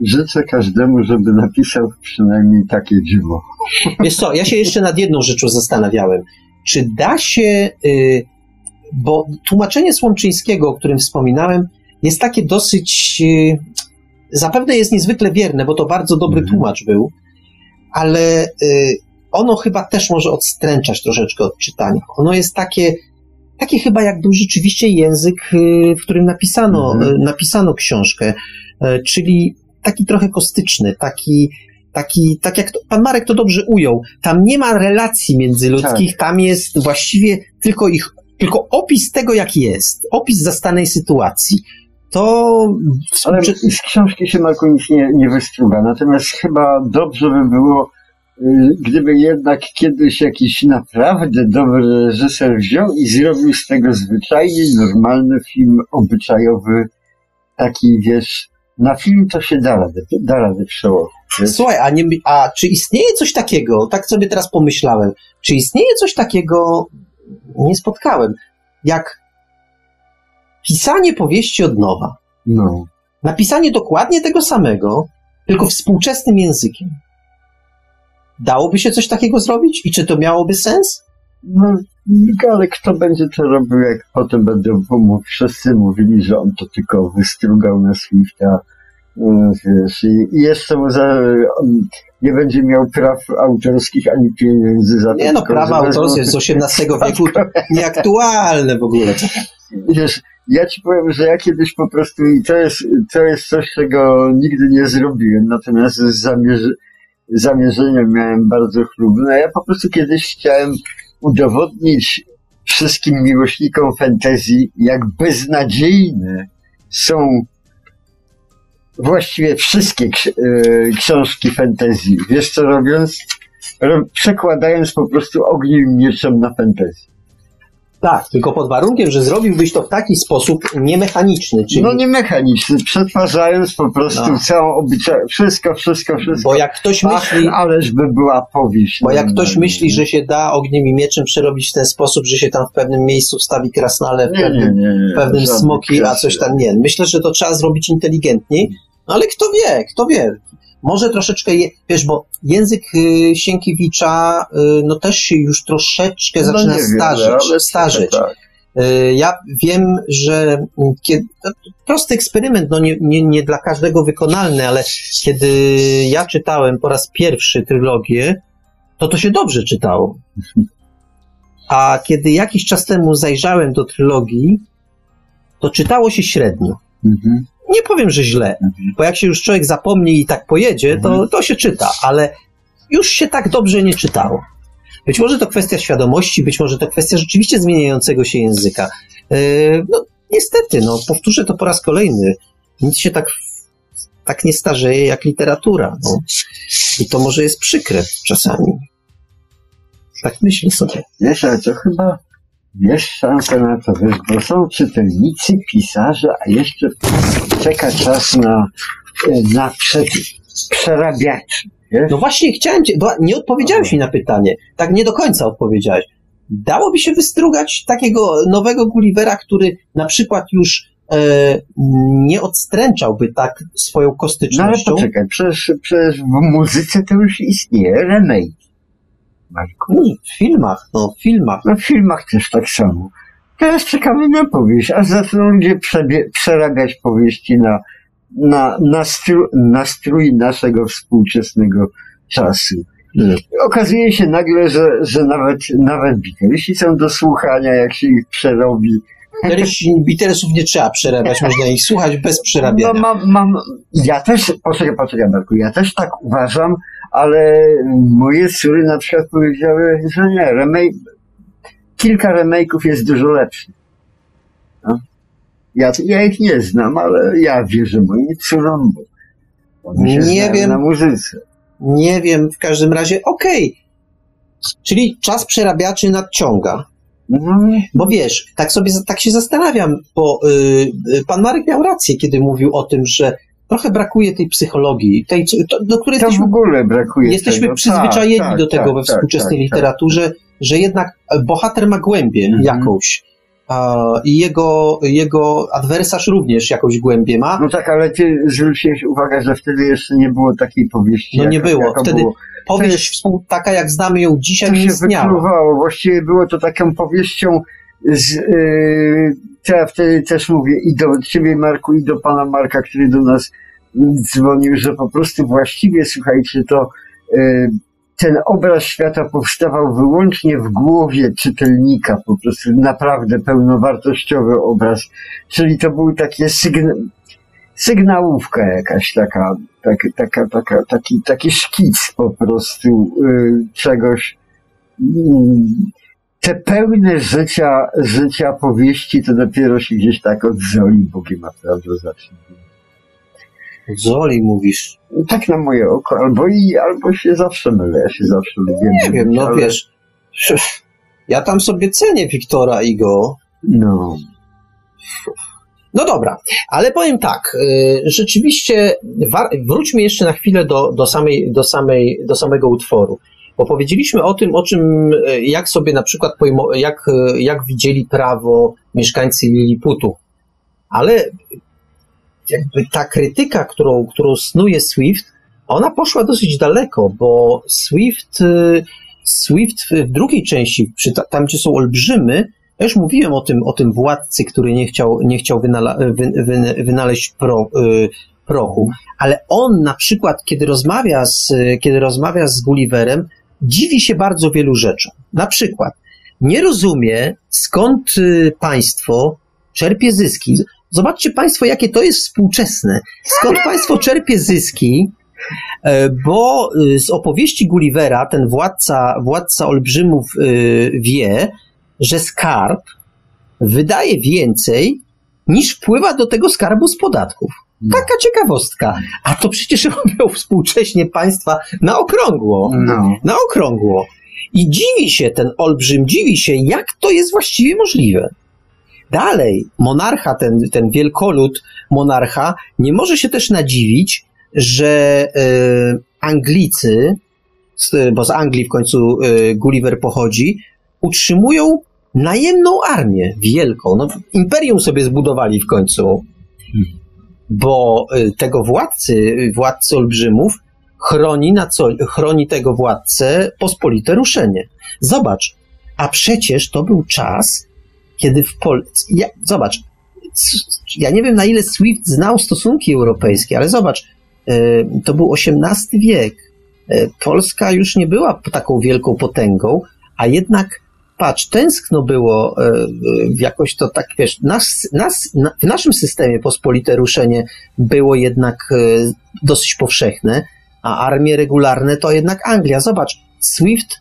życzę każdemu, żeby napisał przynajmniej takie dzieło. Wiesz co, ja się jeszcze nad jedną rzeczą zastanawiałem. Czy da się, y, bo tłumaczenie Słomczyńskiego, o którym wspominałem, jest takie dosyć, y, zapewne jest niezwykle wierne, bo to bardzo dobry mhm. tłumacz był, ale y, ono chyba też może odstręczać troszeczkę od czytania. Ono jest takie, takie chyba jak był rzeczywiście język, w którym napisano, mhm. napisano książkę, czyli taki trochę kostyczny, taki, taki, tak jak to, pan Marek to dobrze ujął, tam nie ma relacji międzyludzkich, tak. tam jest właściwie tylko ich, tylko opis tego, jak jest, opis zastanej sytuacji. To. Ale z książki się Marku nic nie, nie wystruga. Natomiast chyba dobrze by było, y, gdyby jednak kiedyś jakiś naprawdę dobry reżyser wziął i zrobił z tego zwyczajnie normalny film obyczajowy, taki wiesz, na film to się da radę, da radę przełożyć. Słuchaj, a, nie, a czy istnieje coś takiego, tak sobie teraz pomyślałem, czy istnieje coś takiego, nie spotkałem, jak pisanie powieści od nowa. No. Napisanie dokładnie tego samego, tylko współczesnym językiem. Dałoby się coś takiego zrobić? I czy to miałoby sens? No, ale kto będzie to robił, jak potem będą wszyscy mówili, że on to tylko wystrugał na Swifta, wiesz, i, jeszcze mu za, nie będzie miał praw autorskich ani pieniędzy za to. Nie no, prawa autorskie z XVIII wieku nieaktualne w ogóle. Wiesz, ja ci powiem, że ja kiedyś po prostu, i to jest, to jest coś, czego nigdy nie zrobiłem, natomiast zamierzy, zamierzenia miałem bardzo chlubne. Ja po prostu kiedyś chciałem udowodnić wszystkim miłośnikom fantazji, jak beznadziejne są właściwie wszystkie e, książki fantazji. Wiesz co robiąc? Przekładając po prostu ogniem mieczem na fantazji. Tak, tylko pod warunkiem, że zrobiłbyś to w taki sposób niemechaniczny. Czyli... No niemechaniczny, przetwarzając po prostu no. całą obyczaj, wszystko, wszystko, wszystko. Bo jak ktoś myśli... Ależ by była powieść. Bo jak ktoś myśli, że się da ogniem i mieczem przerobić w ten sposób, że się tam w pewnym miejscu wstawi krasnale, w nie, pewnym, nie, nie, pewnym smoki, a coś tam nie. Myślę, że to trzeba zrobić inteligentniej, no ale kto wie, kto wie. Może troszeczkę, wiesz, bo język y, Sienkiewicza y, no też się już troszeczkę no zaczyna starzeć. Wiem, starzeć. Tak. Y, ja wiem, że kiedy, prosty eksperyment, no nie, nie, nie dla każdego wykonalny, ale kiedy ja czytałem po raz pierwszy trylogię, to to się dobrze czytało. a kiedy jakiś czas temu zajrzałem do trylogii, to czytało się średnio. Mhm. Nie powiem, że źle, bo jak się już człowiek zapomni i tak pojedzie, to, to się czyta, ale już się tak dobrze nie czytało. Być może to kwestia świadomości, być może to kwestia rzeczywiście zmieniającego się języka. Yy, no, niestety, no, powtórzę to po raz kolejny. Nic się tak, tak nie starzeje jak literatura. No. I to może jest przykre czasami. Tak myślę sobie. Wiesz, ale to chyba jest szansa na to, wiesz, bo są czytelnicy, pisarze, a jeszcze czeka czas na, na prze, przerabiaczy. No właśnie chciałem cię, bo nie odpowiedziałeś mi na pytanie. Tak nie do końca odpowiedziałeś. Dałoby się wystrugać takiego nowego Gullivera, który na przykład już e, nie odstręczałby tak swoją No ale kostycznością. poczekaj, przecież, przecież w muzyce to już istnieje remake. Marku. No, w filmach, no w filmach. No w filmach też tak samo. Teraz czekamy na powieść, a zaczną ludzie przerabiać powieści na, na, na, stru- na strój naszego współczesnego czasu. Okazuje się nagle, że, że nawet, nawet Beatlesi są do słuchania, jak się ich przerobi. Beatles- Beatlesów nie trzeba przerabiać, można ich słuchać bez No przerabiania. mam, mam, ja też, poczekaj, poczekaj Marku, ja też tak uważam, ale moje córy na przykład powiedziały, że nie, remake, kilka remake'ów jest dużo lepszych. No. Ja, ja ich nie znam, ale ja wierzę moim córom, bo one się Nie wiem. na muzyce. Nie wiem, w każdym razie, okej. Czyli czas przerabiaczy nadciąga. No, Bo wiesz, tak sobie tak się zastanawiam, bo y, y, pan Marek miał rację, kiedy mówił o tym, że trochę brakuje tej psychologii, tej, to, do której to w jesteśmy, ogóle brakuje jesteśmy tego. przyzwyczajeni Tak, do tego tak, we tak, współczesnej tak, literaturze, że jednak bohater ma głębię Mhm. jakąś. I jego, jego adwersarz również jakąś głębię ma. No tak, ale ty zwróciłeś uwagę, że wtedy jeszcze nie było takiej powieści. No nie było. Wtedy było. Powieść jest- współ, taka, jak znamy ją dzisiaj, to nie się istniała. wykluwało. Właściwie było to taką powieścią z, yy, to ja wtedy też mówię i do ciebie Marku i do pana Marka, który do nas dzwonił, że po prostu właściwie, słuchajcie, to yy, ten obraz świata powstawał wyłącznie w głowie czytelnika, po prostu naprawdę pełnowartościowy obraz. Czyli to był takie sygna sygnałówka jakaś taka, tak, taka, taka, taki, taki szkic po prostu y, czegoś. Mm, Te pełne życia, życia powieści to dopiero się gdzieś tak od Zoli Bogiem naprawdę zacznie. Zoli mówisz. Tak na moje oko, albo i, albo się zawsze mylę, ja się zawsze lubię Nie wiem, no ale- wiesz. Ja tam sobie cenię Wiktora i go. No, No dobra, ale powiem tak, y, rzeczywiście wróćmy jeszcze na chwilę do, do, samej, do, samej, do samego utworu. Powiedzieliśmy o tym, o czym, y, jak sobie na przykład, jak, y, jak widzieli prawo mieszkańcy Liliputu. Ale jakby ta krytyka, którą, którą snuje Swift, ona poszła dosyć daleko, bo Swift, Swift w drugiej części, tam gdzie są olbrzymy, ja już mówiłem o tym, o tym władcy, który nie chciał, nie chciał wynala, wy, wy, wynaleźć pro, y, prochu, ale on na przykład, kiedy rozmawia z, kiedy rozmawia z Gulliverem, dziwi się bardzo wielu rzeczom. Na przykład, nie rozumie, skąd y, państwo czerpie zyski. Zobaczcie Państwo, jakie to jest współczesne. Skąd państwo czerpie zyski, E, bo y, z opowieści Gullivera ten władca, władca olbrzymów y, wie, że skarb wydaje więcej niż wpływa do tego skarbu z podatków. Taka ciekawostka. A to przecież robią współcześnie państwa na okrągło. no. Na okrągło. I dziwi się ten olbrzym, dziwi się, jak to jest właściwie możliwe. Dalej, monarcha, ten, ten wielkolud monarcha, nie może się też nadziwić, że e, Anglicy, bo z Anglii w końcu e, Gulliver pochodzi, utrzymują najemną armię wielką. No, imperium sobie zbudowali w końcu, bo e, tego władcy, władcy olbrzymów, chroni, na co, chroni tego władcę pospolite ruszenie. Zobacz, a przecież to był czas, kiedy w Polsce. Ja, zobacz, ja nie wiem na ile Swift znał stosunki europejskie, ale zobacz, e, to był XVIII wiek. E, Polska już nie była taką wielką potęgą, a jednak patrz, tęskno było e, e, jakoś to tak, wiesz, nas, nas, na, w naszym systemie pospolite ruszenie było jednak e, dosyć powszechne, a armie regularne to jednak Anglia. Zobacz, Swift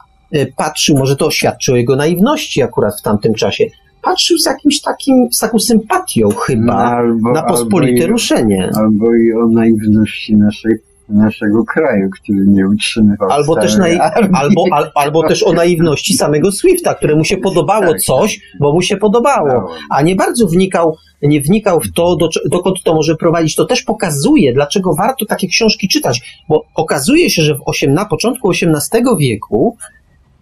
patrzył, może to świadczy o jego naiwności akurat w tamtym czasie, patrzył z jakimś takim, z taką sympatią chyba No, albo- na pospolite albo i- ruszenie. Albo i o naiwności naszej, naszego kraju, który nie utrzymywał Albo też, armii. albo, al, albo też o naiwności samego Swifta, któremu się podobało Tak. coś, bo mu się podobało, a nie bardzo wnikał, nie wnikał w to, do, dokąd to może prowadzić. To też pokazuje, dlaczego warto takie książki czytać, bo okazuje się, że w osiem, na początku XVIII wieku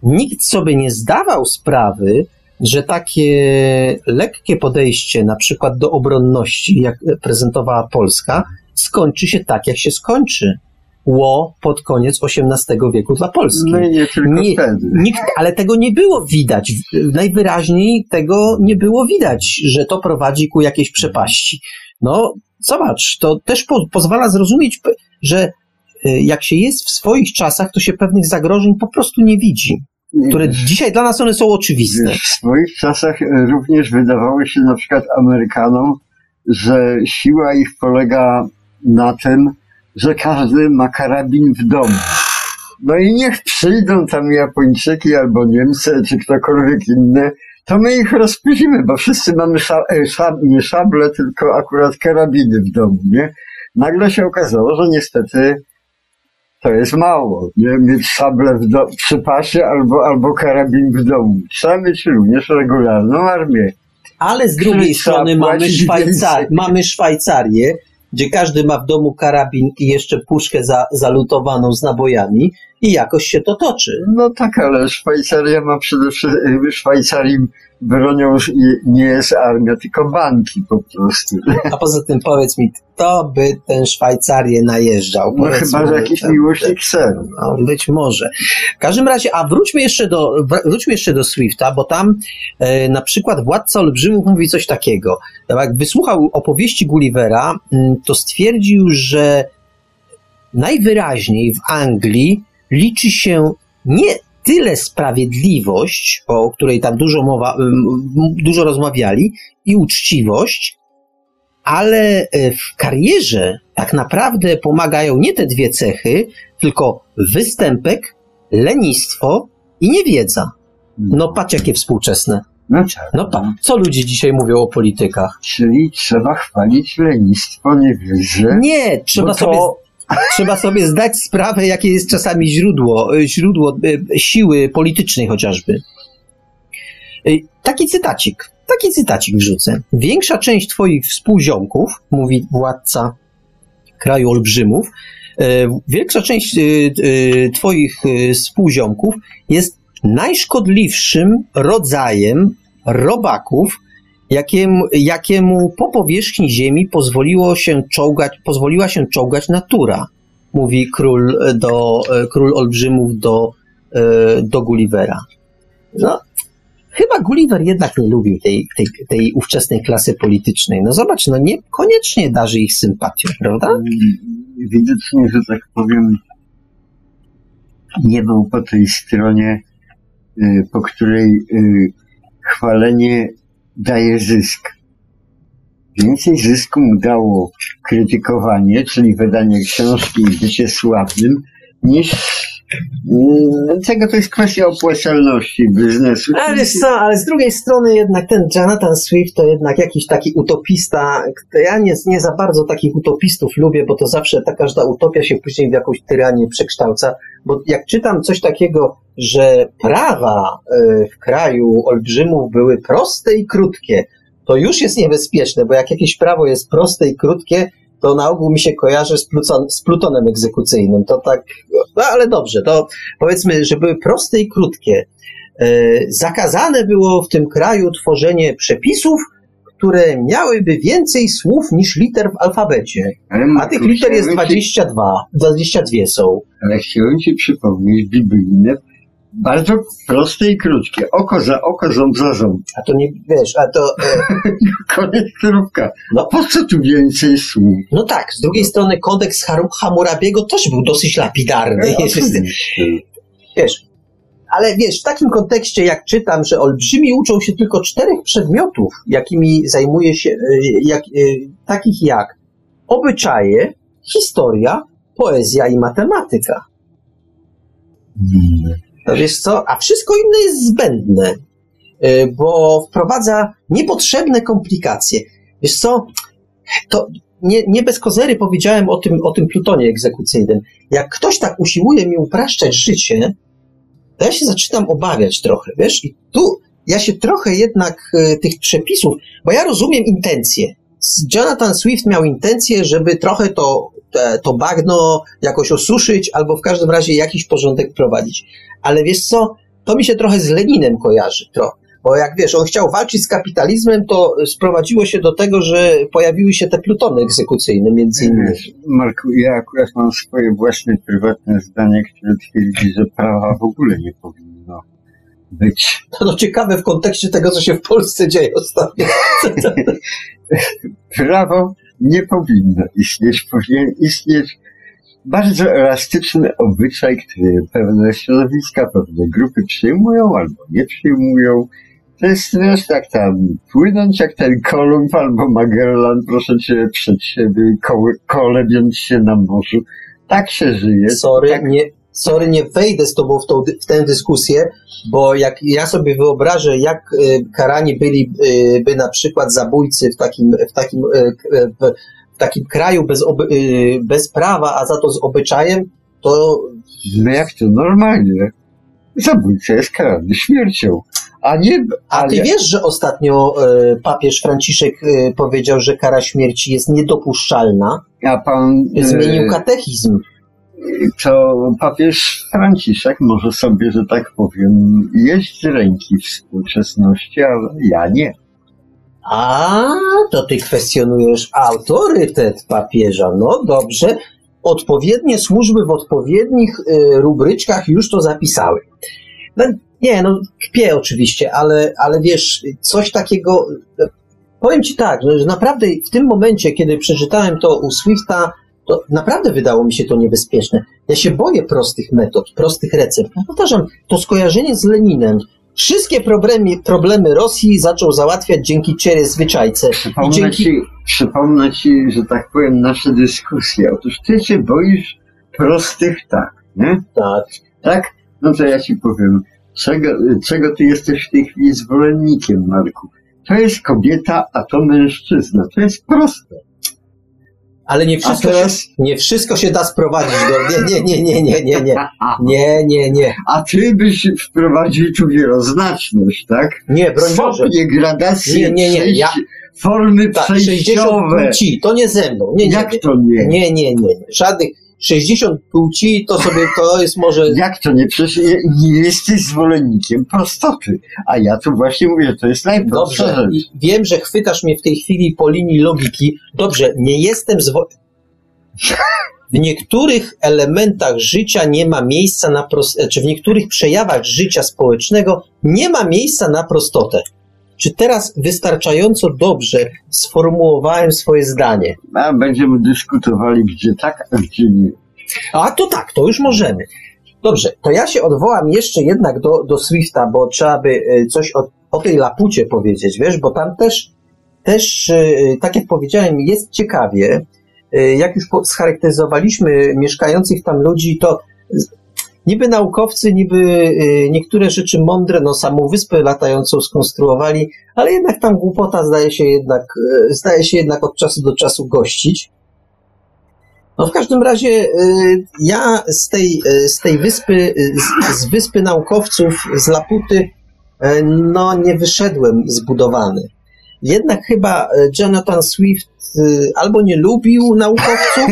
nikt sobie nie zdawał sprawy, że takie lekkie podejście na przykład do obronności, jak prezentowała Polska, skończy się tak, jak się skończy. Ło pod koniec XVIII wieku dla Polski. No i nie tylko Nie, wtedy. Nikt, ale tego nie było widać. Najwyraźniej tego nie było widać, że to prowadzi ku jakiejś przepaści. No, zobacz, to też po, pozwala zrozumieć, że y, jak się jest w swoich czasach, to się pewnych zagrożeń po prostu nie widzi, które dzisiaj dla nas one są oczywiste. Wiesz, w swoich czasach e, również wydawało się na przykład Amerykanom, że siła ich polega na tym, że każdy ma karabin w domu. No i niech przyjdą tam Japończyki albo Niemcy, czy ktokolwiek inny, to my ich rozpuzimy, bo wszyscy mamy szab, e, szab, nie szable, tylko akurat karabiny w domu, nie? Nagle się okazało, że niestety to jest mało, nie? Mieć szable w do, przy pasie albo, albo karabin w domu. Trzeba mieć również regularną armię. Ale z drugiej strony mamy, Szwajcar mamy Szwajcarię, gdzie każdy ma w domu karabin i jeszcze puszkę za, zalutowaną z nabojami i jakoś się to toczy. No tak, ale Szwajcaria ma przede wszystkim, Szwajcarii bronią nie- jest armia, tylko banki po prostu. A poza tym powiedz mi, kto by ten Szwajcarię najeżdżał? No Powiedz chyba, mi, że jakiś miłośnik seru. No, być może. W każdym razie, a wróćmy jeszcze do, wr- wróćmy jeszcze do Swifta, bo tam e, na przykład Władca Olbrzymów mówi coś takiego. Jak wysłuchał opowieści Gullivera, mm, to stwierdził, że najwyraźniej w Anglii liczy się nie tyle sprawiedliwość, o której tam dużo mowa, dużo rozmawiali, i uczciwość, ale e, w karierze tak naprawdę pomagają nie te dwie cechy, tylko występek, lenistwo i niewiedza. No patrz jakie współczesne. No tak. No patrz, co ludzie dzisiaj mówią o politykach? Czyli trzeba chwalić lenistwo, niewiedzę. Nie, trzeba bo to, sobie trzeba sobie zdać sprawę, jakie jest czasami źródło, y, źródło y, siły politycznej chociażby. Y, Taki cytacik, taki cytacik wrzucę. Większa część twoich współziomków, mówi władca kraju olbrzymów, większa część twoich współziomków jest najszkodliwszym rodzajem robaków, jakiemu, jakiemu po powierzchni ziemi pozwoliło się czołgać, pozwoliła się czołgać natura, mówi król, e, do, e, król olbrzymów do, e, do Gullivera. No, chyba Gulliver jednak nie lubił tej, tej, tej ówczesnej klasy politycznej. No zobacz, no nie koniecznie darzy ich sympatią, prawda? widocznie, że tak powiem, nie był po tej stronie, po której chwalenie daje zysk. Więcej zysku mu dało krytykowanie, czyli wydanie książki i bycie sławnym, niż mm, tego to jest kwestia opłacalności biznesu. Ale co, ale z drugiej strony jednak ten Jonathan Swift to jednak jakiś taki utopista. Ja nie, nie za bardzo takich utopistów lubię, bo to zawsze ta każda utopia się później w jakąś tyranię przekształca. Bo jak czytam coś takiego, że prawa y, w kraju olbrzymów były proste i krótkie, to już jest niebezpieczne, bo jak jakieś prawo jest proste i krótkie, to na ogół mi się kojarzy z, pluton, z plutonem egzekucyjnym. To tak, no ale dobrze, to powiedzmy, że były proste i krótkie. E, zakazane było w tym kraju tworzenie przepisów, które miałyby więcej słów niż liter w alfabecie. A tych liter jest chciałem ci- 22. 22 są. Ale chciałem Ci przypomnieć biblijne, bardzo proste i krótkie. Oko za oko, ząb za ząb. A to nie, wiesz, a to, e, Koniec kropka. No. Po co tu więcej słów? no tak, z drugiej strony kodeks Haru- Hammurabiego też był dosyć lapidarny. Wiesz, ale wiesz, w takim kontekście jak czytam, że olbrzymi uczą się tylko czterech przedmiotów, jakimi zajmuje się, y, jak, takich jak obyczaje, historia, poezja i matematyka. No wiesz co, a wszystko inne jest zbędne, y, bo wprowadza niepotrzebne komplikacje. Wiesz co, to nie, nie bez kozery powiedziałem o tym, o tym plutonie egzekucyjnym. Jak ktoś tak usiłuje mi upraszczać życie, to ja się zaczynam obawiać trochę, wiesz? I tu ja się trochę jednak y, tych przepisów, bo ja rozumiem intencje. Jonathan Swift miał intencję, żeby trochę to, te, to bagno jakoś osuszyć, albo w każdym razie jakiś porządek prowadzić. Ale wiesz co, to mi się trochę z Leninem kojarzy, trochę. Bo jak wiesz, on chciał walczyć z kapitalizmem, to sprowadziło się do tego, że pojawiły się te plutony egzekucyjne między innymi. Marku, ja akurat mam swoje własne, prywatne zdanie, które twierdzi, że prawa w ogóle nie powinno być. To no ciekawe w kontekście tego, co się w Polsce dzieje ostatnio. Prawo nie powinno istnieć. Powinien istnieć bardzo elastyczny obyczaj, który pewne środowiska, pewne grupy przyjmują albo nie przyjmują. To jest wiesz, tak tam płynąć jak ten Kolumb albo Magellan, proszę cię, przed siebie, kole, kolebiąc się na morzu. Tak się żyje. Sorry, tak... nie, sorry, nie wejdę z tobą w, tą, w tę dyskusję, bo jak ja sobie wyobrażę, jak y, karani byliby y, na przykład zabójcy w takim, w takim, w, w takim kraju bez, y, bez prawa, a za to z obyczajem, to... No jak to normalnie? Zabójca jest karany śmiercią. A, nie, a ty wiesz, że ostatnio y, papież Franciszek y, powiedział, że kara śmierci jest niedopuszczalna? A pan... Zmienił katechizm. To papież Franciszek może sobie, że tak powiem, jeść ręki współczesności, ale ja nie. A, to ty kwestionujesz autorytet papieża. No dobrze. Odpowiednie służby w odpowiednich y, rubryczkach już to zapisały. No, nie, no kpię oczywiście, ale, ale wiesz, coś takiego. Powiem ci tak, że naprawdę w tym momencie, kiedy przeczytałem to u Swifta, to naprawdę wydało mi się to niebezpieczne. Ja się boję prostych metod, prostych recept. Powtarzam, to skojarzenie z Leninem, Wszystkie problemy, problemy Rosji zaczął załatwiać dzięki ciery zwyczajce. Przypomnę, dzięki... ci, przypomnę ci, że tak powiem, nasze dyskusje. Otóż ty się boisz prostych tak, nie? Tak. Tak? No to ja ci powiem, czego, czego ty jesteś w tej chwili zwolennikiem, Marku? To jest kobieta, a to mężczyzna. To jest proste. Ale nie wszystko, teraz... się, nie wszystko się da sprowadzić do... Nie, nie, nie, nie, nie, nie, nie, nie, nie. A ty byś wprowadził tu wieloznaczność, tak? Nie, broń Boże. Stopnie, gradacje, nie, nie, nie. Ja... formy tak, przejściowe. płci, to nie ze mną. Nie, nie, Jak to nie? Nie, nie, nie. Żadnych 60 płci to sobie to jest może. Jak to nie? Przecież nie jesteś zwolennikiem prostoty. A ja tu właśnie mówię, to jest najprostsza Dobrze, rzecz. wiem, że chwytasz mnie w tej chwili po linii logiki. Dobrze, nie jestem zwolennikiem. W niektórych elementach życia nie ma miejsca na prostotę, czy w niektórych przejawach życia społecznego nie ma miejsca na prostotę. Czy teraz wystarczająco dobrze sformułowałem swoje zdanie? A będziemy dyskutowali, gdzie tak, a gdzie nie. A to tak, to już możemy. Dobrze, to ja się odwołam jeszcze jednak do, do Swifta, bo trzeba by e, coś o, o tej lapucie powiedzieć, wiesz, bo tam też, też, e, tak jak powiedziałem, jest ciekawie. E, jak już scharakteryzowaliśmy mieszkających tam ludzi, to niby naukowcy, niby y, niektóre rzeczy mądre, no samą wyspę latającą skonstruowali, ale jednak tam głupota zdaje się jednak, y, zdaje się jednak od czasu do czasu gościć. No w każdym razie y, ja z tej, z tej wyspy, z, z wyspy naukowców, z Laputy, no nie wyszedłem zbudowany. Jednak chyba Jonathan Swift albo nie lubił naukowców,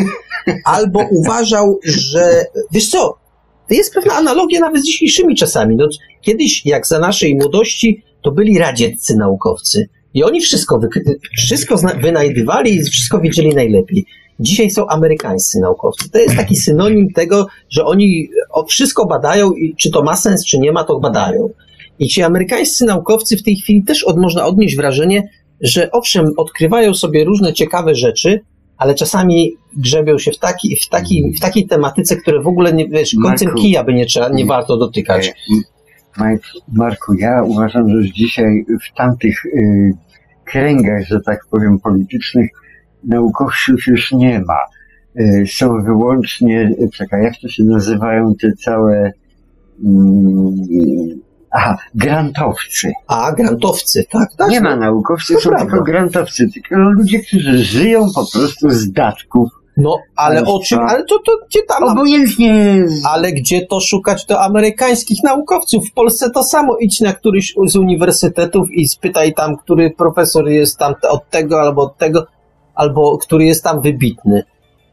albo uważał, że wiesz co, jest pewna analogia nawet z dzisiejszymi czasami. No, kiedyś, jak za naszej młodości, to byli radzieccy naukowcy. I oni wszystko, wy, wszystko wynajdywali i wszystko wiedzieli najlepiej. Dzisiaj są amerykańscy naukowcy. To jest taki synonim tego, że oni wszystko badają i czy to ma sens, czy nie ma, to badają. I ci amerykańscy naukowcy w tej chwili też od, można odnieść wrażenie, że owszem, odkrywają sobie różne ciekawe rzeczy, ale czasami grzebią się w, taki, w, taki, w takiej tematyce, które w ogóle nie, wiesz, końcem Marku, kija by nie, trzeba, nie warto dotykać. Mike- Marku, ja uważam, że dzisiaj w tamtych y, kręgach, że tak powiem, politycznych naukowców już nie ma. Y, są wyłącznie, y, czekaj, jak to się nazywają te całe mm, aha, grantowcy. A, grantowcy, tak, tak. Nie ma naukowców, to są prawda. tylko grantowcy, tylko ludzie, którzy żyją po prostu z datków. No, ale o czym, ale to, to gdzie tam? Obojętnie. Ale gdzie to szukać do amerykańskich naukowców? W Polsce to samo. Idź na któryś z uniwersytetów i spytaj tam, który profesor jest tam od tego albo od tego, albo który jest tam wybitny.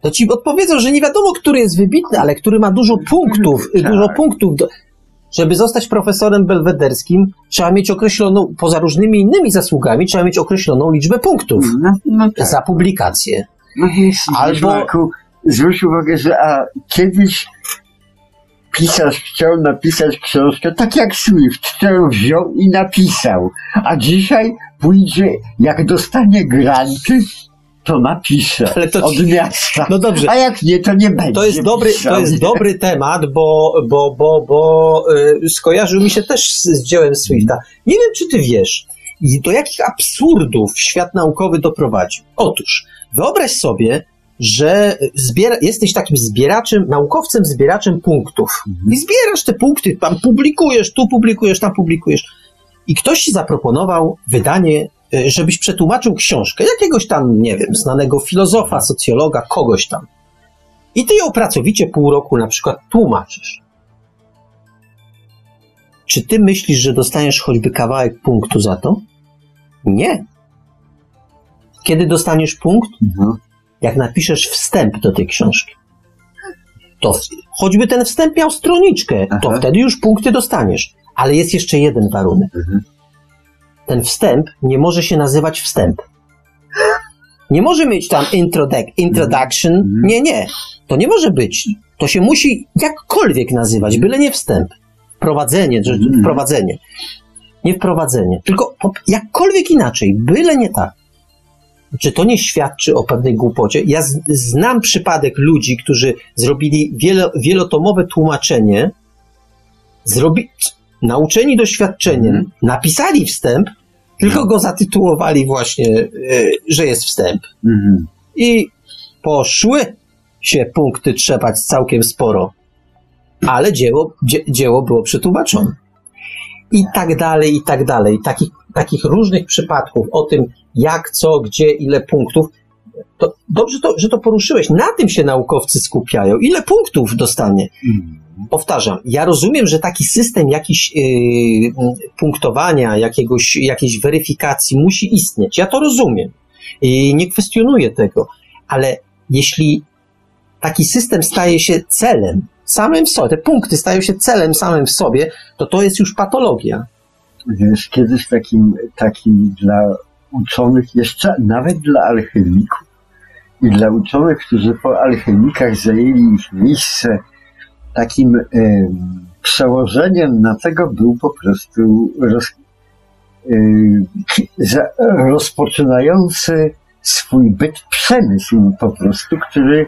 To ci odpowiedzą, że nie wiadomo, który jest wybitny, ale który ma dużo punktów, Tak. dużo punktów. Żeby zostać profesorem belwederskim, trzeba mieć określoną, poza różnymi innymi zasługami, trzeba mieć określoną liczbę punktów No, no tak. za publikację. No Albo- Albo... Marku, zwróć uwagę, że a kiedyś pisarz chciał napisać książkę, tak jak Swift, którą wziął i napisał. A dzisiaj pójdzie, jak dostanie granty, to napisze Ale to od miasta. No dobrze. A jak nie, to nie będzie To jest dobry, pisał. to jest dobry temat, bo, bo, bo, bo y, skojarzył mi się też z, z dziełem Swifta. Nie wiem, czy ty wiesz, do jakich absurdów świat naukowy doprowadził. Otóż, wyobraź sobie, że zbiera, jesteś takim zbieraczem, naukowcem, zbieraczem punktów. I zbierasz te punkty, tam publikujesz, tu publikujesz, tam publikujesz. I ktoś ci zaproponował wydanie, żebyś przetłumaczył książkę jakiegoś tam, nie wiem, znanego filozofa, socjologa, kogoś tam. I ty ją pracowicie pół roku na przykład tłumaczysz. Czy ty myślisz, że dostaniesz choćby kawałek punktu za to? Nie. Kiedy dostaniesz punkt? Mhm. Jak napiszesz wstęp do tej książki. To choćby ten wstęp miał stroniczkę, to Aha. wtedy już punkty dostaniesz. Ale jest jeszcze jeden warunek. Mhm. Ten wstęp nie może się nazywać wstęp. Nie może mieć tam introduc- introduction. Mhm. Nie, nie. To nie może być. To się musi jakkolwiek nazywać, byle nie wstęp. Wprowadzenie, Mhm. wprowadzenie. Nie wprowadzenie, tylko jakkolwiek inaczej, byle nie tak. Czy to nie świadczy o pewnej głupocie? Ja z, znam przypadek ludzi, którzy zrobili wielo, wielotomowe tłumaczenie, zrobi, nauczeni doświadczeniem, Mhm. napisali wstęp, tylko go zatytułowali właśnie, e, że jest wstęp. Mhm. I poszły się punkty trzepać całkiem sporo. Ale dzieło, dzie, dzieło było przetłumaczone. I tak dalej, i tak dalej. Takich, takich różnych przypadków o tym, jak, co, gdzie, ile punktów. To dobrze, to, że to poruszyłeś. Na tym się naukowcy skupiają. Ile punktów dostanie? Mhm. Powtarzam, ja rozumiem, że taki system jakiś yy, punktowania, jakiegoś, jakiejś weryfikacji musi istnieć. Ja to rozumiem. I nie kwestionuję tego. Ale jeśli taki system staje się celem samym w sobie, te punkty stają się celem samym w sobie, to to jest już patologia. Wiesz, kiedyś takim, takim dla uczonych, jeszcze nawet dla alchemików i dla uczonych, którzy po alchemikach zajęli ich miejsce, takim em, przełożeniem na tego był po prostu roz, em, za, rozpoczynający swój byt przemysł po prostu, który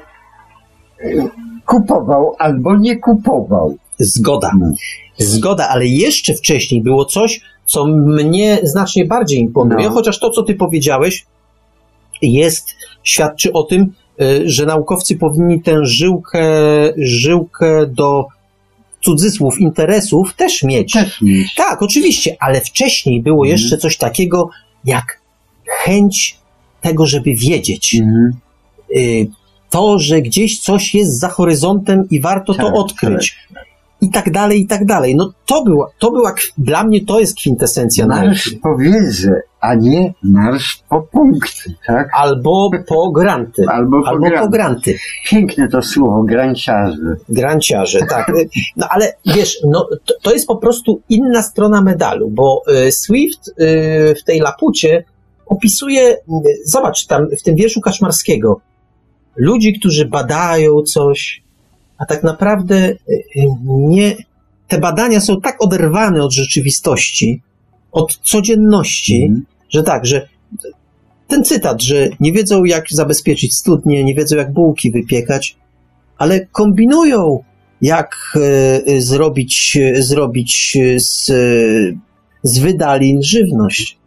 kupował albo nie kupował. Zgoda. No. Zgoda, ale jeszcze wcześniej było coś, co mnie znacznie bardziej imponuje, No. chociaż to, co ty powiedziałeś, jest, świadczy o tym, że naukowcy powinni tę żyłkę, żyłkę do cudzysłów interesów też mieć. Też mieć. Tak, oczywiście, ale wcześniej było Mhm. jeszcze coś takiego jak chęć tego, żeby wiedzieć. Mhm. Y, To, że gdzieś coś jest za horyzontem i warto to Tak, odkryć. I tak dalej, i tak dalej. No to była, to była, dla mnie to jest kwintesencja Marsz nauki. po wiedzę, a nie marsz po punkty, tak? Albo po granty. Albo po, Albo po grant. granty. Piękne to słowo, granciarze. Granciarze, tak. No ale wiesz, no, to, to jest po prostu inna strona medalu, bo y, Swift y, w tej lapucie opisuje, y, zobacz tam w tym wierszu Kaszmarskiego, ludzi, którzy badają coś, a tak naprawdę y, y, nie, te badania są tak oderwane od rzeczywistości, od codzienności, Mhm. że tak, że ten cytat, że nie wiedzą jak zabezpieczyć studnie, nie wiedzą jak bułki wypiekać, ale kombinują, jak e, zrobić, zrobić z, z wydalin żywność.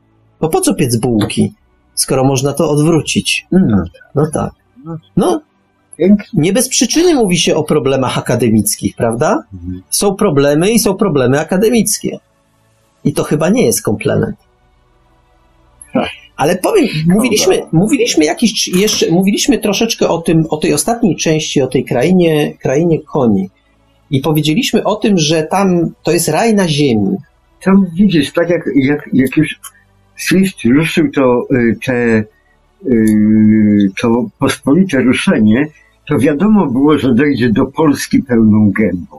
Bo po co piec bułki, skoro można to odwrócić? No, No tak. No, pięknie. Nie bez przyczyny mówi się o problemach akademickich, prawda? Mhm. Są problemy i są problemy akademickie. I to chyba nie jest komplement. Ale powiem, mówiliśmy, mówiliśmy jakiś jeszcze, mówiliśmy troszeczkę o tym, o tej ostatniej części, o tej krainie, krainie koni. I powiedzieliśmy o tym, że tam to jest raj na ziemi. Tam widzisz, tak jak, jak, jak już Swift ruszył to, y, te, y, to pospolite ruszenie, to wiadomo było, że dojdzie do Polski pełną gębą.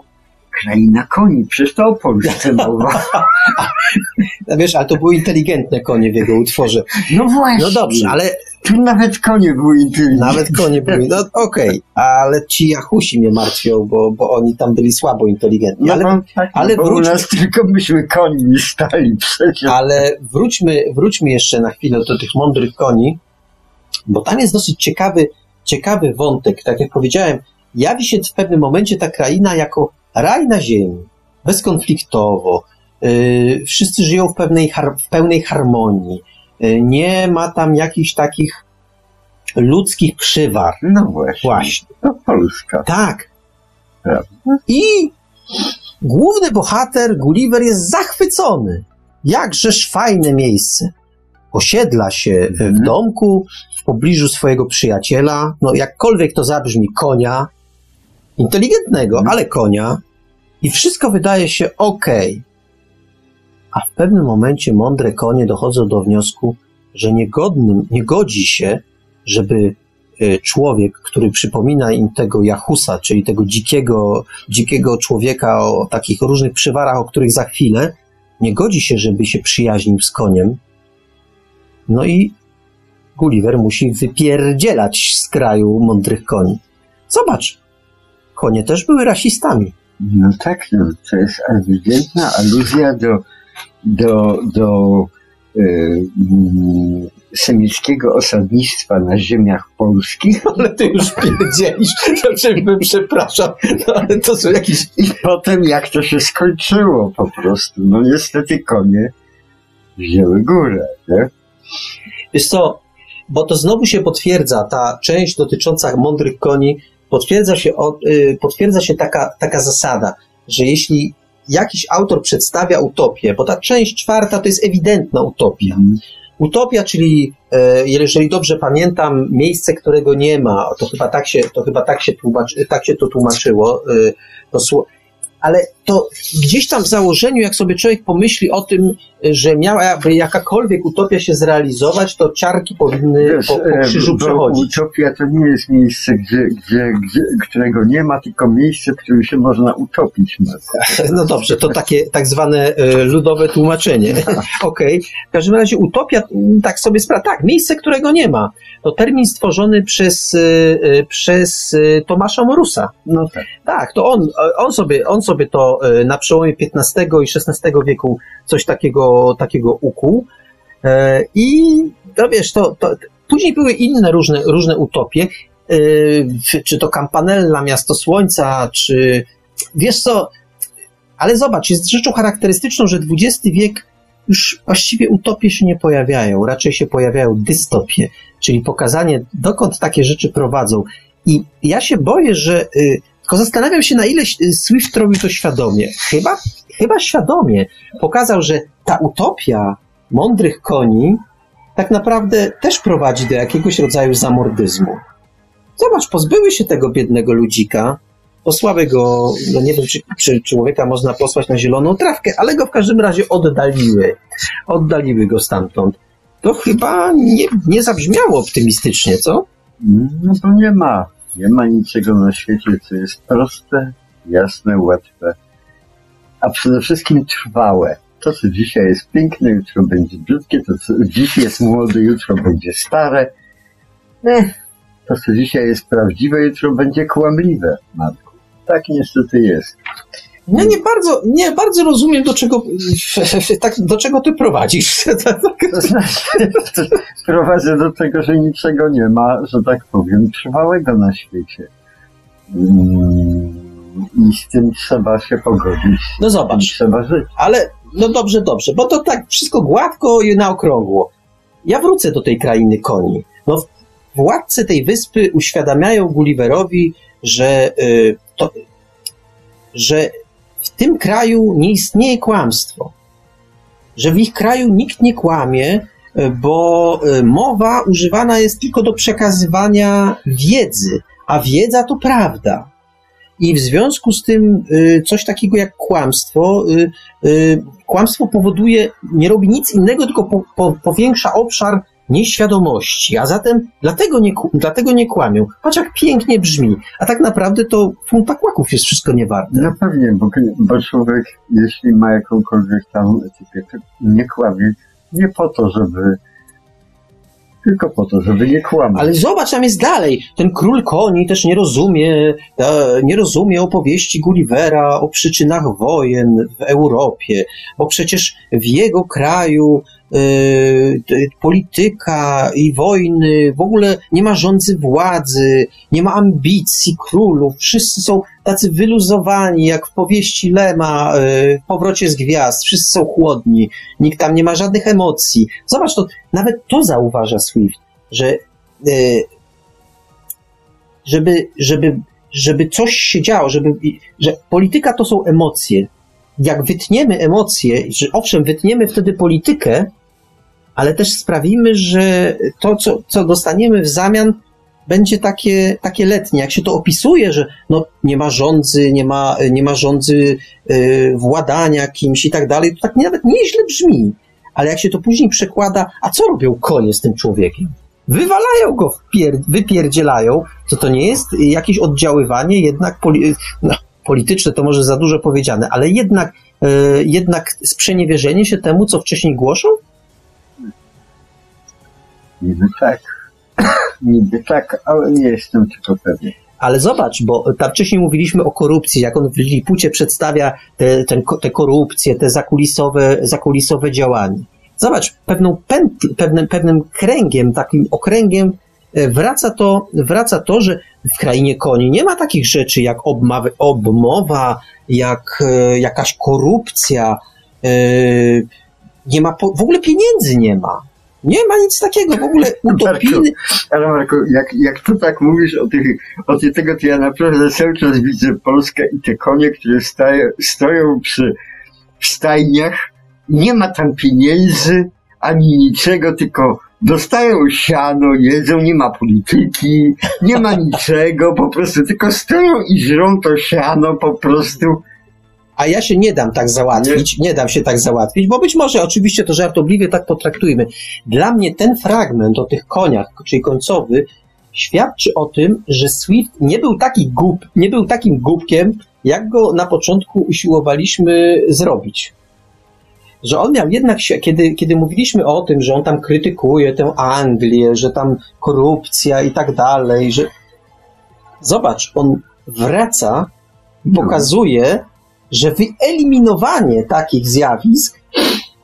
Kraina koni, przecież to o Polsce mowa. No Wiesz, ale to były inteligentne konie w jego utworze. No właśnie. No dobrze, ale Tu nawet konie były inteligentne. nawet konie były. No okej, ale ci Jachusi mnie martwią, bo, bo oni tam byli słabo inteligentni. No Ale bo, tak, ale bo u wróćmy- nas tylko myśmy koni stali przecież. Ale wróćmy, wróćmy jeszcze na chwilę do tych mądrych koni, bo tam jest dosyć ciekawy, ciekawy wątek. Tak jak powiedziałem, jawi się w pewnym momencie ta kraina jako raj na ziemi, bezkonfliktowo. Yy, wszyscy żyją w, pewnej w pełnej harmonii. Yy, nie ma tam jakichś takich ludzkich przywar. No właśnie. Właśnie. To Polska. Tak. Prawda. I główny bohater Gulliver jest zachwycony. Jakżeż fajne miejsce. Osiedla się w Mhm. domku w pobliżu swojego przyjaciela, no jakkolwiek to zabrzmi, konia, inteligentnego, Mhm. ale konia, i wszystko wydaje się ok. A w pewnym momencie mądre konie dochodzą do wniosku, że niegodnym, nie godzi się, żeby y, człowiek, który przypomina im tego Jachusa, czyli tego dzikiego, dzikiego człowieka o takich różnych przywarach, o których za chwilę, nie godzi się, żeby się przyjaźnił z koniem. No i Gulliver musi wypierdzielać z kraju mądrych koni. Zobacz, konie też były rasistami. No tak, no, to jest ewidentna aluzja do, do, do y, mm, semickiego osadnictwa na ziemiach polskich Ale ty już pierdzielisz, przepraszam, no ale to są jakieś i potem jak to się skończyło po prostu. No niestety konie wzięły górę, nie? Wiesz co, bo to znowu się potwierdza, ta część dotycząca mądrych koni, potwierdza się, y, potwierdza się taka, taka zasada, że jeśli jakiś autor przedstawia utopię, bo ta część czwarta to jest ewidentna utopia. Utopia, czyli e, jeżeli dobrze pamiętam, miejsce, którego nie ma, to chyba tak się to, chyba tak się, tłumaczy, tak się to tłumaczyło. e, To, ale to gdzieś tam w założeniu, jak sobie człowiek pomyśli o tym, że miałaby jakakolwiek utopia się zrealizować, to ciarki powinny Wiesz, po, po e, krzyżu przechodzić. utopia to nie jest miejsce, gdzie, gdzie, gdzie, którego nie ma, tylko miejsce, w którym się można utopić. No. Dobrze, to takie tak zwane e, ludowe tłumaczenie. Okej. W każdym razie utopia, m, tak sobie sprawdza. Tak, miejsce, którego nie ma. To termin stworzony przez, e, przez Tomasza Morusa. no tak. Tak, to on, on, sobie, on sobie to e, na przełomie XV i XVI wieku coś takiego, takiego ukuł. E, I no wiesz, to, to, później były inne różne, różne utopie. E, czy- to Campanella, Miasto Słońca, czy wiesz co, ale zobacz, jest rzeczą charakterystyczną, że XX wiek już właściwie utopie się nie pojawiają, raczej się pojawiają dystopie, czyli pokazanie, dokąd takie rzeczy prowadzą. I ja się boję, że y, tylko zastanawiam się, na ile Swift robił to świadomie. Chyba, chyba świadomie. Pokazał, że ta utopia mądrych koni tak naprawdę też prowadzi do jakiegoś rodzaju zamordyzmu. Zobacz, pozbyły się tego biednego ludzika, posłały go, no nie wiem, czy, czy człowieka można posłać na zieloną trawkę, ale go w każdym razie oddaliły. Oddaliły go stamtąd. To chyba nie, nie zabrzmiało optymistycznie, co? No to nie ma. Nie ma niczego na świecie, co jest proste, jasne, łatwe, a przede wszystkim trwałe. To, co dzisiaj jest piękne, jutro będzie brzydkie, to, co dziś jest młode, jutro będzie stare. Ech, to, co dzisiaj jest prawdziwe, jutro będzie kłamliwe, Marku. Tak niestety jest. Ja nie bardzo, nie bardzo rozumiem, do czego, tak, do czego ty prowadzisz. To znaczy, prowadzę do tego, że niczego nie ma, że tak powiem, trwałego na świecie. Mm, I z tym trzeba się pogodzić. No zobacz, trzeba żyć. ale no dobrze, dobrze, bo to tak wszystko gładko i na okrągło. Ja wrócę do tej krainy koni. No, władcy tej wyspy uświadamiają Gulliverowi, że, y, to, że tym kraju nie istnieje kłamstwo. Że w ich kraju nikt nie kłamie, y, bo y, mowa używana jest tylko do przekazywania wiedzy, a wiedza to prawda. I w związku z tym y, coś takiego jak kłamstwo, kłamstwo powoduje, nie robi nic innego, tylko po, po, powiększa obszar nieświadomości, a zatem dlatego nie, dlatego nie kłamią. Patrz jak pięknie brzmi, a tak naprawdę to funta kłaków jest wszystko niewarte. No pewnie, bo, bo człowiek, jeśli ma jakąkolwiek tam etykietę, nie kłamie nie po to, żeby tylko po to, żeby nie kłamać. Ale zobacz, tam jest dalej. Ten król koni też nie rozumie, e, nie rozumie opowieści Gullivera o przyczynach wojen w Europie, bo przecież w jego kraju polityka i wojny, w ogóle nie ma rządzy władzy, nie ma ambicji królów, wszyscy są tacy wyluzowani, jak w powieści Lema, e, w powrocie z gwiazd, wszyscy są chłodni, nikt tam nie ma żadnych emocji. Zobacz, to nawet to zauważa Swift, że e, żeby, żeby, żeby coś się działo, żeby, że polityka to są emocje. Jak wytniemy emocje, że owszem, wytniemy wtedy politykę, ale też sprawimy, że to, co, co dostaniemy w zamian, będzie takie, takie letnie. Jak się to opisuje, że no, nie ma rządzy, nie ma, nie ma rządzy yy, władania kimś i tak dalej, to tak nawet nieźle brzmi. Ale jak się to później przekłada, a co robią konie z tym człowiekiem? Wywalają go, wypierdzielają, to to nie jest jakieś oddziaływanie jednak poli- no, polityczne, to może za dużo powiedziane, ale jednak, yy, jednak sprzeniewierzenie się temu, co wcześniej głoszą? Niby tak. Niby tak, ale nie jestem tylko pewien. Ale zobacz, bo tam wcześniej mówiliśmy o korupcji, jak on w Lilipucie przedstawia te, ten, te korupcje, te zakulisowe, zakulisowe działania. Zobacz, pewną pętl, pewnym, pewnym kręgiem, takim okręgiem e, wraca to, wraca to, że w krainie koni nie ma takich rzeczy jak obma, obmowa, jak e, jakaś korupcja, e, nie ma, po, w ogóle pieniędzy nie ma. Nie ma nic takiego, w ogóle utopijny, Ale Marku, jak, jak tu tak mówisz o, tych, o tych, tego, to ja naprawdę cały czas widzę Polskę i te konie, które stają, stoją przy w stajniach. Nie ma tam pieniędzy ani niczego, tylko dostają siano, jedzą, nie ma polityki, nie ma niczego, po prostu tylko stoją i żrą to siano po prostu. A ja się nie dam tak załatwić, nie. dam się tak załatwić, bo być może oczywiście to żartobliwie tak potraktujmy. Dla mnie ten fragment o tych koniach, czyli końcowy, świadczy o tym, że Swift nie był taki głup, nie był takim głupkiem, jak go na początku usiłowaliśmy zrobić. Że on miał jednak, się- kiedy, kiedy mówiliśmy o tym, że on tam krytykuje tę Anglię, że tam korupcja i tak dalej, że zobacz, on wraca i No. pokazuje, że wyeliminowanie takich zjawisk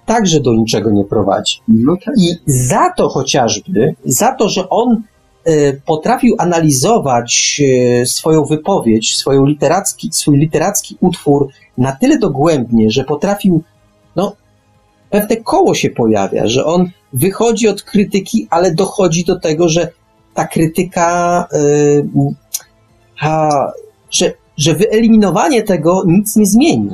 także do niczego nie prowadzi. No tak. I za to chociażby, za to, że on e, potrafił analizować e, swoją wypowiedź, swoją literacki, swój literacki utwór na tyle dogłębnie, że potrafił, pewne koło się pojawia, że on wychodzi od krytyki, ale dochodzi do tego, że ta krytyka, e, a, że, że wyeliminowanie tego nic nie zmieni.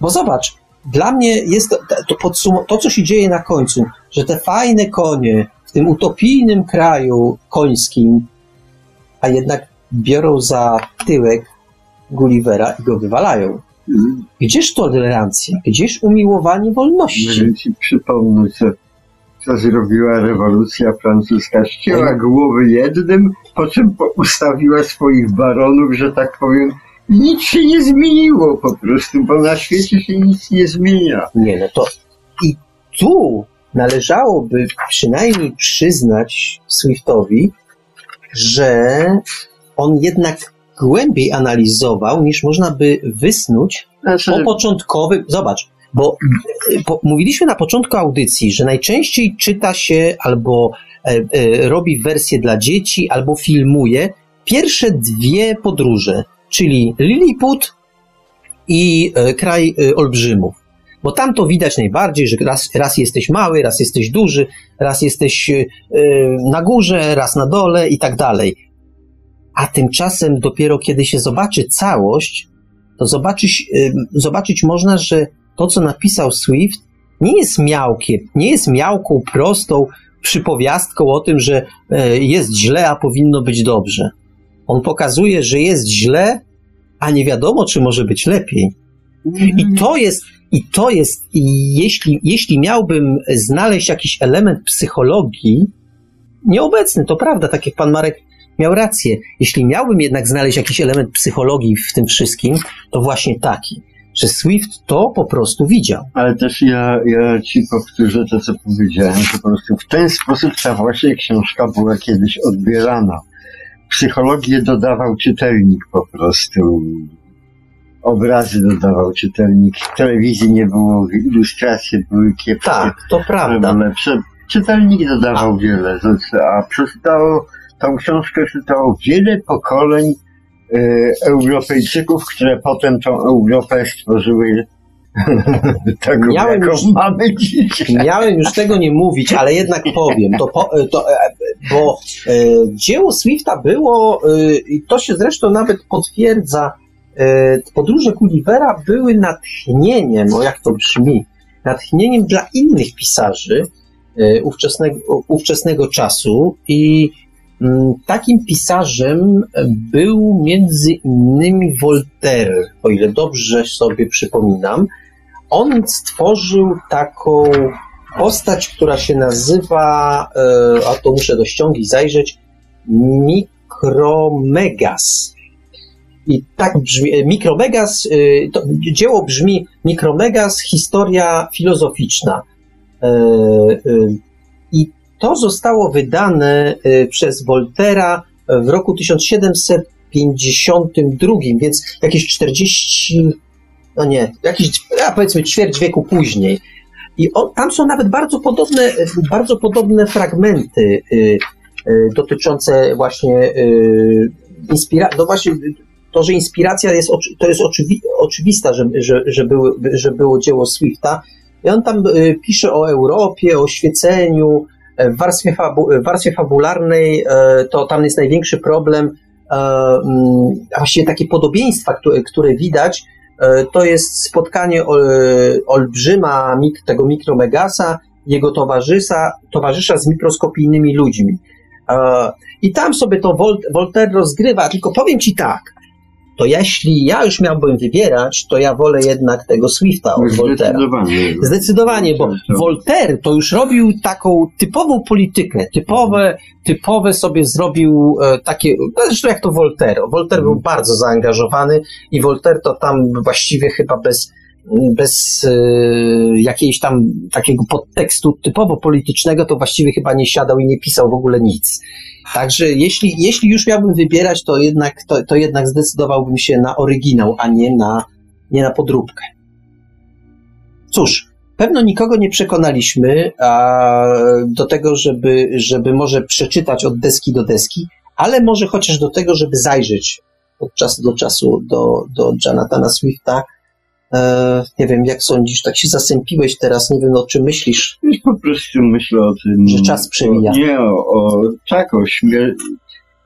Bo zobacz, dla mnie jest to, to, podsum- to, co się dzieje na końcu, że te fajne konie w tym utopijnym kraju końskim, a jednak biorą za tyłek Gullivera i go wywalają. Gdzież tolerancja? Gdzież umiłowanie wolności? Żeby ci przypomnę, co, co zrobiła rewolucja francuska. Ścięła głowy jednym, po czym ustawiła swoich baronów, że tak powiem. I Nic się nie zmieniło po prostu, bo na świecie się nic nie zmienia. Nie, no to i tu należałoby przynajmniej przyznać Swiftowi, że on jednak głębiej analizował, niż można by wysnuć Znaczy, po początkowym. Zobacz, bo y, po, mówiliśmy na początku audycji, że najczęściej czyta się albo e, e, robi wersję dla dzieci, albo filmuje pierwsze dwie podróże. czyli Lilliput i e, kraj e, olbrzymów. Bo tam to widać najbardziej, że raz, raz jesteś mały, raz jesteś duży, raz jesteś e, na górze, raz na dole i tak dalej. A tymczasem dopiero kiedy się zobaczy całość, to zobaczyć, zobaczyć można, że to, co napisał Swift, nie jest miałkiem, nie jest miałką prostą przypowiastką o tym, że jest źle, a powinno być dobrze. On pokazuje, że jest źle, a nie wiadomo, czy może być lepiej. I to jest, i to jest, i jeśli, jeśli miałbym znaleźć jakiś element psychologii, nieobecny, to prawda, tak jak pan Marek miał rację. Jeśli miałbym jednak znaleźć jakiś element psychologii w tym wszystkim, to właśnie taki, że Swift to po prostu widział. Ale też ja, ja ci powtórzę to, co powiedziałem, że po prostu w ten sposób ta właśnie książka była kiedyś odbierana psychologię dodawał czytelnik po prostu. Obrazy dodawał czytelnik. Telewizji nie było, ilustracje były kiepskie. Tak, to prawda. Lepsze. Czytelnik dodawał wiele rzeczy, a przeczytało, tą książkę czytało wiele pokoleń e, Europejczyków, które potem tą Europę stworzyły taką, miałem już, mamy dzisiaj. Miałem już tego nie mówić, ale jednak powiem, to, po, to e, bo e, dzieło Swifta było, e, i to się zresztą nawet potwierdza, e, podróże Gullivera były natchnieniem, o jak to brzmi, natchnieniem dla innych pisarzy e, ówczesnego, ówczesnego czasu i takim pisarzem był między innymi Voltaire, o ile dobrze sobie przypominam. On stworzył taką postać, która się nazywa, e, a to muszę do ściągi zajrzeć, Mikromegas. I tak brzmi, e, Mikromegas, e, to dzieło brzmi Mikromegas, historia filozoficzna. I to zostało wydane przez Voltera w roku 1752, więc jakieś 40, no nie, jakieś, ja powiedzmy ćwierć wieku później. I tam są nawet bardzo podobne, bardzo podobne fragmenty y, y, dotyczące właśnie y, inspiracji. No właśnie to, że inspiracja jest, to jest oczywi, oczywista, że, że, że, że było dzieło Swifta. I on tam y, pisze o Europie, o świeceniu. W warstwie, fabu, w warstwie fabularnej y, to tam jest największy problem, y, a właściwie takie podobieństwa, które, które widać, E, to jest spotkanie olbrzyma tego mikromegasa, jego towarzysza, towarzysza z mikroskopijnymi ludźmi. E, I tam sobie to Voltaire rozgrywa, tylko powiem ci tak, to jeśli ja już miałbym wybierać, to ja wolę jednak tego Swifta od Voltaire. Zdecydowanie. Zdecydowanie, bo Voltaire to już robił taką typową politykę, typowe, typowe sobie zrobił e, takie, no zresztą jak to Voltaire. Voltaire był mhm. bardzo zaangażowany i Voltaire to tam właściwie chyba bez bez y, jakiejś tam takiego podtekstu typowo politycznego, to właściwie chyba nie siadał i nie pisał w ogóle nic. Także jeśli, jeśli już miałbym wybierać, to jednak, to, to jednak zdecydowałbym się na oryginał, a nie na, nie na podróbkę. Cóż, pewno nikogo nie przekonaliśmy a, do tego, żeby, żeby może przeczytać od deski do deski, ale może chociaż do tego, żeby zajrzeć od czasu do czasu do, do Jonathana Swifta, nie wiem, jak sądzisz, tak się zasępiłeś teraz, nie wiem o czym myślisz. Po prostu myślę o tym. Że czas przemija. nie, o, o tak, o śmier-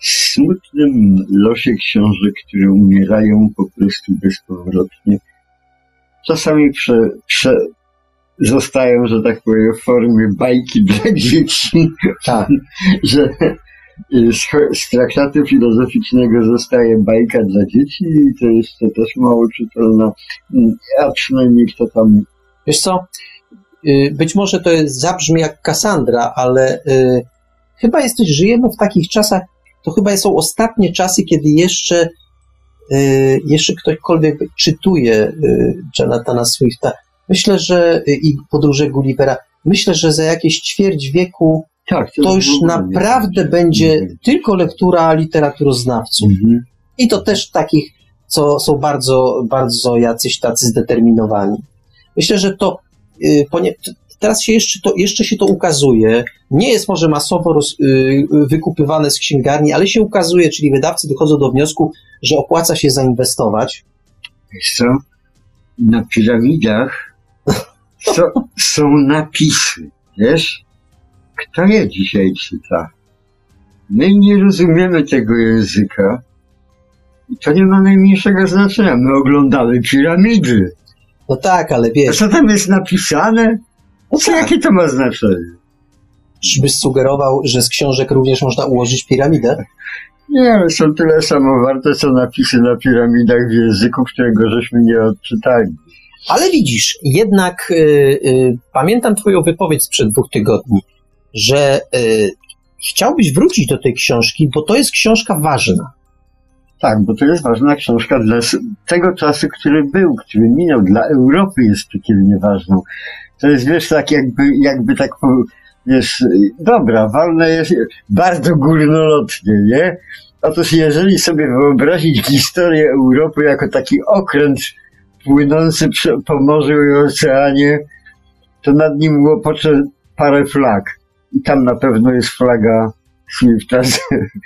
smutnym losie książek, które umierają po prostu bezpowrotnie. Czasami prze, prze, zostają, że tak powiem, w formie bajki dla dzieci. Tak. że z, z traktatu filozoficznego zostaje bajka dla dzieci i to to też mało czytelna, a przynajmniej kto tam... Wiesz co, y, być może to jest, zabrzmi jak Kassandra, ale y, chyba jesteś, żyjemy w takich czasach, to chyba są ostatnie czasy, kiedy jeszcze y, jeszcze ktokolwiek czytuje Jonathana Swifta. Myślę, że i podróże Gullivera, myślę, że za jakieś ćwierć wieku to, to już naprawdę będzie mhm. tylko lektura literaturoznawców. Mhm. I to też takich, co są bardzo, bardzo jacyś tacy zdeterminowani. Myślę, że to, yy, teraz się jeszcze, to, jeszcze się to ukazuje. Nie jest może masowo roz, y, wykupywane z księgarni, ale się ukazuje, czyli wydawcy dochodzą do wniosku, że opłaca się zainwestować. Wiesz co? Na piramidach są, są napisy, wiesz? Kto je dzisiaj czyta? My nie rozumiemy tego języka. I to nie ma najmniejszego znaczenia. My oglądamy piramidy. No tak, ale A wiesz, co tam jest napisane? no Co, tak, jakie to ma znaczenie? czyżbyś sugerował, że z książek również można ułożyć piramidę? Nie, ale są tyle samo warte, co napisy na piramidach w języku, którego żeśmy nie odczytali. Ale widzisz, jednak y, y, pamiętam Twoją wypowiedź sprzed dwóch tygodni, że y, chciałbyś wrócić do tej książki, bo to jest książka ważna. Tak, bo to jest ważna książka dla tego czasu, który był, który minął. Dla Europy jest piekielnie ważną. To jest, wiesz, tak jakby, jakby tak, wiesz, dobra, walne jest bardzo górnolotnie, nie? Otóż jeżeli sobie wyobrazić historię Europy jako taki okręt płynący po morzu i oceanie, to nad nim łopocze parę flag. I tam na pewno jest flaga Swifta z,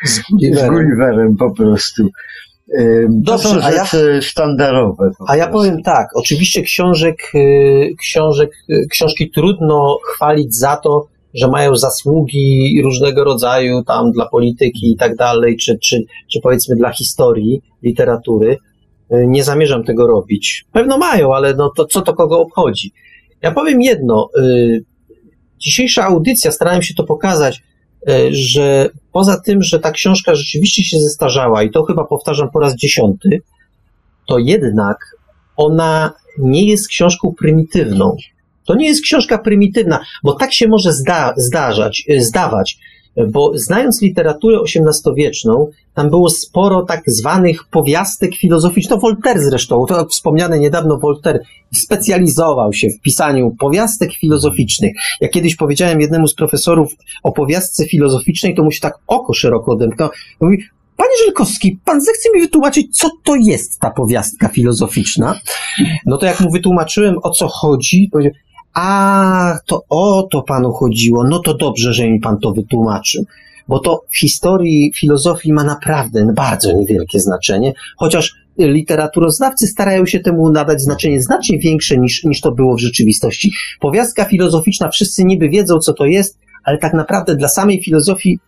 Z z Gulliverem. Po prostu. Ym, To Dobrze, są a ja- rzeczy sztandarowe. A ja powiem tak, oczywiście książek, y, książek, y, książki trudno chwalić za to, że mają zasługi różnego rodzaju tam dla polityki i tak dalej, czy, czy, czy powiedzmy dla historii, literatury. Y, Nie zamierzam tego robić. Pewno mają, ale no to co to kogo obchodzi? Ja powiem jedno. Dzisiejsza audycja, starałem się to pokazać, y, że poza tym, że ta książka rzeczywiście się zestarzała i to chyba powtarzam po raz dziesiąty, to jednak ona nie jest książką prymitywną. To nie jest książka prymitywna, bo tak się może zda, zdarzać, y, zdawać, bo znając literaturę XVIII-wieczną, tam było sporo tak zwanych powiastek filozoficznych. To Voltaire zresztą, to wspomniany niedawno Voltaire, specjalizował się w pisaniu powiastek filozoficznych. Jak kiedyś powiedziałem jednemu z profesorów o powiastce filozoficznej, to mu się tak oko szeroko odemknęło. Mówi, Panie Żelkowski, pan zechce mi wytłumaczyć, co to jest ta powiastka filozoficzna? No to jak mu wytłumaczyłem, o co chodzi, powiedział, a, to o to panu chodziło, no to dobrze, że mi pan to wytłumaczył. Bo to w historii filozofii ma naprawdę bardzo niewielkie znaczenie, chociaż literaturoznawcy starają się temu nadać znaczenie znacznie większe niż, niż to było w rzeczywistości. Powiastka filozoficzna, wszyscy niby wiedzą, co to jest, ale tak naprawdę dla samej filozofii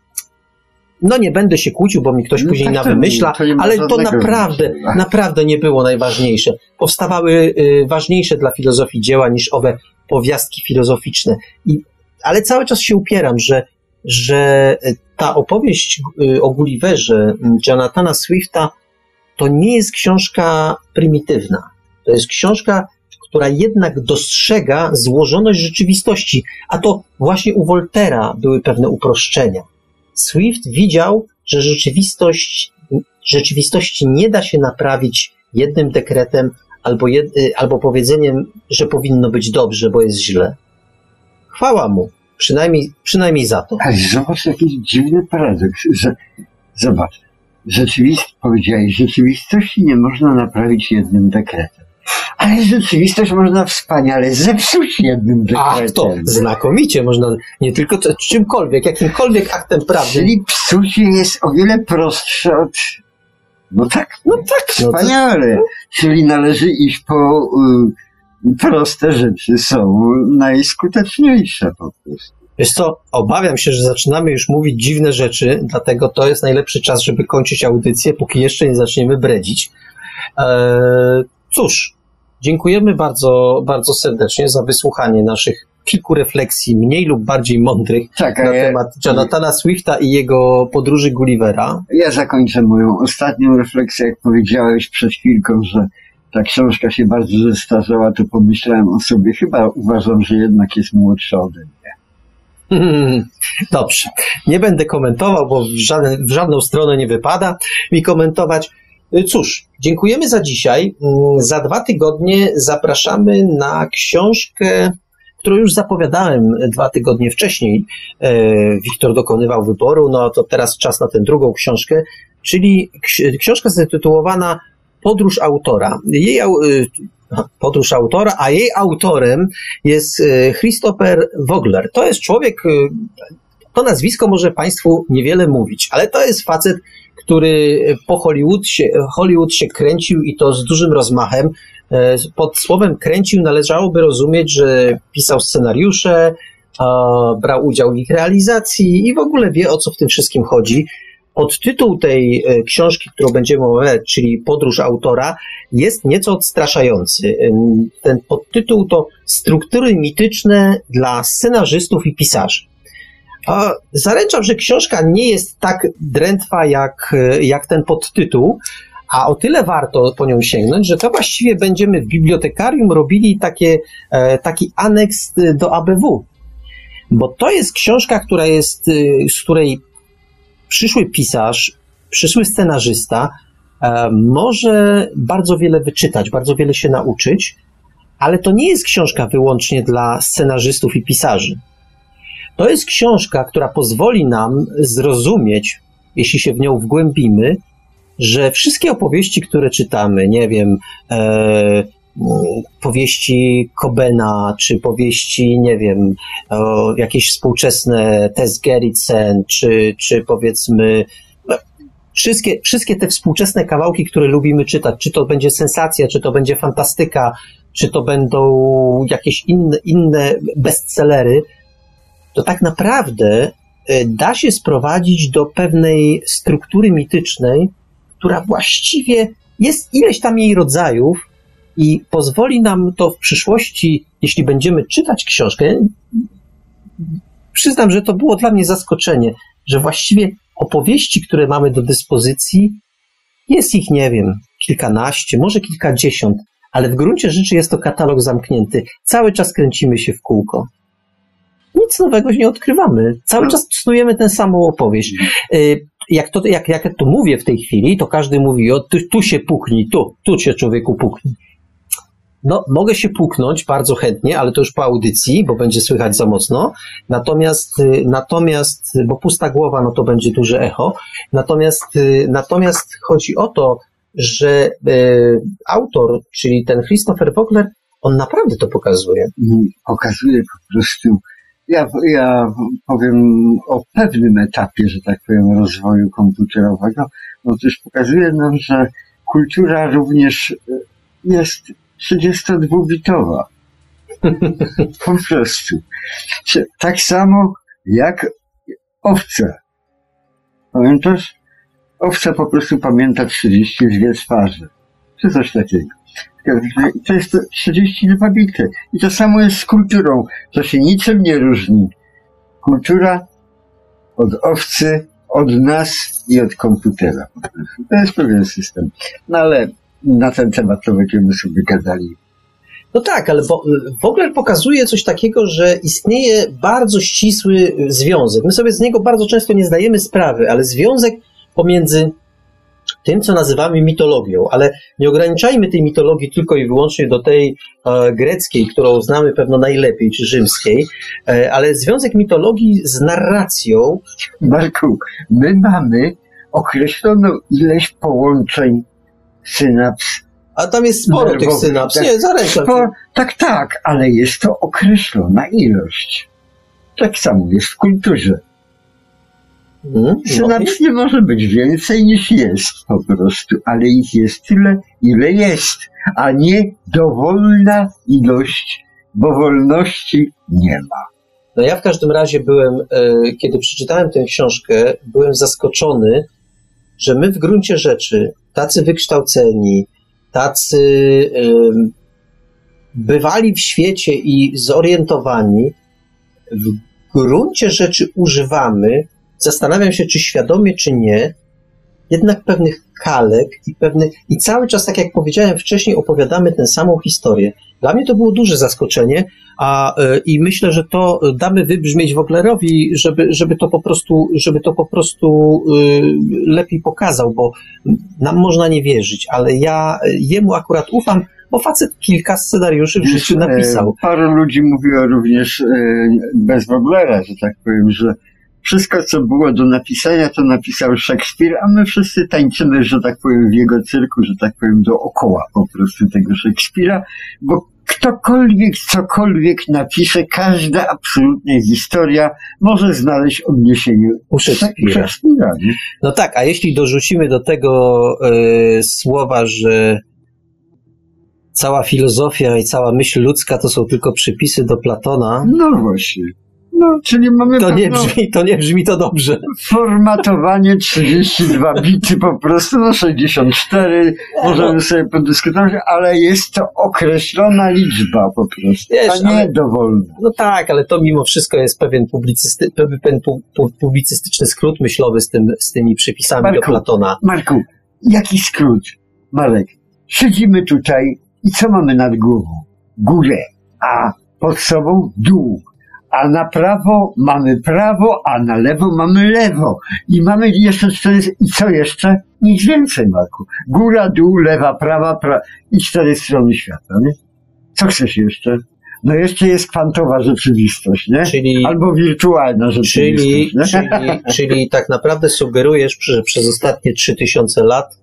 no nie będę się kłócił, bo mi ktoś No później tak, na to- nie ale to naprawdę, naprawdę nie było najważniejsze. Powstawały y, ważniejsze dla filozofii dzieła niż owe powiastki filozoficzne. I, ale cały czas się upieram, że, że ta opowieść y, o Gulliverze y, Jonathana Swifta to nie jest książka prymitywna. To jest książka, która jednak dostrzega złożoność rzeczywistości, a to właśnie u Voltera były pewne uproszczenia. Swift widział, że rzeczywistość, rzeczywistości nie da się naprawić jednym dekretem albo, jed, y, albo powiedzeniem, że powinno być dobrze, bo jest źle. Chwała mu, przynajmniej, przynajmniej za to. Ale zobacz, jakiś dziwny paradoks, że zobacz, rzeczywistość, powiedziałeś, rzeczywistości nie można naprawić jednym dekretem. Ale rzeczywistość można wspaniale zepsuć jednym Ach, dekretem. to znakomicie można, nie tylko czymkolwiek, jakimkolwiek aktem prawdy. Czyli psucie jest o wiele prostsze od... No tak, No tak, no to, wspaniale. Czyli należy iść po... Y, proste rzeczy są najskuteczniejsze po prostu. Wiesz co, obawiam się, że zaczynamy już mówić dziwne rzeczy, dlatego to jest najlepszy czas, żeby kończyć audycję, póki jeszcze nie zaczniemy bredzić. Eee, cóż, dziękujemy bardzo, bardzo serdecznie za wysłuchanie naszych kilku refleksji, mniej lub bardziej mądrych, Tak, na temat Jonathana Swifta i jego podróży Gullivera. ja zakończę moją ostatnią refleksję, jak powiedziałeś przed chwilką, że ta książka się bardzo zestarzała, to pomyślałem o sobie, chyba uważam, że jednak jest młodsza ode mnie. Dobrze. Nie będę komentował, bo w, żaden, w żadną stronę nie wypada mi komentować. Y, Cóż, dziękujemy za dzisiaj. Mm, Za dwa tygodnie zapraszamy na książkę, którą już zapowiadałem dwa tygodnie wcześniej. E, Wiktor dokonywał wyboru, no to teraz czas na tę drugą książkę, czyli ksi- książka zatytułowana Podróż autora. Jej, y, Podróż autora, a jej autorem jest e, Christopher Vogler. To jest człowiek, to nazwisko może Państwu niewiele mówić, ale to jest facet, który po Hollywood się, Hollywood się kręcił i to z dużym rozmachem. E, pod słowem kręcił należałoby rozumieć, że pisał scenariusze, brał udział w ich realizacji i w ogóle wie o co w tym wszystkim chodzi. Podtytuł tej e, książki, którą będziemy omawiać, czyli Podróż autora, jest nieco odstraszający. Ten podtytuł to Struktury mityczne dla scenarzystów i pisarzy. Zaręczam, że książka nie jest tak drętwa jak, e, jak ten podtytuł, a o tyle warto po nią sięgnąć, że to właściwie będziemy w bibliotekarium robili takie, e, taki aneks do ABW. Bo to jest książka, która jest, z której przyszły pisarz, przyszły scenarzysta e, może bardzo wiele wyczytać, bardzo wiele się nauczyć, ale to nie jest książka wyłącznie dla scenarzystów i pisarzy. To jest książka, która pozwoli nam zrozumieć, jeśli się w nią wgłębimy, że wszystkie opowieści, które czytamy, nie wiem, e, powieści Kobena, czy powieści, nie wiem, jakieś współczesne Tess Gerritsen, czy, czy powiedzmy no, wszystkie, wszystkie te współczesne kawałki, które lubimy czytać, czy to będzie sensacja, czy to będzie fantastyka, czy to będą jakieś inne, inne bestsellery, to tak naprawdę e, da się sprowadzić do pewnej struktury mitycznej, która właściwie jest ileś tam jej rodzajów, i pozwoli nam to w przyszłości, jeśli będziemy czytać książkę, przyznam, że to było dla mnie zaskoczenie, że właściwie opowieści, które mamy do dyspozycji, jest ich, nie wiem, kilkanaście, może kilkadziesiąt, ale w gruncie rzeczy jest to katalog zamknięty. Cały czas kręcimy się w kółko. Nic nowego nie odkrywamy. Cały no. czas snujemy tę samą opowieść. Y, jak to, jak, jak to mówię w tej chwili, to każdy mówi, o, tu, tu się puknij, tu, tu się człowieku puknij. No, mogę się puknąć bardzo chętnie, ale to już po audycji, bo będzie słychać za mocno. Natomiast, y, natomiast, bo pusta głowa, no to będzie duże echo. Natomiast, y, natomiast chodzi o to, że y, autor, czyli ten Christopher Vogler, on naprawdę to pokazuje. Mhm, pokazuje po prostu. Ja, ja powiem o pewnym etapie, że tak powiem, rozwoju komputerowego. Też pokazuje nam, że kultura również jest 32-bitowa. po prostu. Tak samo jak owce. Pamiętasz? Owca po prostu pamięta 32 twarze. Czy coś takiego. To jest 32 bity. I to samo jest z kulturą. To się niczym nie różni. Kultura od owcy, od nas i od komputera. To jest pewien system. No ale na ten temat to będziemy sobie gadali. No tak, ale bo, w ogóle pokazuje coś takiego, że istnieje bardzo ścisły związek. My sobie z niego bardzo często nie zdajemy sprawy, ale związek pomiędzy tym, co nazywamy mitologią, ale nie ograniczajmy tej mitologii tylko i wyłącznie do tej e, greckiej, którą znamy pewno najlepiej, czy rzymskiej, e, ale związek mitologii z narracją. Marku, my mamy określoną ilość połączeń synaps. A tam jest sporo tych synaps. Tak, nie, zaręczam sporo, Tak, tak, ale jest to określona ilość. Tak samo jest w kulturze. Hmm, synaps no. może być więcej niż jest po prostu, ale ich jest tyle, ile jest, a nie dowolna ilość, bo wolności nie ma. No ja w każdym razie byłem, e, kiedy przeczytałem tę książkę, byłem zaskoczony, że my w gruncie rzeczy, tacy wykształceni, tacy bywali w świecie i zorientowani, w gruncie rzeczy używamy, zastanawiam się, czy świadomie, czy nie, jednak pewnych kalek i pewnych, i cały czas, tak jak powiedziałem wcześniej, opowiadamy tę samą historię. Dla mnie to było duże zaskoczenie, a e, i myślę, że to damy wybrzmieć Woglerowi, żeby, żeby to po prostu, żeby to po prostu y, lepiej pokazał, bo nam można nie wierzyć, ale ja jemu akurat ufam, bo facet kilka scenariuszy w życiu napisał. Paru ludzi mówiło również e, bez Woglera, że tak powiem, że Wszystko, co było do napisania, to napisał Szekspir, a my wszyscy tańczymy, że tak powiem, w jego cyrku, że tak powiem, dookoła po prostu tego Szekspira, bo ktokolwiek cokolwiek napisze, każda absolutnie historia może znaleźć odniesienie U Szekspira. No tak, a jeśli dorzucimy do tego e, słowa, że cała filozofia i cała myśl ludzka to są tylko przypisy do Platona, No właśnie. No, czyli mamy to nie brzmi, to nie brzmi to dobrze. formatowanie 32 bity po prostu, no 64, możemy sobie podyskutować, ale jest to określona liczba po prostu, Wiesz, a nie ale- dowolna. No tak, ale to mimo wszystko jest pewien, publicysty, pewien pu, pu, publicystyczny skrót myślowy z, tym, z tymi przypisami do Marku. Platona. Marku, jaki skrót? Marek, siedzimy tutaj i co mamy nad głową? Górę, a pod sobą dół. A na prawo mamy prawo, a na lewo mamy lewo. I mamy jeszcze cztery, i co jeszcze? Nic więcej, Marku. Góra, dół, lewa, prawa, pra... i cztery strony świata, nie? Co chcesz jeszcze? No jeszcze jest kwantowa rzeczywistość, nie? Czyli, Albo wirtualna rzeczywistość, czyli, nie? czyli, czyli tak naprawdę sugerujesz, że przez ostatnie 3000 lat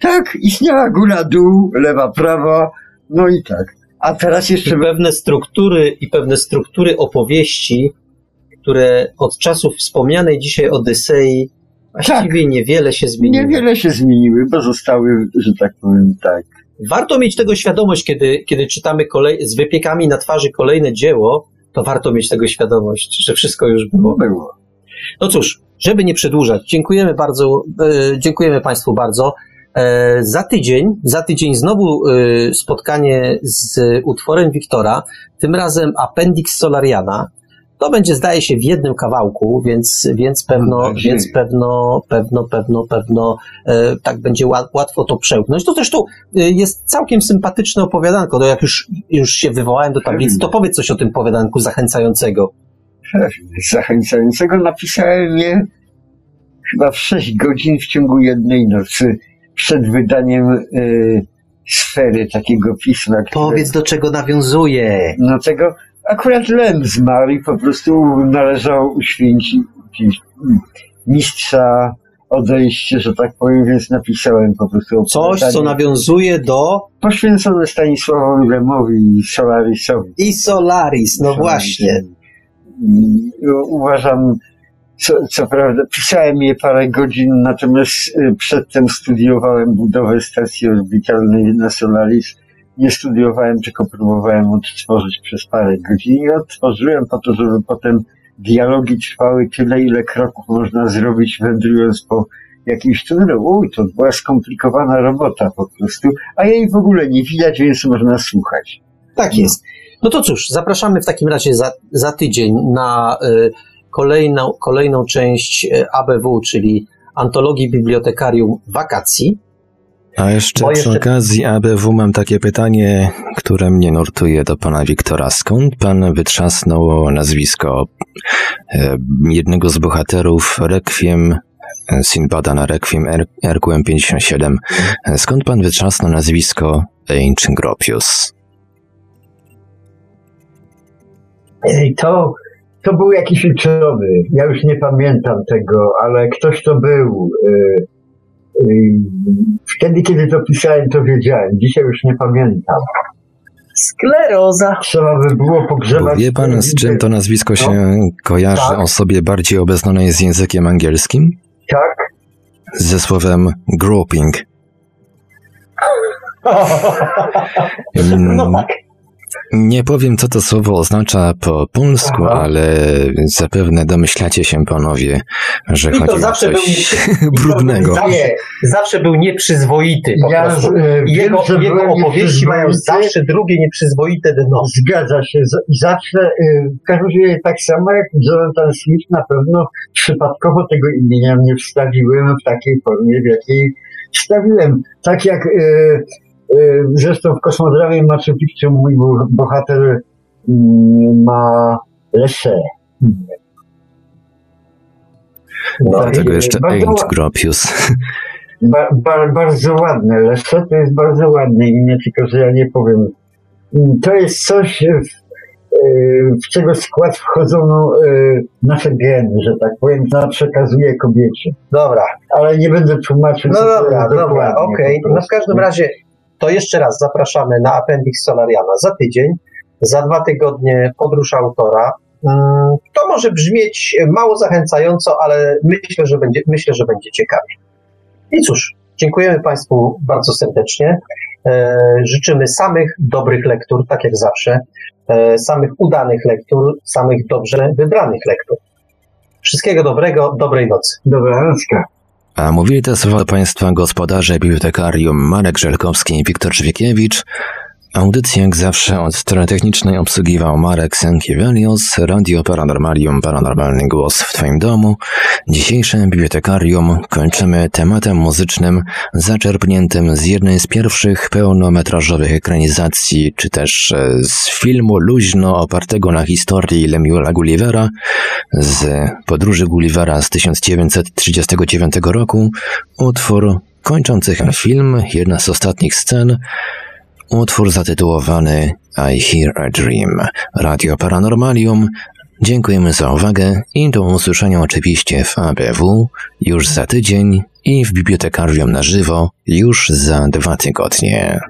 Tak, istniała góra, dół, lewa, prawa, no i tak. A teraz jeszcze pewne struktury i pewne struktury opowieści, które od czasów wspomnianej dzisiaj Odysei właściwie niewiele się zmieniły. niewiele się zmieniły, bo zostały, że tak powiem, tak. Warto mieć tego świadomość, kiedy, kiedy czytamy kolej, z wypiekami na twarzy kolejne dzieło, to warto mieć tego świadomość, że wszystko już było. Było. No cóż, żeby nie przedłużać, dziękujemy bardzo, e, dziękujemy Państwu bardzo. E, za tydzień, za tydzień znowu e, spotkanie z utworem Wiktora, tym razem Appendix Solariana. To będzie, zdaje się, w jednym kawałku, więc, więc pewno, więc pewno, pewno, pewno, pewno, e, tak będzie łat, łatwo to przełknąć. To zresztą e, jest całkiem sympatyczne opowiadanko. No jak już, już się wywołałem do tablicy, to powiedz coś o tym opowiadanku zachęcającego. Zachęcającego napisałem je chyba w 6 godzin w ciągu jednej nocy przed wydaniem y, sfery takiego pisma. które- Powiedz, do czego nawiązuje. No tego akurat Lem zmarł i po prostu należało uświęcić mistrza odejście, że tak powiem, więc napisałem po prostu Coś, co nawiązuje do poświęcone Stanisławowi Lemowi i Solarisowi. i Solaris, no właśnie. I uważam, co, co prawda, pisałem je parę godzin, natomiast y, przedtem studiowałem budowę stacji orbitalnej na Solaris. Nie studiowałem, tylko próbowałem odtworzyć przez parę godzin i odtworzyłem po to, żeby potem dialogi trwały tyle, ile kroków można zrobić, wędrując po jakimś tunelu. Uj, to była skomplikowana robota po prostu, a jej w ogóle nie widać, więc można słuchać. Tak jest. No to cóż, zapraszamy w takim razie za, za tydzień na y, kolejną, kolejną część y, ABW, czyli Antologii Bibliotekarium Wakacji. A jeszcze Bo przy jeszcze- okazji ABW mam takie pytanie, które mnie nurtuje do pana Wiktora. Skąd pan wytrzasnął nazwisko e, jednego z bohaterów Requiem e, Sinbada na Requiem RQM 57? E, Skąd pan wytrzasnął nazwisko Ancient Gropius? Ej, To, to był jakiś uczowy. Ja już nie pamiętam tego, ale ktoś to był. y, y, Wtedy, kiedy to pisałem, to wiedziałem. Dzisiaj już nie pamiętam. Skleroza. Trzeba by było pogrzebać. wie pan, z czym to nazwisko się kojarzy Tak. osobie bardziej obeznanej z językiem angielskim? Tak? Ze słowem groping. No Mm, tak. Nie powiem, co to słowo oznacza po polsku, Aha. ale zapewne domyślacie się panowie, że I to chodzi o zawsze coś był- brudnego. Zawsze, zawsze był nieprzyzwoity po Ja prostu. e, I wiem, Jego, jego opowieści mają zawsze drugie nieprzyzwoite dno. Zgadza się. Zawsze, w każdym razie tak samo jak Jonathan Smith, na pewno przypadkowo tego imienia nie wstawiłem w takiej formie, w jakiej wstawiłem. Tak jak y, zresztą w Kosmodrawie Machu Picchu mój bo- bohater y, ma Lesę. No, Dlatego i jeszcze bardzo, Ain't Gropius. ba, ba, bardzo ładne. Lesę to jest bardzo ładne imię, tylko że ja nie powiem. Mm, To jest coś, e, w czego skład wchodzą no, nasze geny, że tak powiem, co przekazuje kobiecie. Dobra. Ale nie będę tłumaczył. No dobra, dobra, okej. po No w każdym razie to jeszcze raz zapraszamy na Appendix Solariana za tydzień, za dwa tygodnie podróż autora. Mm, To może brzmieć mało zachęcająco, ale myślę, że będzie, myślę, że będzie ciekawie. I cóż, dziękujemy Państwu bardzo serdecznie. E, Życzymy samych dobrych lektur, tak jak zawsze, e, samych udanych lektur, samych dobrze wybranych lektur. Wszystkiego dobrego, dobrej nocy. Dobranocka. A mówili te słowa do Państwa gospodarze bibliotekarium Marek Żelkowski i Wiktor Czwiekiewicz. Audycję jak zawsze od strony technicznej obsługiwał Marek Senkiewelios, Radio Paranormalium, Paranormalny Głos w Twoim domu. Dzisiejsze bibliotekarium kończymy tematem muzycznym zaczerpniętym z jednej z pierwszych pełnometrażowych ekranizacji, czy też e, z filmu luźno opartego na historii Lemuela Gullivera z podróży Gullivera z 1939 roku. Utwór kończący film, jedna z ostatnich scen, Utwór zatytułowany I Hear a Dream. Radio Paranormalium. Dziękujemy za uwagę i do usłyszenia oczywiście w ABW już za tydzień i w Bibliotekarium na żywo już za dwa tygodnie.